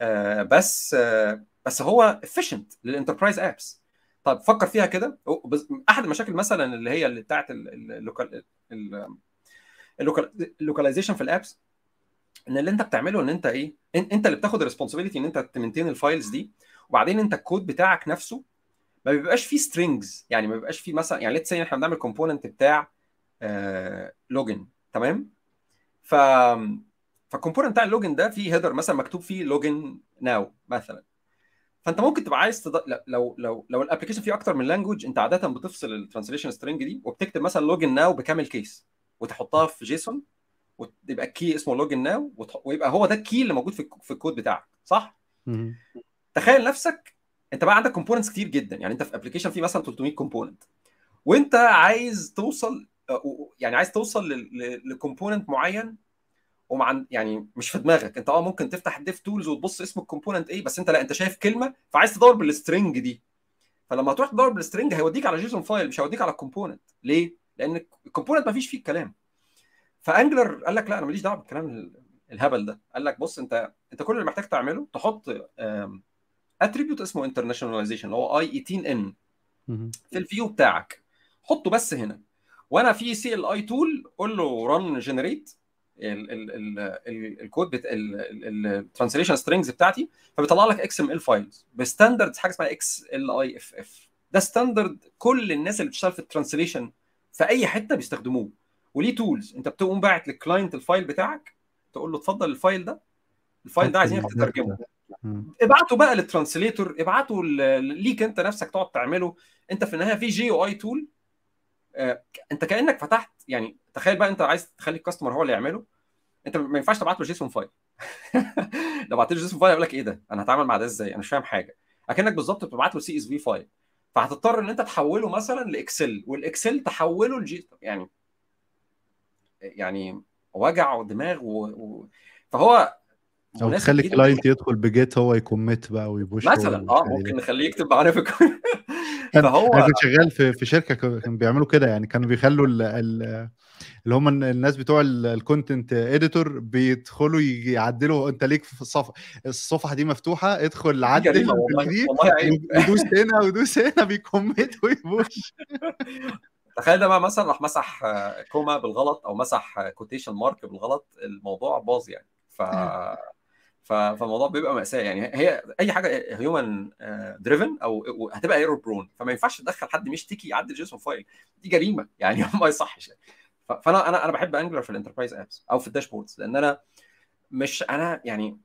آه، بس آه، بس هو efficient لل enterprise apps طب فكر فيها كده. أحد المشاكل مثلا اللي هي اللي بتاعت ال localization في ال apps إن اللي أنت بتعمله إن أنت إيه أنت اللي بتاخد ال responsibility إن أنت ت maintain ال files دي وبعدين أنت الكود بتاعك نفسه ما بيبقاش فيه strings يعني ما بيبقاش فيه مثلا يعني let's إحنا بنعمل component بتاع login تمام؟ ف فال component بتاع ال login ده فيه header مثلا مكتوب فيه login now مثلا. فانت ممكن تبقى عايز تض... لو لو لو ال application فيه أكتر من language انت عادة بتفصل ال translation string دي وبتكتب مثلا login now ب camel case وتحطها في JSON ويبقى ال key اسمه login now وتح... ويبقى هو ده ال key اللي موجود في في الكود بتاعك صح؟ تخيل نفسك انت بقى عندك components كتير جدا يعني انت في application فيه مثلا 300 component وانت عايز توصل يعني عايز توصل ل component معين ومع يعني مش في دماغك. انت آه ممكن تفتح ال dev tools وتبص اسم ال component إيه بس انت لا انت شايف كلمة فعايز تدور بال string دي. فلما تروح تدور بال string هيوديك على JSON file مش هيوديك على ال component ليه؟ لأن ال component ما فيش فيه الكلام. ف Angular قال لك لا أنا ماليش دعوة بالكلام الهبل ده. قال لك بص انت انت كل اللي محتاج تعمله تحط attribute اسمه internationalization اللي هو i 18 n. في ال view بتاعك. حطه بس هنا. وأنا في CLI tool قول له run generate ال code ال translation strings بتاعتي فبيطلع لك XML files ب standard حاجة اسمها إكس ال اي اف اف ده standard كل الناس اللي بتشتغل في ال translation في أي حتة بيستخدموه. وليه tools أنت بتقوم باعت لل client ال file بتاعك تقول له اتفضل ال file ده ال file ده عايزينك تترجمه. ابعته بقى لل translator ابعته ليك انت نفسك تقعد تعمله. انت في النهاية في جي أو اي tool انت كأنك فتحت يعني تخيل بقى انت عايز تخلي ال customer هو اللي يعمله. انت ما ينفعش تبعت له JSON file. لو بعت له JSON file يقول لك إيه ده؟ أنا هتعامل مع ده إزاي؟ أنا مش فاهم حاجة. اكنك بالظبط بتبعت له CSV file. فهتضطر ان انت تحوله مثلا ل Excel وال Excel تحوله لجي يعني يعني وجع دماغ و... و... فهو أو تخلي. ال client يدخل ب Git هو ي commit بقى وي push مثلا آه. ممكن نخليه يكتب معانا في فهو أنا كنت شغال في في شركة كانوا بيعملوا كده يعني كانوا بيخلوا ال- ال- اللي هم الناس بتوع ال content editor بيدخلوا يعدلوا أنت ليك في الصفحه الصفحة دي مفتوحة ادخل عدل والله ودوس هنا ودوس هنا بي commit وي push. تخيل ده بقى مثلا راح مسح comma بالغلط أو مسح quotation mark بالغلط الموضوع باظ يعني. ف- فالموضوع بيبقى مأساة. يعني هي أي حاجة human driven أو هتبقى error prone فما ينفعش تدخل حد مش تيكي يعدل JSON file. دي جريمة. يعني ما يصحش. فأنا أنا أنا بحب Angular في ال enterprise apps أو في ال dashboards لأن أنا مش أنا يعني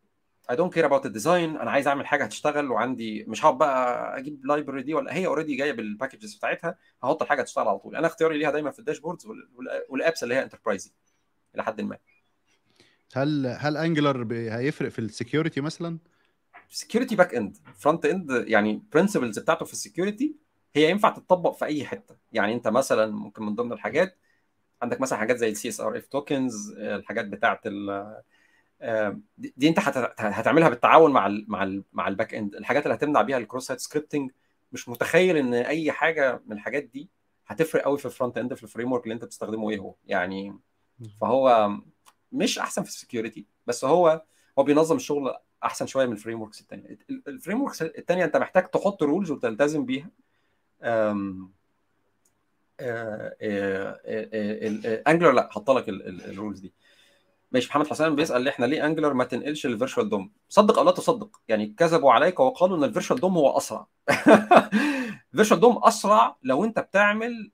don't care about the design أنا عايز أعمل حاجة هتشتغل وعندي مش هقعد بقى أجيب library دي ولا هي already جاية بال packages بتاعتها هحط الحاجة تشتغل على طول. أنا اختياري ليها دايما في ال dashboards وال- وال- وال apps اللي هي enterprise ي إلى حد ما. هل هل Angular هيفرق في ال security مثلا؟ security back end front end يعني principles بتاعته في ال security هي ينفع تطبق في أي حتة. يعني أنت مثلا ممكن من ضمن الحاجات عندك مثلا حاجات زي ال CSRF tokens الحاجات بتاعه ال آه، دي أنت هت- هتعملها بالتعاون مع ال مع ال مع ال back end الحاجات اللي هتمنع بيها ال cross site scripting مش متخيل إن أي حاجة من الحاجات دي هتفرق قوي في ال front end في ال framework اللي أنت بتستخدمه إيه هو. يعني فهو مش أحسن في ال security بس هو هو بينظم الشغل أحسن شوية من ال frameworks الثانية ال frameworks الثانية أنت محتاج تحط rules وتلتزم بيها. أم، آه، آه، آه، Angular لا حط لك ال rules دي. ماشي محمد حسن بيسأل إحنا ليه Angular ما تنقلش ال virtual DOM صدق أو لا تصدق؟ يعني كذبوا عليك وقالوا إن ال virtual DOM هو أسرع. ال virtual DOM أسرع لو أنت بتعمل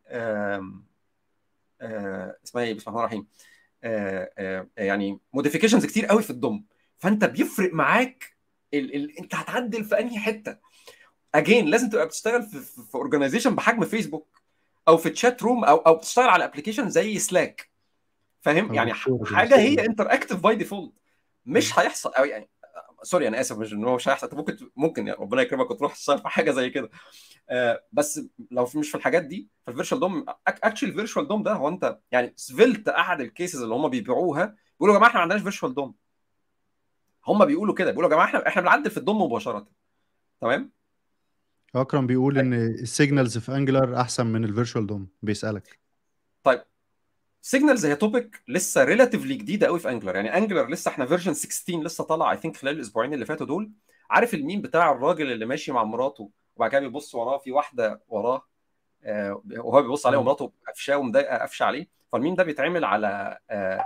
اسمها إيه؟ بسم الله الرحمن الرحيم. يعني modifications كتير قوي في ال DOM. فأنت بيفرق معاك ال... ال... أنت هتعدل في أنهي حتة. again لازم تبقى بتشتغل في في organization بحجم فيسبوك أو في chat room أو أو بتشتغل على application زي Slack فاهم؟ يعني حاجة هي interactive by default مش هيحصل أو يعني. sorry أنا آسف مش إن هو مش هيحصل. انت ممكن ممكن يعني ربنا يكرمك وتروح تشتغل في حاجة زي كده. آه، بس لو في- مش في الحاجات دي فال virtual DOM actually ال virtual DOM ده هو أنت يعني Svelte أحد ال cases اللي هم بيبيعوها بيقولوا يا جماعة إحنا ما عندناش virtual DOM. هم بيقولوا كده بيقولوا يا جماعة إحنا إحنا بنعدل في ال DOM مباشرة. تمام؟ أكرم بيقول إن ال signals في Angular أحسن من ال virtual DOM. بيسألك. طيب signals هي topic لسه relatively جديدة قوي في Angular يعني Angular لسه إحنا version 16 لسه طالع I think خلال الأسبوعين اللي فاتوا دول. عارف الميم بتاع الراجل اللي ماشي مع مراته وبعد كده بيبص وراه في واحدة وراه آه، وهو بيبص عليها ومراته قفشاه ومضايقة قفشة عليه. فالميم ده بيتعمل على آه،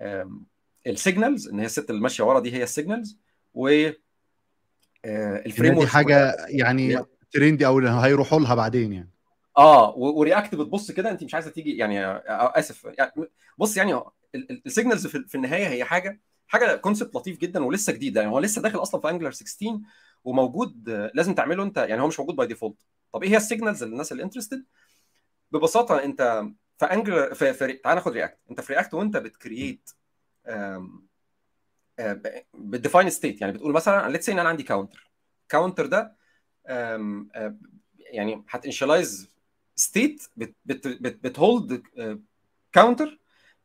آم، ال signals إن هي الست اللي ماشية ورا دي هي ال signals و آه، ال frame دي حاجة يعني. trendy أو هيروحوا لها بعدين يعني. آه و React بتبص كده انت مش عايزة تيجي يعني آسف. يعني بص يعني ال signals في, في النهاية هي حاجة حاجة concept لطيف جدا ولسه جديد يعني هو لسه داخل أصلا في Angular 16 وموجود لازم تعمله أنت يعني هو مش موجود by default طب إيه هي ال signals للناس اللي interested ببساطة أنت في Angular في, في تعال ناخد React أنت في React وأنت بت create بت define state يعني بتقول مثلا let's إن أنا عندي counter counter ده يعني هت initialize state بت hold counter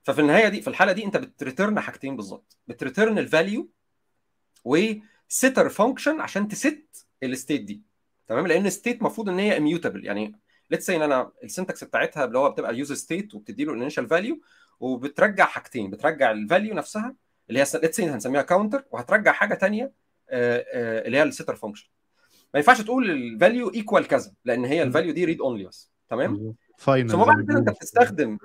ففي النهاية دي في الحالة دي انت بت return حاجتين بالظبط. بتريترن ال value و setter function عشان ت set ال state دي. تمام؟ لأن ال state المفروض إن هي immutable يعني let's say إن أنا ال syntax بتاعتها اللي هو بتبقى use state وبتدي له ال initial value وبترجع حاجتين. بترجع ال value نفسها اللي هي let's say هنسميها counter وهترجع حاجة ثانية اللي هي ال setter function ما ينفعش تقول ال value equal كذا لأن هي ال value دي read only بس. تمام؟ final بعد كده انت بتستخدم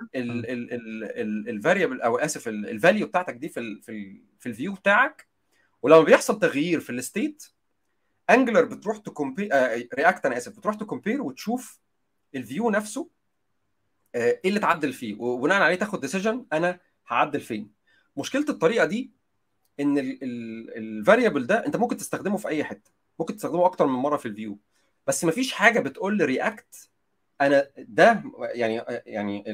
ال variable أو آسف ال value بتاعتك دي في ال في ال في ال view بتاعك ولما بيحصل تغيير في ال state Angular بتروح ت compare React أنا آسف بتروح ت compare وتشوف ال view نفسه إيه اللي اتعدل فيه وبناء عليه تاخد decision أنا هعدل فين. مشكلة الطريقة دي إن ال variable ده أنت ممكن تستخدمه في أي حتة ممكن تستخدمه أكتر من مرة في ال view بس مفيش حاجة بتقول ل React أنا ده يعني يعني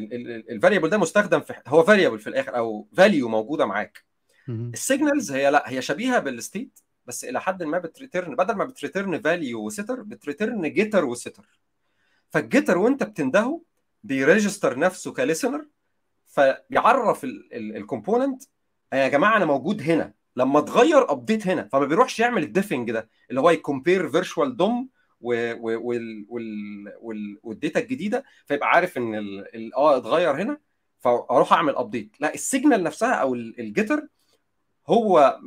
ال variable ده مستخدم في هو variable في الآخر أو value موجودة معاك. ال signals هي لا هي شبيهة بال state بس إلى حد ما بتريترن بدل ما بتريترن فاليو وستر بتريترن جيتر وستر. فال getter وأنت بتندهه بي register نفسه ك listener فبيعرف ال component يا جماعة أنا موجود هنا. لما تغير update هنا فما بيروحش يعمل ال diffing ده اللي هو ي compare virtual DOM وال data الجديدة فيبقى عارف إن آه اتغير هنا فأروح أعمل update لا ال signal نفسها أو ال getter هو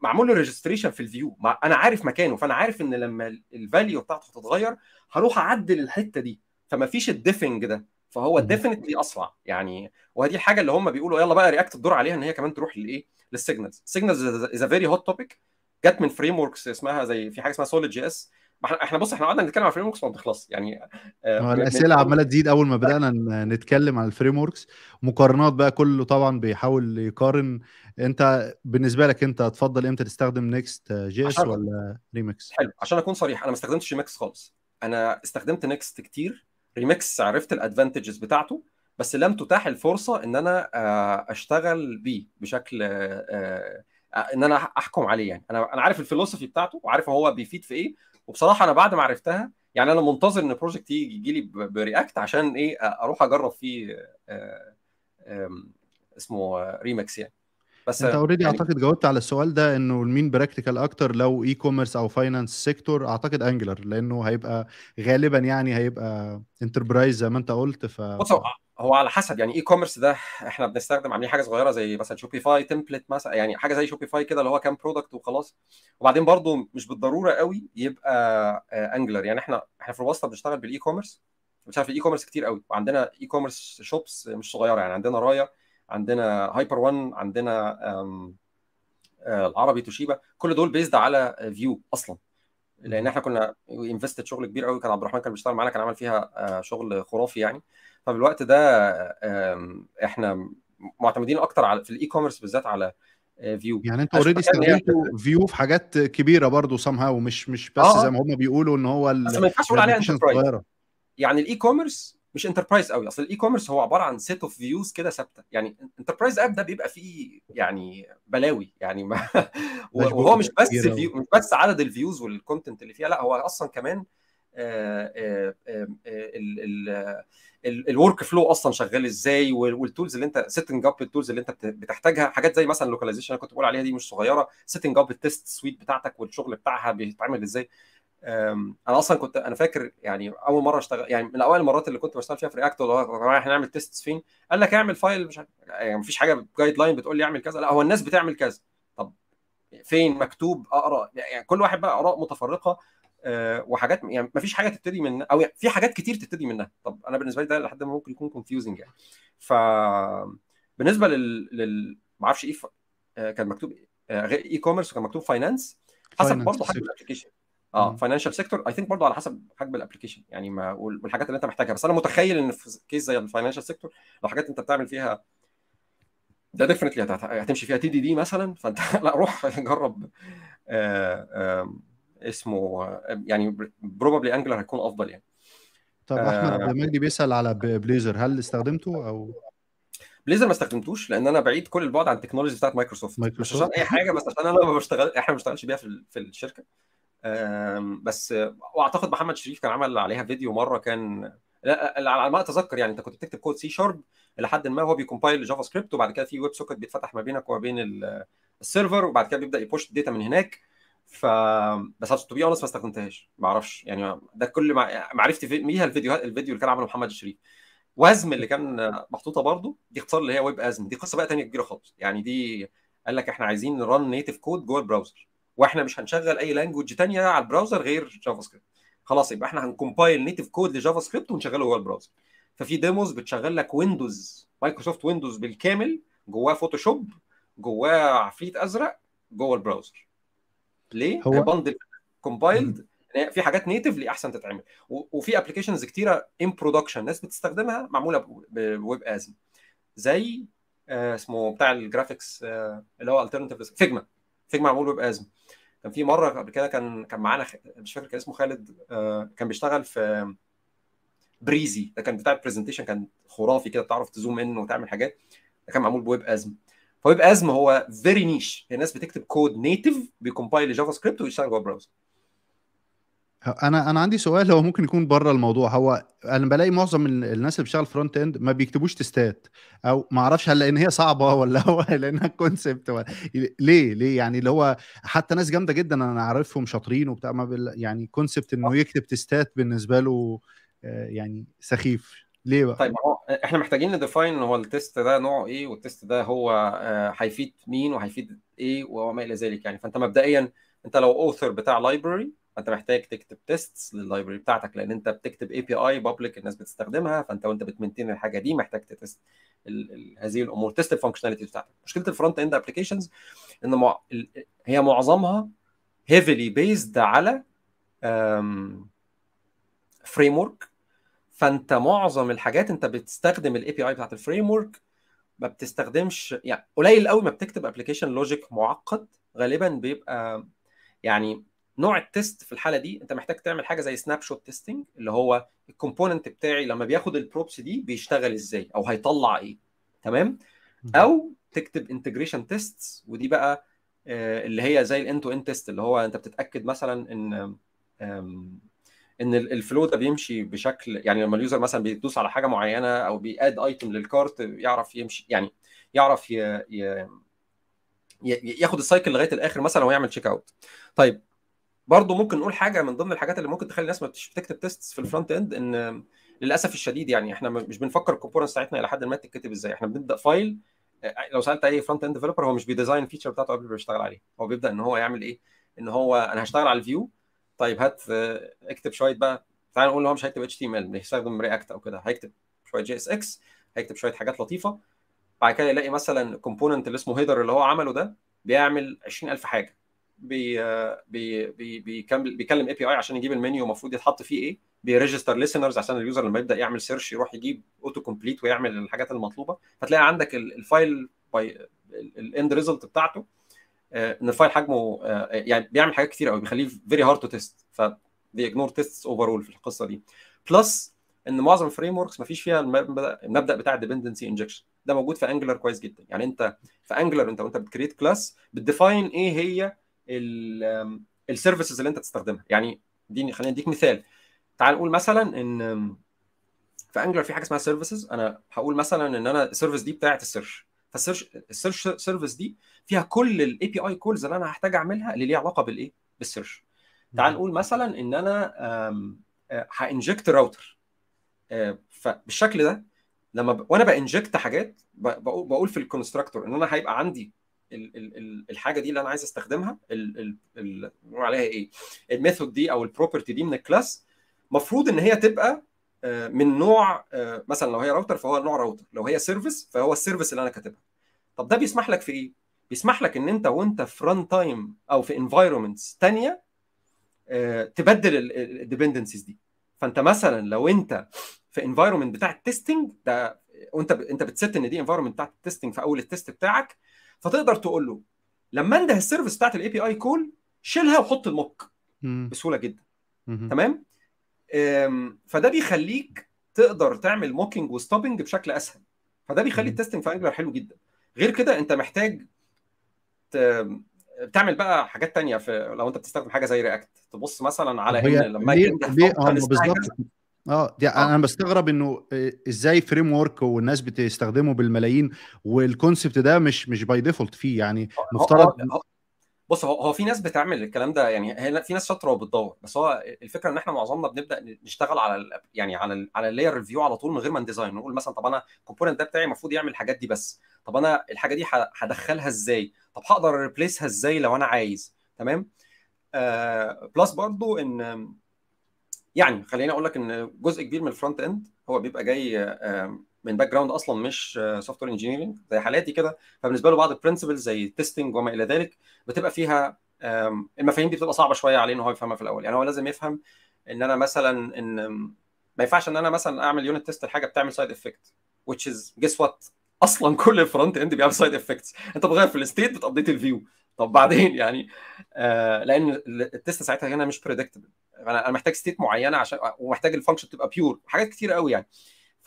معمول له registration في ال view. أنا عارف مكانه فأنا عارف إن لما ال value بتاعته هتتغير هروح أعدل الحتة دي. فما فيش ال diffing ده. فهو definitely أسرع. يعني وهذه الحاجة اللي هم بيقولوا يلا بقى React الدور عليها إن هي كمان تروح للايه لل signals ال signals is a very hot topic جت من frameworks اسمها زي في حاجة اسمها Solid JS إحنا بص إحنا قعدنا نتكلم على ال frameworks ما بتخلص يعني آه الأسئلة عمالة تزيد أول ما بدأنا نتكلم على ال frameworks مقارنات بقى كله طبعا بيحاول يقارن. أنت بالنسبة لك أنت تفضل إمتى تستخدم Next JS ولا ريمكس حلو عشان أكون صريح أنا ما استخدمتش ريمكس خالص. أنا استخدمت Next كتير. ريمكس عرفت ال advantages بتاعته بس لم تتاح الفرصة إن أنا أشتغل بيه بشكل إن أنا أحكم عليه يعني. أنا أنا عارف ال philosophy بتاعته وعارف هو بيفيد في إيه وبصراحة أنا بعد ما عرفتها يعني أنا منتظر إن ال project يجي لي ب React عشان إيه أروح أجرب فيه اسمه ريمكس يعني. بس انت already يعني اعتقد جاوبت على السؤال ده انه المين practical أكتر لو e-commerce أو finance sector اعتقد Angular لأنه هيبقى غالبا يعني هيبقى enterprise زي ما انت قلت ف بص هو على حسب يعني e-commerce ده إحنا بنستخدم عاملين حاجة صغيرة زي مثلا Shopify template مثلا يعني حاجة زي Shopify كده اللي هو كام product وخلاص. وبعدين برضو مش بالضرورة قوي يبقى Angular يعني إحنا إحنا في الواسطة بنشتغل بال e-commerce بنشتغل في ال e-commerce كتير قوي. وعندنا e-commerce shops مش صغيرة يعني عندنا رايا عندنا Hyper 1 عندنا العربي توشيبا كل دول based على Vue أصلا. لأن إحنا كنا invested شغل كبير قوي كان عبد الرحمن كان بيشتغل معانا كان عمل فيها شغل خرافي يعني. فبالوقت ده إحنا معتمدين أكتر على في ال e-commerce بالذات على Vue يعني أنتوا already استخدمتوا Vue في حاجات كبيرة برضه somehow مش مش بس آه. زي ما هم بيقولوا إن هو بس ما ينفعش تقول عليها enterprise يعني ال e-commerce مش enterprise قوي أصل ال e-commerce هو عبارة عن set of views كده ثابتة. يعني enterprise app ده بيبقى فيه يعني بلاوي يعني ما وهو مش بس view مش بس عدد ال views وال content اللي فيها لا هو أصلا كمان ال workflow أصلا شغال إزاي وال tools اللي أنت setting up ال tools اللي أنت بتحتاجها. حاجات زي مثلا localization أنا كنت بقول عليها دي مش صغيرة setting up ال test suite بتاعتك والشغل بتاعها بيتعمل إزاي. أنا أصلا كنت أنا فاكر يعني أول مرة أشتغل يعني من أوائل المرات اللي كنت بشتغل فيها في React يا جماعة إحنا نعمل test فين؟ قال لك اعمل file مش يعني مفيش حاجة guideline بتقول لي اعمل كذا لا هو الناس بتعمل كذا. طب فين؟ مكتوب أقرأ يعني كل واحد بقى آراء متفرقة أه وحاجات يعني مفيش حاجة تبتدي من أو يعني في حاجات كتير تبتدي منها. طب أنا بالنسبة لي ده لحد ما ممكن يكون confusing يعني. ف بالنسبة لل, لل... ما أعرفش إيه ف... كان مكتوب e-commerce وكان مكتوب finance حسب برضه حجم ال application آه financial sector I think برضه على حسب حجم ال application يعني ما والحاجات اللي أنت محتاجها. بس أنا متخيل إن في case زي ال financial sector لو حاجات أنت بتعمل فيها ده definitely هتمشي فيها TDD مثلا فأنت لا روح جرب آه آه اسمه يعني probably Angular هيكون أفضل يعني. طب أحمد آه. مجدي بيسأل على Blazor هل استخدمته أو؟ Blazor ما استخدمتوش لأن أنا بعيد كل البعد عن ال technology بتاعت مايكروسوفت. مش عشان أي حاجة بس عشان أنا ما بشتغل إحنا ما بنشتغلش بيها في, في الشركة. بس واعتقد محمد شريف كان عمل عليها فيديو مرة كان على ما أتذكر يعني أنت كنت بتكتب كود سي شارب إلى حد ما هو بي compile JavaScript وبعد كده في web socket بيتفتح ما بينك وما بين ال server وبعد كده بيبدأ ي push ال data من هناك. ف بس to be honest ما استخدمتهاش ما أعرفش يعني ده كل معرفتي بيها الفيديوهات الفيديو اللي كان عمله محمد الشريف Wasm اللي كان محطوطة برضه دي اختصار اللي هي Web Assembly دي قصة بقى ثانية كبيرة خالص. يعني دي قال لك إحنا عايزين نرن نيتف كود جوه البراوزر. وإحنا مش هنشغل اي لانجوج ثانية على البراوزر غير جافا سكريبت خلاص يبقى إحنا هنكمبايل نيتف كود لجافا سكريبت ونشغله جوه البراوزر ففي ديموز بتشغل لك ويندوز مايكروسوفت ويندوز بالكامل جواه فوتوشوب جواه عفريت أزرق جوه البراوزر ليه؟ هو بندل كومبايلد في حاجات natively احسن تتعمل. وفي applications كتيرة in production ناس بتستخدمها معمولة ب Web Asm زي آه اسمه بتاع ال graphics آه اللي هو alternative Figma Figma معمول Web Asm. كان في مرة قبل كده كان كان معانا مش فاكر كان اسمه خالد آه كان بيشتغل في Prezi. ده كان بتاع ال presentation كان خرافي كده تعرف ت zoom in وتعمل حاجات. ده كان معمول ب Web Asm. ف Web Asm هو very niche الناس بتكتب code native بي compile ل JavaScript ويشتغل جوه ال browser أنا أنا عندي سؤال هو ممكن يكون بره الموضوع. هو أنا بلاقي معظم الناس اللي بتشتغل frontend ما بيكتبوش testات أو ما أعرفش هل لأن هي صعبة ولا هو لأنها concept ولا ليه ليه؟ يعني اللي هو حتى ناس جامدة جدا أنا عارفهم شاطرين وبتاع ما بال يعني concept إنه يكتب testات بالنسبة له يعني سخيف. ليه بقى؟ طيب هو إحنا محتاجين ن define هو ال test ده نوعه إيه وال test ده هو هيفيد مين وهيفيد إيه وما إلى ذلك يعني. فأنت مبدئيا أنت لو author بتاع library فأنت محتاج تكتب tests لل library بتاعتك لأن أنت بتكتب API public الناس بتستخدمها فأنت وأنت بت maintain الحاجة دي محتاج ت test هذه الأمور test ال functionality بتاعتك. مشكلة ال frontend applications إن مع... هي معظمها heavily based على framework فأنت معظم الحاجات أنت بتستخدم ال API بتاعت ال framework ما بتستخدمش يعني قليل قوي ما بتكتب application logic معقد غالبا بيبقى يعني نوع ال test في الحالة دي انت محتاج تعمل حاجة زي snapshot testing اللي هو ال component بتاعي لما بياخد ال props دي بيشتغل إزاي أو هيطلع إيه. تمام؟ أو تكتب integration tests ودي بقى اللي هي زي ال end to end test اللي هو انت بتتأكد مثلا ان ان ال flow ده بيمشي بشكل يعني لما ال user مثلا بيدوس على حاجة معينة أو بي add item لل cart يعرف يمشي يعني يعرف ي... ي... ياخد ال cycle لغاية الآخر مثلا ويعمل checkout طيب برضه ممكن نقول حاجة من ضمن الحاجات اللي ممكن تخلي الناس ما بتكتب test في ال frontend إن للأسف الشديد يعني إحنا مش بنفكر ال components بتاعتنا إلى حد ما تتكتب إزاي. إحنا بنبدأ file لو سألت أي frontend developer هو مش بي design ال feature بتاعته قبل ما يشتغل عليه. هو بيبدأ إن هو يعمل إيه؟ إن هو أنا هشتغل على ال view طيب هات اكتب شوية بقى. تعال نقول هو مش هيكتب HTML بيستخدم React أو كده. هيكتب شوية JSX هيكتب شوية حاجات لطيفة. بعد كده يلاقي مثلا ال component اللي اسمه header اللي هو عمله ده بيعمل 20000 حاجة. بي بي بي بيكمل بيكلم API عشان يجيب المنيو المفروض يتحط فيه إيه؟ بي register listeners عشان ال user لما يبدأ يعمل search يروح يجيب autocomplete ويعمل الحاجات المطلوبة. فتلاقي عندك ال file ال end result بتاعته إن ال file حجمه يعني بيعمل حاجات كتير قوي بيخليه very hard to test ف بي ignore test over في القصة دي. plus إن معظم ال frameworks ما فيش فيها المبدأ بتاع ال dependency injection ده موجود في Angular كويس جدا. يعني أنت في Angular أنت وأنت بت create class بت define إيه هي ال services اللي انت تستخدمها. يعني دي خلينا نديك مثال. تعال نقول مثلا إن في Angular في حاجة اسمها services. أنا هقول مثلا إن أنا ال service دي بتاعت ال search. فال search ال search service دي فيها كل ال API calls اللي أنا هحتاج أعملها اللي ليها علاقة بالايه بال search. تعال نقول مثلا إن أنا ه inject router. فبالشكل ده لما ب... وأنا ب inject حاجات بقول, بقول في ال constructor إن أنا هيبقى عندي. الحاجة دي اللي أنا عايز أستخدمها ال... ال... نقول عليها إيه؟ ال method دي أو ال property دي من ال class مفروض إن هي تبقى من نوع مثلا لو هي راوتر فهو نوع راوتر لو هي service فهو ال service اللي أنا كاتبها. طب ده بيسمح لك في إيه؟ بيسمح لك إن أنت وأنت في runtime أو في environments ثانية تبدل ال dependencies دي. فأنت مثلا لو أنت في environment بتاع ال testing ده وانت أنت ب test إن دي environment بتاعت ال testing في أول ال test بتاعك فتقدر تقول له لما انده ال service بتاعت ال API call شيلها وحط ال mock بسهولة جدا. تمام؟ فده بيخليك تقدر تعمل mocking و stubbing بشكل أسهل. فده بيخلي ال testing في Angular حلو جدا. غير كده انت محتاج تعمل بقى حاجات تانية في لو انت بتستخدم حاجة زي React تبص مثلا على إن لما ليه ليه؟ بالظبط آه دي آه. أنا بستغرب إنه إزاي framework والناس بتستخدمه بالملايين وال concept ده مش مش by default فيه يعني مفترض بص هو هو في ناس بتعمل الكلام ده يعني في ناس شاطرة وبتدور بس هو الفكرة إن إحنا معظمنا بنبدأ نشتغل على ال يعني على ال على ال layer ال view على طول من غير ما ن design نقول مثلا طب أنا ال component ده بتاعي المفروض يعمل الحاجات دي بس طب أنا الحاجة دي هدخلها إزاي؟ طب هقدر ا replace ها إزاي لو أنا عايز؟ تمام؟ آه plus برضو إن يعني خليني أقول لك إن جزء كبير من ال frontend هو بيبقى جاي من background أصلا مش software engineering زي حالاتي كده. فبالنسبة له بعض ال principles زي ال testing وما إلى ذلك بتبقى فيها المفاهيم دي بتبقى صعبة شوية عليه إن هو يفهمها في الأول. يعني هو لازم يفهم إن أنا مثلا إن ما ينفعش إن أنا مثلا أعمل unit test لحاجة بتعمل side effect which is guess what أصلا كل ال frontend بيعمل side effects أنت بتغير في ال state بت update ال view طب بعدين يعني آه لأن ال test ساعتها هنا مش predictable أنا محتاج state معينة عشان ومحتاج ال function تبقى pure حاجات كتير قوي يعني.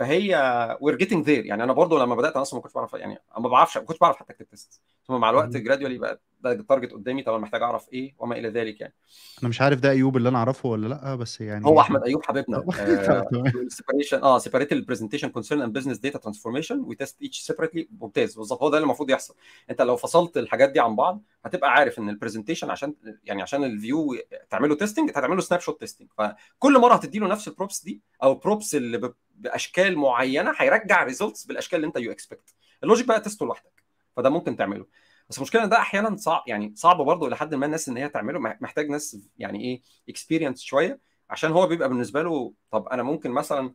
فهي we're getting there يعني أنا برضو لما بدأت أنا أصلا ما كنتش بعرف يعني ما بعرفش ما كنتش بعرف حتى أكتب test ثم مع الوقت gradually بقى ده ال target قدامي طب أنا محتاج أعرف إيه وما إلى ذلك يعني. أنا مش عارف ده أيوب اللي أنا أعرفه ولا لأ بس يعني هو أحمد أيوب حبيبنا. separation آه separate ال presentation concern and business data transformation we test each separately ممتاز. بالظبط. هو ده اللي المفروض يحصل. أنت لو فصلت الحاجات دي عن بعض هتبقى عارف إن ال presentation عشان يعني عشان ال view تعمله testing هتعمله snapshot testing فكل مرة هتدي له نفس ال props دي أو ال props اللي بأشكال معينة هيرجع results بالأشكال اللي أنت you expect ال logic بقى ت test ه لوحدك. فده ممكن تعمله. بس المشكلة ده أحيانا صعب يعني صعب برضه إلى حد ما الناس إن هي تعمله. محتاج ناس يعني إيه experience شوية. عشان هو بيبقى بالنسبة له طب أنا ممكن مثلا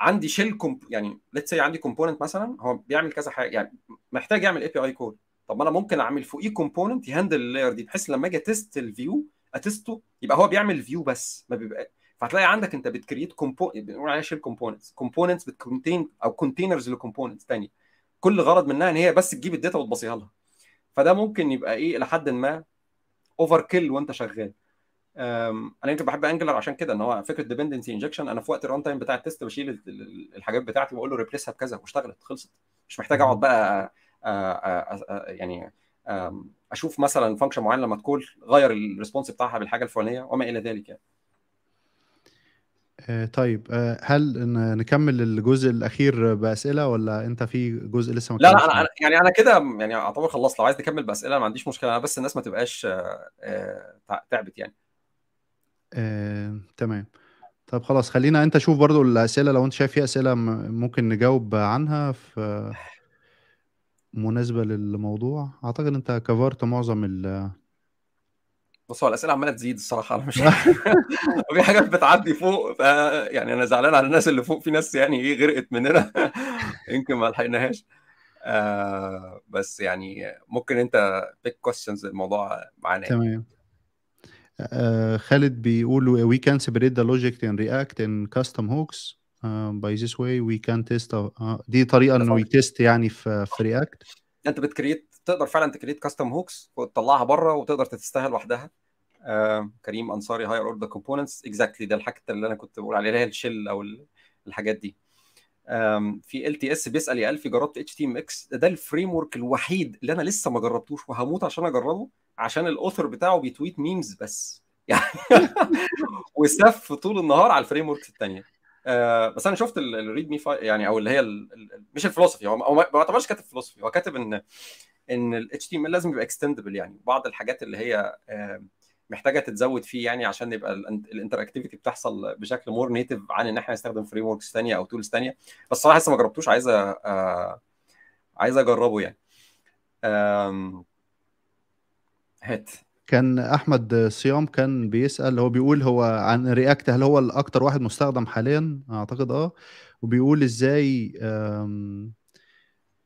عندي shell comp يعني let's say عندي component مثلا هو بيعمل كذا حاجة يعني محتاج يعمل API call طب أنا ممكن أعمل فوقيه component ي handle ال layer دي بحيث لما أجي أتست الفيو أتسته يبقى هو بيعمل view بس ما بيبقى فهتلاقي عندك انت بت create compo بنقول عليها shell components components بت contain أو containers ل components ثانية كل غرض منها إن هي بس تجيب ال data وت pass يها لها. فده ممكن يبقى إيه إلى حد ما overkill وأنت شغال. أنا يمكن بحب Angular عشان كده إن هو فكرة dependency injection أنا في وقت ال runtime بتاع ال test بشيل الحاجات بتاعتي واقول له replace ها بكذا واشتغلت خلصت. مش محتاج أقعد بقى يعني أشوف مثلا function معين لما تكون غير ال response بتاعها بالحاجة الفلانية وما إلى ذلك يعني. طيب هل نكمل الجزء الأخير بأسئلة ولا أنت في جزء لسه ما لا لا أنا يعني أنا كده يعني أعتبر خلصت. لو عايز نكمل بأسئلة ما عنديش مشكلة أنا بس الناس ما تبقاش تعبت يعني. آه، تمام. طب خلاص خلينا أنت شوف برضو الأسئلة لو أنت شايف في أسئلة ممكن نجاوب عنها في مناسبة للموضوع. أعتقد أنت كفرت معظم بص هو الأسئلة عمالة تزيد الصراحة أنا مش في حاجات بتعدي فوق ف يعني أنا زعلان على الناس اللي فوق في ناس يعني إيه غرقت مننا يمكن ما لحقناهاش. آه بس يعني ممكن أنت pick questions الموضوع معانا تمام. آه خالد بيقول we can separate the logic in React in custom hooks. uh, by this way we can test uh, دي طريقة إنه ي test يعني في في React أنت بت create تقدر فعلا ت create custom hooks وتطلعها بره وتقدر ت test ها لوحدها آه كريم أنصاري higher order components exactly ده الحاجة اللي أنا كنت بقول عليها اللي هي أو الحاجات دي. في ال تي اس بيسأل يا ألفي جربت HTMX ده ال framework الوحيد اللي أنا لسه ما جربتوش وهموت عشان أجربه عشان ال author بتاعه بي tweet memes بس. يعني وسف طول النهار على ال frameworks الثانية آه بس أنا شفت ال README يعني أو اللي هي مش ال philosophy هو ما يعتبرش كاتب philosophy هو كاتب إن إن ال HTML لازم يبقى extendable يعني. بعض الحاجات اللي هي محتاجة تتزود فيه يعني عشان يبقى ال interactivity بتحصل بشكل more native عن إن إحنا نستخدم frameworks ثانية أو tools ثانية بس صراحة لسه ما جربتوش عايز عايز أجربه يعني. هات. كان أحمد صيام كان بيسأل هو بيقول هو عن React هل هو الأكتر واحد مستخدم حاليا؟ أعتقد آه. وبيقول إزاي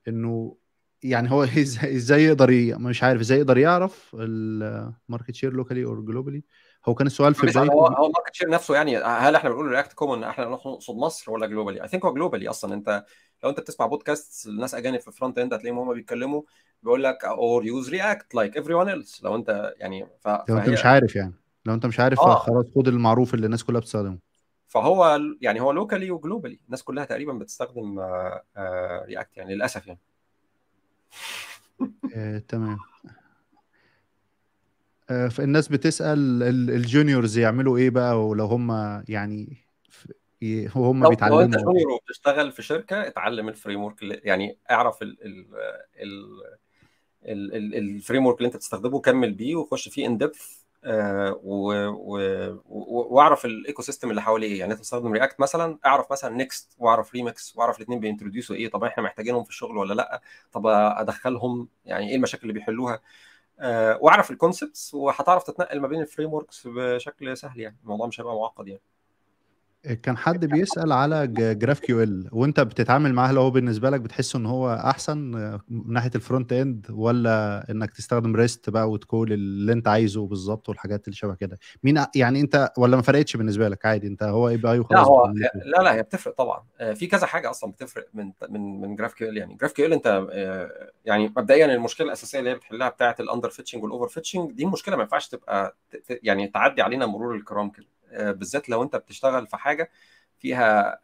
إنه يعني هو إزاي يقدر. مش عارف إزاي يقدر يعرف ال market share locally or globally هو كان السؤال في بيسأل بدايته هو هو ال market share نفسه يعني هل إحنا بنقول React common إحنا نقصد مصر ولا globally؟ I think هو globally أصلا. أنت لو أنت بتسمع بودكاست الناس أجانب في ال frontend هتلاقيهم هم بيتكلموا بيقول لك or use React like everyone else لو أنت يعني ف... لو أنت مش عارف يعني. لو أنت مش عارف آه. خلاص خد المعروف اللي الناس كلها بتستخدمه. فهو يعني هو locally و globally الناس كلها تقريبا بتستخدم React يعني للأسف يعني. آه، تمام. آه، فالناس بتسأل ال- ال juniors يعملوا إيه بقى؟ ولو هم يعني وهم لو لو أنت بيتعلموا. junior وبتشتغل في شركة اتعلم ال framework يعني اعرف ال ال ال ال framework اللي أنت بتستخدمه كمل بيه وخش فيه in depth واعرف ال ecosystem اللي حواليه يعني أنت بتستخدم React مثلا أعرف مثلا Next وأعرف ريمكس وأعرف الاثنين بي introduce وا إيه. طب إحنا محتاجينهم في الشغل ولا لأ؟ طب أدخلهم؟ يعني إيه المشاكل اللي بيحلوها؟ آه، وأعرف ال concepts وهتعرف تتنقل ما بين ال frameworks بشكل سهل يعني. الموضوع مش هيبقى معقد يعني. كان حد بيسأل على GraphQL وانت بتتعامل معاه لو هو بالنسبة لك بتحس إن هو أحسن من ناحية ال frontend ولا إنك تستخدم REST بقى وت call اللي أنت عايزه بالظبط والحاجات اللي شبه كده؟ مين يعني أنت ولا ما فرقتش بالنسبة لك؟ عادي أنت هو API لا وخلاص هو بتعمله لا لا هي بتفرق طبعا. آه، في كذا حاجة أصلا بتفرق من من من GraphQL يعني GraphQL أنت آه، يعني مبدئيا المشكلة الأساسية اللي هي بتحلها بتاعة ال under-fetching وال over-fetching دي مشكلة ما ينفعش تبقى يعني تعدي علينا مرور الكرام كده. بالذات لو انت بتشتغل في حاجة فيها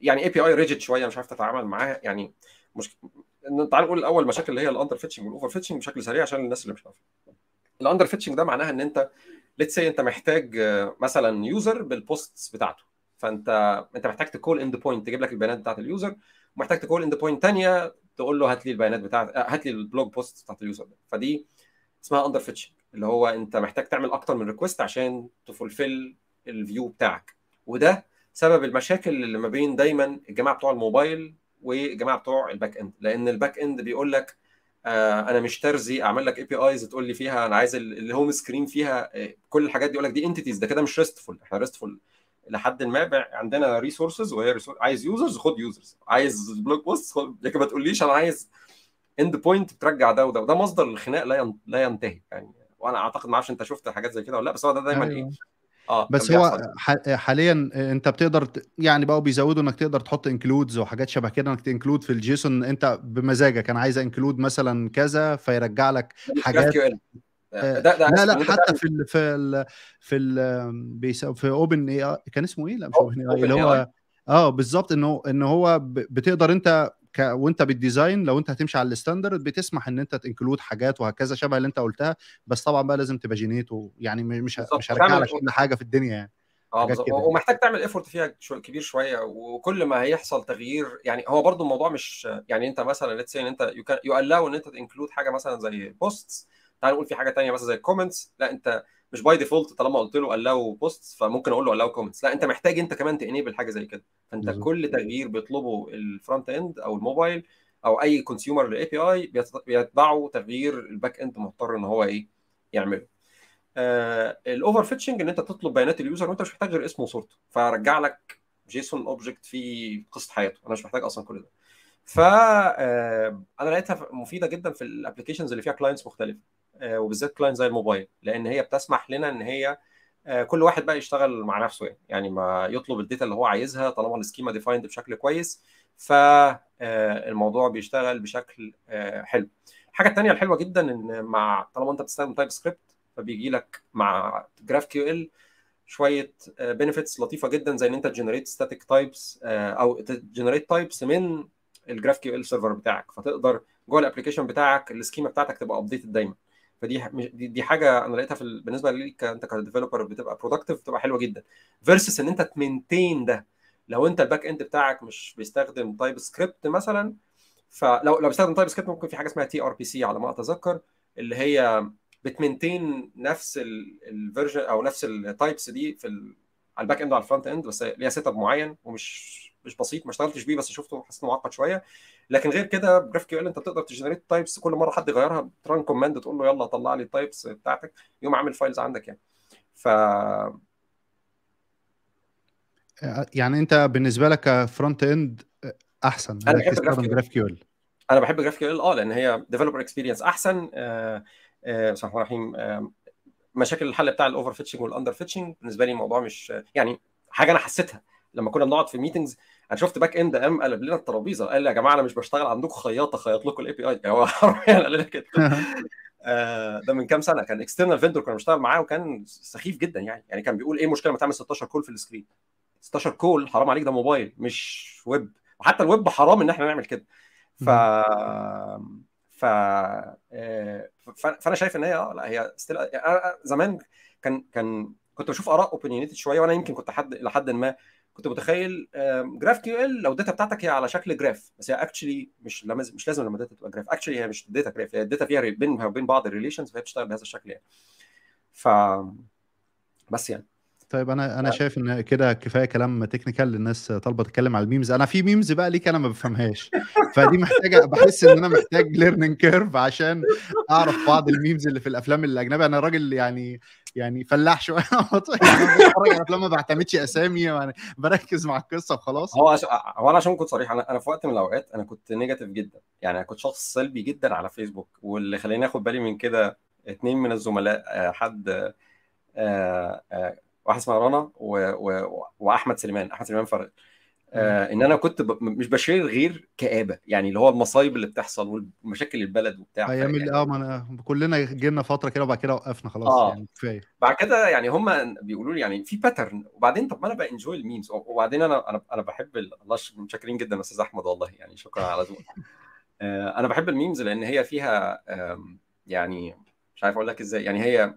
يعني API rigid شوية مش عارف تتعامل معاها. يعني مش تعال نقول الأول مشاكل اللي هي ال under-fetching وال over-fetching بشكل سريع عشان الناس اللي مش عارفة. ال under-fetching ده معناها إن أنت let's say أنت محتاج آه، مثلا user بال posts بتاعته. فأنت أنت محتاج ت call endpoint تجيب لك البيانات بتاعت ال user ومحتاج ت call endpoint ثانية تقول له هات لي البيانات بتاعت آه، هات لي ال blog post بتاعت ال user ده. فدي اسمها under-fetching اللي هو انت محتاج تعمل أكتر من request عشان ت fulfill ال view بتاعك. وده سبب المشاكل اللي ما بين دايما الجماعة بتوع الموبايل والجماعة بتوع ال backend لأن ال backend بيقول لك آه أنا مش ترزي أعمل لك APIs تقول لي فيها أنا عايز ال- ال home screen فيها آه، كل الحاجات دي. يقول لك دي entities ده كده مش RESTful إحنا RESTful لحد ما عندنا resources وهي resource- عايز users خد users عايز blog post خد لكن ما تقوليش أنا عايز endpoint بترجع ده وده. وده مصدر الخناق لا لا ينتهي. يعني وأنا أعتقد ما أعرفش أنت شفت حاجات زي كده ولا لأ بس هو ده دايما إيه؟ أيوه. آه بس هو حاليا أنت بتقدر يعني بقوا بيزودوا إنك تقدر تحط includes وحاجات شبه كده إنك ت include في ال JSON أنت بمزاجك أنا عايز include مثلا كذا فيرجع لك حاجات. آه، ده ده لا لا انت حتى في ال في ال في ال بيسا- في اوبن اي كان اسمه إيه؟ لا مش اوبن اي اللي هو آه بالظبط انه ان هو بتقدر أنت ك وانت بالديزاين لو انت هتمشي على الستاندرد بتسمح ان انت تنكلود حاجات وهكذا شبه اللي انت قلتها بس طبعا بقى لازم تبقى جينيت يعني م- مش بالظبط. مش هرجع لك كل حاجة في الدنيا يعني. آه يعني. ومحتاج تعمل ايفورت فيها شو كبير شوية وكل ما هيحصل تغيير يعني هو برضو الموضوع مش يعني انت مثلا ليتس إن انت you allow إن انت ت include حاجة مثلا زي posts تعال نقول في حاجة تانية مثلا زي ال comments لا انت مش by default طالما قلت له allow posts فممكن أقول له allow comments لا أنت محتاج أنت كمان ت enable حاجة زي كده. فأنت بالظبط. كل تغيير بيطلبه ال frontend أو الموبايل أو أي consumer لل API بيتبعه تغيير ال backend مضطر إن هو إيه؟ يعمله. آه ال over-fetching إن أنت تطلب بيانات ال user وأنت مش محتاج غير اسمه وصورته. فرجع لك JSON object فيه قصة حياته. أنا مش محتاج أصلا كل ده. ف آه، أنا لقيتها مفيدة جدا في ال applications اللي فيها clients مختلفة. آه، وبالذات client زي الموبايل لأن هي بتسمح لنا إن هي آه، كل واحد بقى يشتغل مع نفسه يعني يعني ما يطلب ال data اللي هو عايزها طالما ال schema defined بشكل كويس فالموضوع بيشتغل بشكل آه، حلو. الحاجة الثانية الحلوة جدا إن مع طالما أنت بتستخدم TypeScript فبيجي لك مع GraphQL شوية benefits لطيفة جدا زي إن أنت ت generate static types أو ت generate types من ال GraphQL server بتاعك فتقدر جوه ال application بتاعك ال schema بتاعتك تبقى updated دايما. فدي دي, حاجة أنا لقيتها في ال- بالنسبة ليك أنت ك developer بتبقى productive بتبقى حلوة جدا. versus إن أنت ت maintain ده. لو أنت ال backend بتاعك مش بيستخدم TypeScript مثلا فلو لو بيستخدم TypeScript ممكن في حاجة اسمها tRPC على ما أتذكر اللي هي بت maintain نفس ال version أو نفس ال types دي في على ال backend وعلى ال frontend بس ليها setup معين ومش مش بسيط ما اشتغلتش بيه بس شفته حسيت معقد شوية. لكن غير كده GraphQL انت بتقدر ت generate types كل مرة حد يغيرها ت run command تقول له يلا طلع لي ال types بتاعتك يقوم عامل files عندك يعني. ف يعني انت بالنسبة لك ك frontend احسن أنا بحب GraphQL أنا بحب GraphQL آه لأن هي developer experience أحسن آه، آه، بسم الله الرحمن الرحيم آه، مشاكل الحل بتاع ال over-fetching وال under-fetching بالنسبة لي الموضوع مش يعني حاجة أنا حسيتها لما كنا بنقعد في meetings أنا شفت backend قام قلب لنا الترابيزة قال لي يا جماعة أنا مش بشتغل عندكم خياطة خيط لكم ال API هو حرفيا قال لنا كده. آه، ده من كام سنة. كان external vendor كنا بنشتغل معاه وكان سخيف جدا يعني. يعني كان بيقول إيه المشكلة لما تعمل 16 call في ال screen 16 call حرام عليك ده موبايل مش ويب وحتى الويب حرام إن إحنا نعمل كده. ف ف آه، فأنا شايف إن هي آه لا هي still زمان كان كان كنت بشوف آراء opinionated شوية وأنا يمكن كنت حد لحد ما كنت متخيل GraphQL لو ال data بتاعتك هي على شكل graph بس هي actually مش لازم مش لازم لما ال data تبقى graph actually هي مش data graph هي ال data فيها بينها وبين بعض ال relations فهي بتشتغل بهذا الشكل يعني. ف بس يعني. طيب أنا أنا شايف إن كده كفاية كلام technical للناس طالبة تتكلم على ال memes. أنا في memes بقى ليك أنا ما بفهمهاش. فدي محتاجة بحس إن أنا محتاج learning curve عشان أعرف بعض ال memes اللي في الأفلام الأجنبية. أنا راجل يعني يعني فلاح شوية. يعني بتفرج على افلام ما بعتمدش أسامي يعني بركز مع القصة وخلاص. هو عشان هو أنا عشان كنت صريح أنا أنا في وقت من الأوقات أنا كنت negative جدا. يعني أنا كنت شخص سلبي جدا على فيسبوك واللي خلاني آخد بالي من كده اتنين من الزملاء حد واحد اسمها رنا و... و... وأحمد سليمان أحمد سليمان فرق آه إن أنا كنت ب... مش ب share غير كآبة يعني اللي هو المصايب اللي بتحصل ومشاكل البلد وبتاع. أيام يعني... آه ما أنا... كلنا جينا فترة كده وبعد كده وقفنا خلاص آه. يعني كفاية. بعد كده يعني هم بيقولوا لي يعني في pattern وبعدين طب ما أنا ب enjoy ال memes وبعدين أنا أنا أنا بحب ال... الله متشكرين جدا أستاذ أحمد والله يعني شكرا على ذوقك. آه أنا بحب ال memes لأن هي فيها يعني مش عارف أقول لك إزاي يعني هي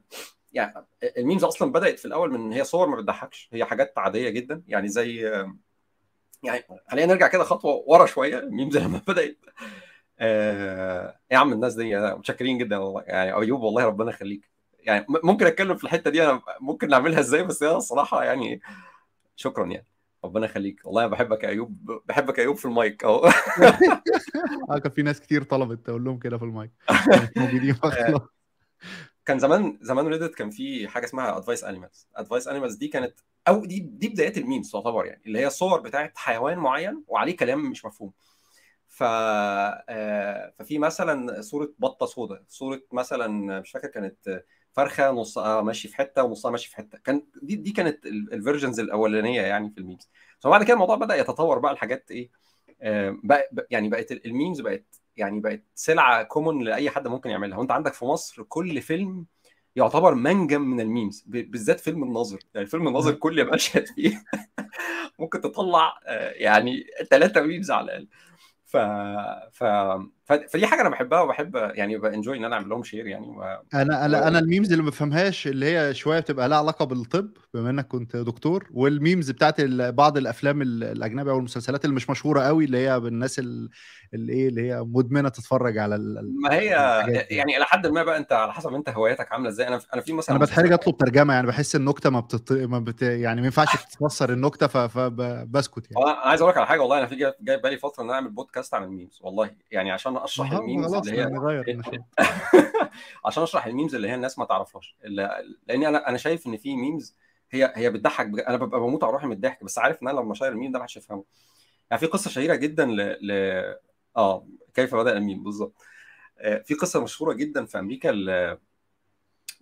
يعني ال memes أصلا بدأت في الأول من هي صور ما بتضحكش هي حاجات عادية جدا يعني زي يعني خلينا نرجع كده خطوة ورا شوية ال memes لما بدأت آه يا عم الناس دي متشكرين جدا والله يعني أيوب والله ربنا يخليك. يعني ممكن أتكلم في الحتة دي أنا ممكن نعملها إزاي بس هي الصراحة يعني شكرا يعني. ربنا يخليك. والله بحبك يا أيوب بحبك يا أيوب في المايك أهو. آه كان في ناس كتير طلبت تقول لهم كده في المايك. موجودين كان زمان زمان Reddit كان في حاجة اسمها advice animals advice animals دي كانت أو دي دي بدايات ال memes تعتبر يعني اللي هي صور بتاعت حيوان معين وعليه كلام مش مفهوم. ف ففي مثلا صورة بطة سوداء صورة مثلا مش فاكر كانت فرخة نصها ماشي في حتة ونصها ماشي في حتة. كان دي دي كانت ال versions الأولانية يعني في ال memes. فبعد كده الموضوع بدأ يتطور بقى لحاجات إيه بقى يعني بقت ال memes بقت يعني بقت سلعة common لأي حد ممكن يعملها. وأنت عندك في مصر كل فيلم يعتبر منجم من ال memes بالذات فيلم الناظر. يعني فيلم الناظر كل مشهد فيه ممكن تطلع يعني ثلاثة memes على الأقل. ف... ف... فدي حاجة أنا بحبها وبحب يعني ب enjoy إن أنا أعمل لهم share يعني و... أنا أنا أنا ال memes اللي ما بفهمهاش اللي هي شوية بتبقى لها علاقة بالطب بما إنك كنت دكتور وال memes بتاعت بعض الأفلام الاجنبيه أو المسلسلات اللي مش مشهورة قوي اللي هي بالناس اللي إيه اللي هي مدمنة تتفرج على ما هي يعني إلى حد ما بقى أنت على حسب أنت هواياتك عاملة إزاي. أنا أنا في مثلا أنا بتحرج أطلب ترجمة يعني بحس النكتة ما بتط... ما بت... يعني ما ينفعش تفسر النكتة ف... فبسكت يعني. أنا عايز أقول لك على حاجة والله أنا في جاي بالي فترة إن أنا أعمل بودكاست عن ال memes والله يعني عشان أشرح ال memes اللي هي عشان أشرح ال memes اللي هي الناس ما تعرفهاش. لأن أنا أنا شايف إن في memes هي هي بتضحك بج... أنا ببقى بموت على روحي من الضحك بس عارف إن أنا لما شاير الميم ده ما حدش يفهمه. يعني في قصة شهيرة جدا ل, ل... آه كيف بدأ الميم بالظبط. في قصة مشهورة جدا في أمريكا ل...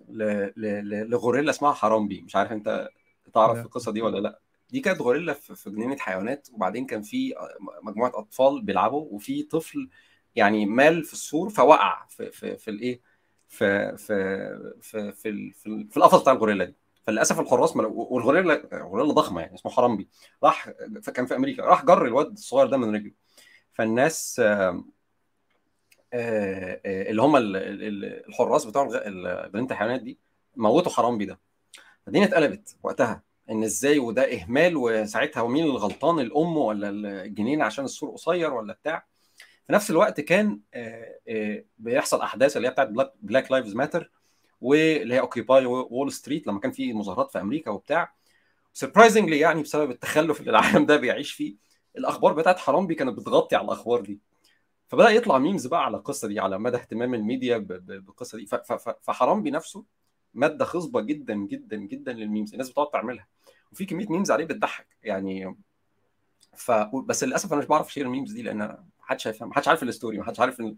ل... ل... لغوريلا اسمها حرامبي. مش عارف أنت تعرف القصة دي ولا لأ. دي كانت غوريلا في جنينة حيوانات وبعدين كان في مجموعة أطفال بيلعبوا وفي طفل يعني مال في السور فوقع في في في الإيه؟ في في في في, في, في القفص بتاع الغوريلا دي. فللأسف الحراس. والغوريلا غوريلا ضخمة يعني اسمه حرامبي راح كان في أمريكا راح جر الواد الصغير ده من رجله. فالناس آآ آآ اللي هم الحراس بتوع جنينه الحيوانات دي موتوا حرامبي ده. فالدنيا اتقلبت وقتها. إن إزاي؟ وده إهمال وساعتها ومين اللي غلطان الأم ولا الجنين عشان السور قصير ولا بتاع؟ في نفس الوقت كان بيحصل أحداث اللي هي بتاعت Black Lives Matter واللي هي Occupy Wall Street لما كان في مظاهرات في أمريكا وبتاع. surprisingly يعني بسبب التخلف اللي العالم ده بيعيش فيه الأخبار بتاعت حرامبي كانت بتغطي على الأخبار دي. فبدأ يطلع memes بقى على القصة دي على مدى اهتمام الميديا بالقصة دي. فحرامبي نفسه مادة خصبة جدا جدا جدا لل memes الناس بتقعد تعملها. وفي كمية memes عليه بتضحك. يعني ف بس للأسف أنا مش بعرف أشير ال memes دي لأن حدش هيفهم حدش عارف ال story ما حدش عارف ان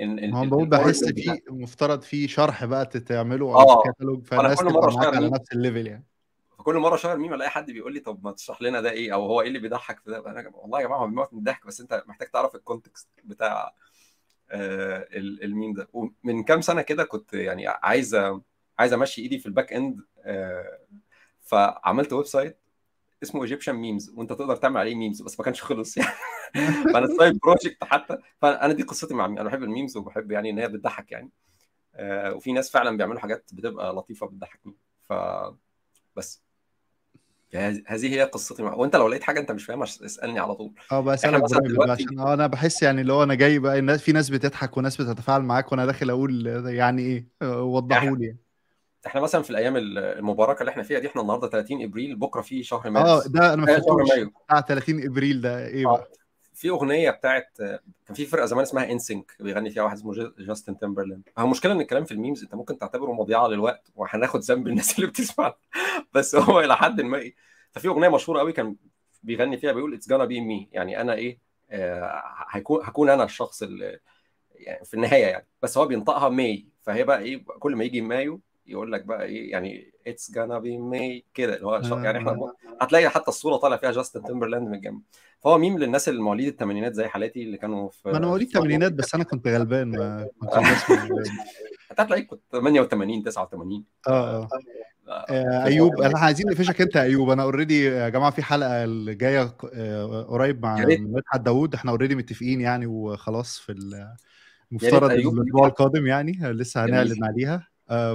ما هو بقول بحس في مفترض في شرح بقى تعمله أو آه كتالوج فانا فالناس كل مرة شغال على نفس ال level يعني. فكل مرة شغال ميم ألاقي حد بيقول لي طب ما تشرح لنا ده إيه؟ أو هو إيه اللي بيضحك في ده؟ أنا والله يا جماعة هو بيموت من الضحك بس أنت محتاج تعرف ال context بتاع آه، ال- الميم ده. ومن كام سنة كده كنت يعني عايز عايز أمشي إيدي في ال back end آه، فعملت website اسمه Egyptian Memes وانت تقدر تعمل عليه memes بس ما كانش خلص. يعني فأنا side project حتى. فأنا دي قصتي مع أنا بحب ال memes وبحب يعني إن هي بتضحك يعني. آه، وفي ناس فعلا بيعملوا حاجات بتبقى لطيفة بتضحكني ف بس. هذه هذه هي قصتي مع... وانت لو لقيت حاجة أنت مش فاهمها اسألني على طول. آه بقى دلوقتي عشان آه أنا بحس يعني اللي هو أنا جاي بقى الناس في ناس بتضحك وناس بتتفاعل معاك وأنا داخل أقول يعني إيه آه، وضحوا لي يعني. إحنا مثلا في الأيام المباركة اللي إحنا فيها دي إحنا النهارده 30 إبريل بكرة في شهر آه مارس ده أنا ما آه، مايو. بتاع 30 إبريل ده إيه آه بقى في أغنية بتاعت كان في فرقة زمان اسمها NSYNC بيغني فيها واحد اسمه جا- Justin Timberlake هو المشكلة إن الكلام في ال memes أنت ممكن تعتبره مضيعة للوقت وهناخد ذنب الناس اللي بتسمع. بس هو إلى حد ما إيه ففي أغنية مشهورة قوي كان بيغني فيها بيقول it's gonna be me يعني أنا إيه آه هيكون هكون أنا الشخص اللي يعني في النهاية يعني. بس هو بينطقها May فهي بقى إيه كل ما يجي مايو يقول لك بقى إيه يعني it's gonna be May كده اللي هو يعني إحنا آه. هتلاقي حتى الصورة طالع فيها Justin Timberlake من الجنب فهو ميم للناس اللي مواليد الثمانينات زي حالاتي اللي كانوا في ما أنا مواليد الثمانينات بس أنا كنت غلبان ما كنتش بسمع أنت هتلاقيك كنت 88 89 آه آه. آه، أيوب إحنا عايزين نقفشك أنت يا أيوب. أنا already يا جماعة في حلقة الجاية آه، قريب مع مدحت داوود. إحنا already متفقين يعني وخلاص في المفترض الأسبوع القادم يعني لسه هنعلن عليها.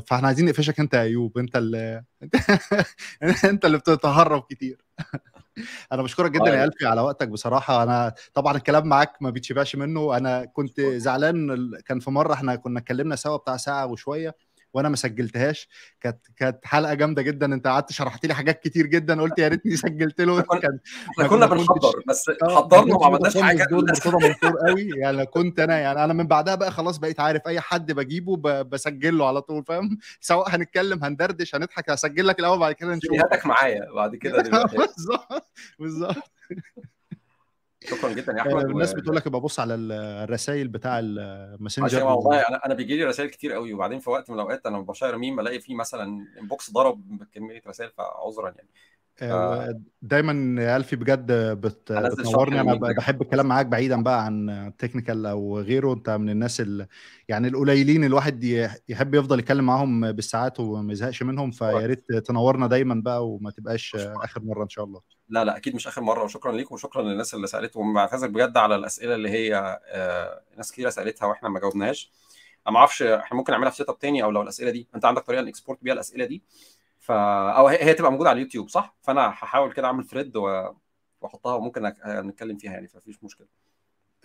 فاحنا عايزين نقفشك انت يا ايوب انت اللي انت اللي بتتهرب كتير. أنا بشكرك جدا يا آه ألفي على وقتك بصراحة. أنا طبعا الكلام معاك ما بيتشبعش منه. أنا كنت زعلان كان في مرة إحنا كنا اتكلمنا سوا بتاع ساعة وشوية. وأنا ما سجلتهاش. كانت كانت حلقة جامدة جدا. انت قعدت شرحت لي حاجات كتير جدا. قلت يا ريتني سجلت له. إحنا كنا كان إحنا كنا بنحضر بس ما حضرنا وما عملناش حاجة. منصور قوي. يعني كنت أنا يعني أنا من بعدها بقى خلاص بقيت عارف أي حد بجيبه بسجل له على طول فاهم؟ سواء هنتكلم هندردش هنضحك هسجل لك الأول بعد كده نشوف. معايا بعد كده بالظبط بالظبط. شكرا جدا يا آه، احمد و الناس بتقول لك ابقى بص على الرسائل بتاع الماسنجر جماعة والله أنا أنا بيجي لي رسائل كتير قوي وبعدين في وقت من الأوقات أنا بشير ميم ألاقي فيه مثلا inbox ضرب بكمية رسائل فعذرا يعني. آه، دايما يا ألفي بجد بت... بتنورني. أنا بحب الكلام معاك بعيدا بقى عن technical أو غيره. أنت من الناس ال... يعني القليلين الواحد يحب يفضل يتكلم معاهم بالساعات وما يزهقش منهم. فيا ريت تنورنا دايما بقى وما تبقاش آخر مرة إن شاء الله. لا لا أكيد مش آخر مرة. وشكرا ليك وشكرا للناس اللي سألت. وبعتذر بجد على الأسئلة اللي هي آه، ناس كتير سألتها وإحنا ما جاوبناهاش. أنا ما أعرفش إحنا ممكن نعملها في setup تاني أو لو الأسئلة دي. أنت عندك طريقة ن export بيها الأسئلة دي؟ ف أو هي, هي تبقى موجودة على اليوتيوب صح؟ فأنا هحاول كده أعمل thread و... وأحطها وممكن أك- نتكلم فيها يعني فمفيش مشكلة.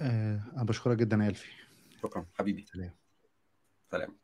آه، أنا بشكرك جدا يا ألفي. شكرا حبيبي. سلام. سلام.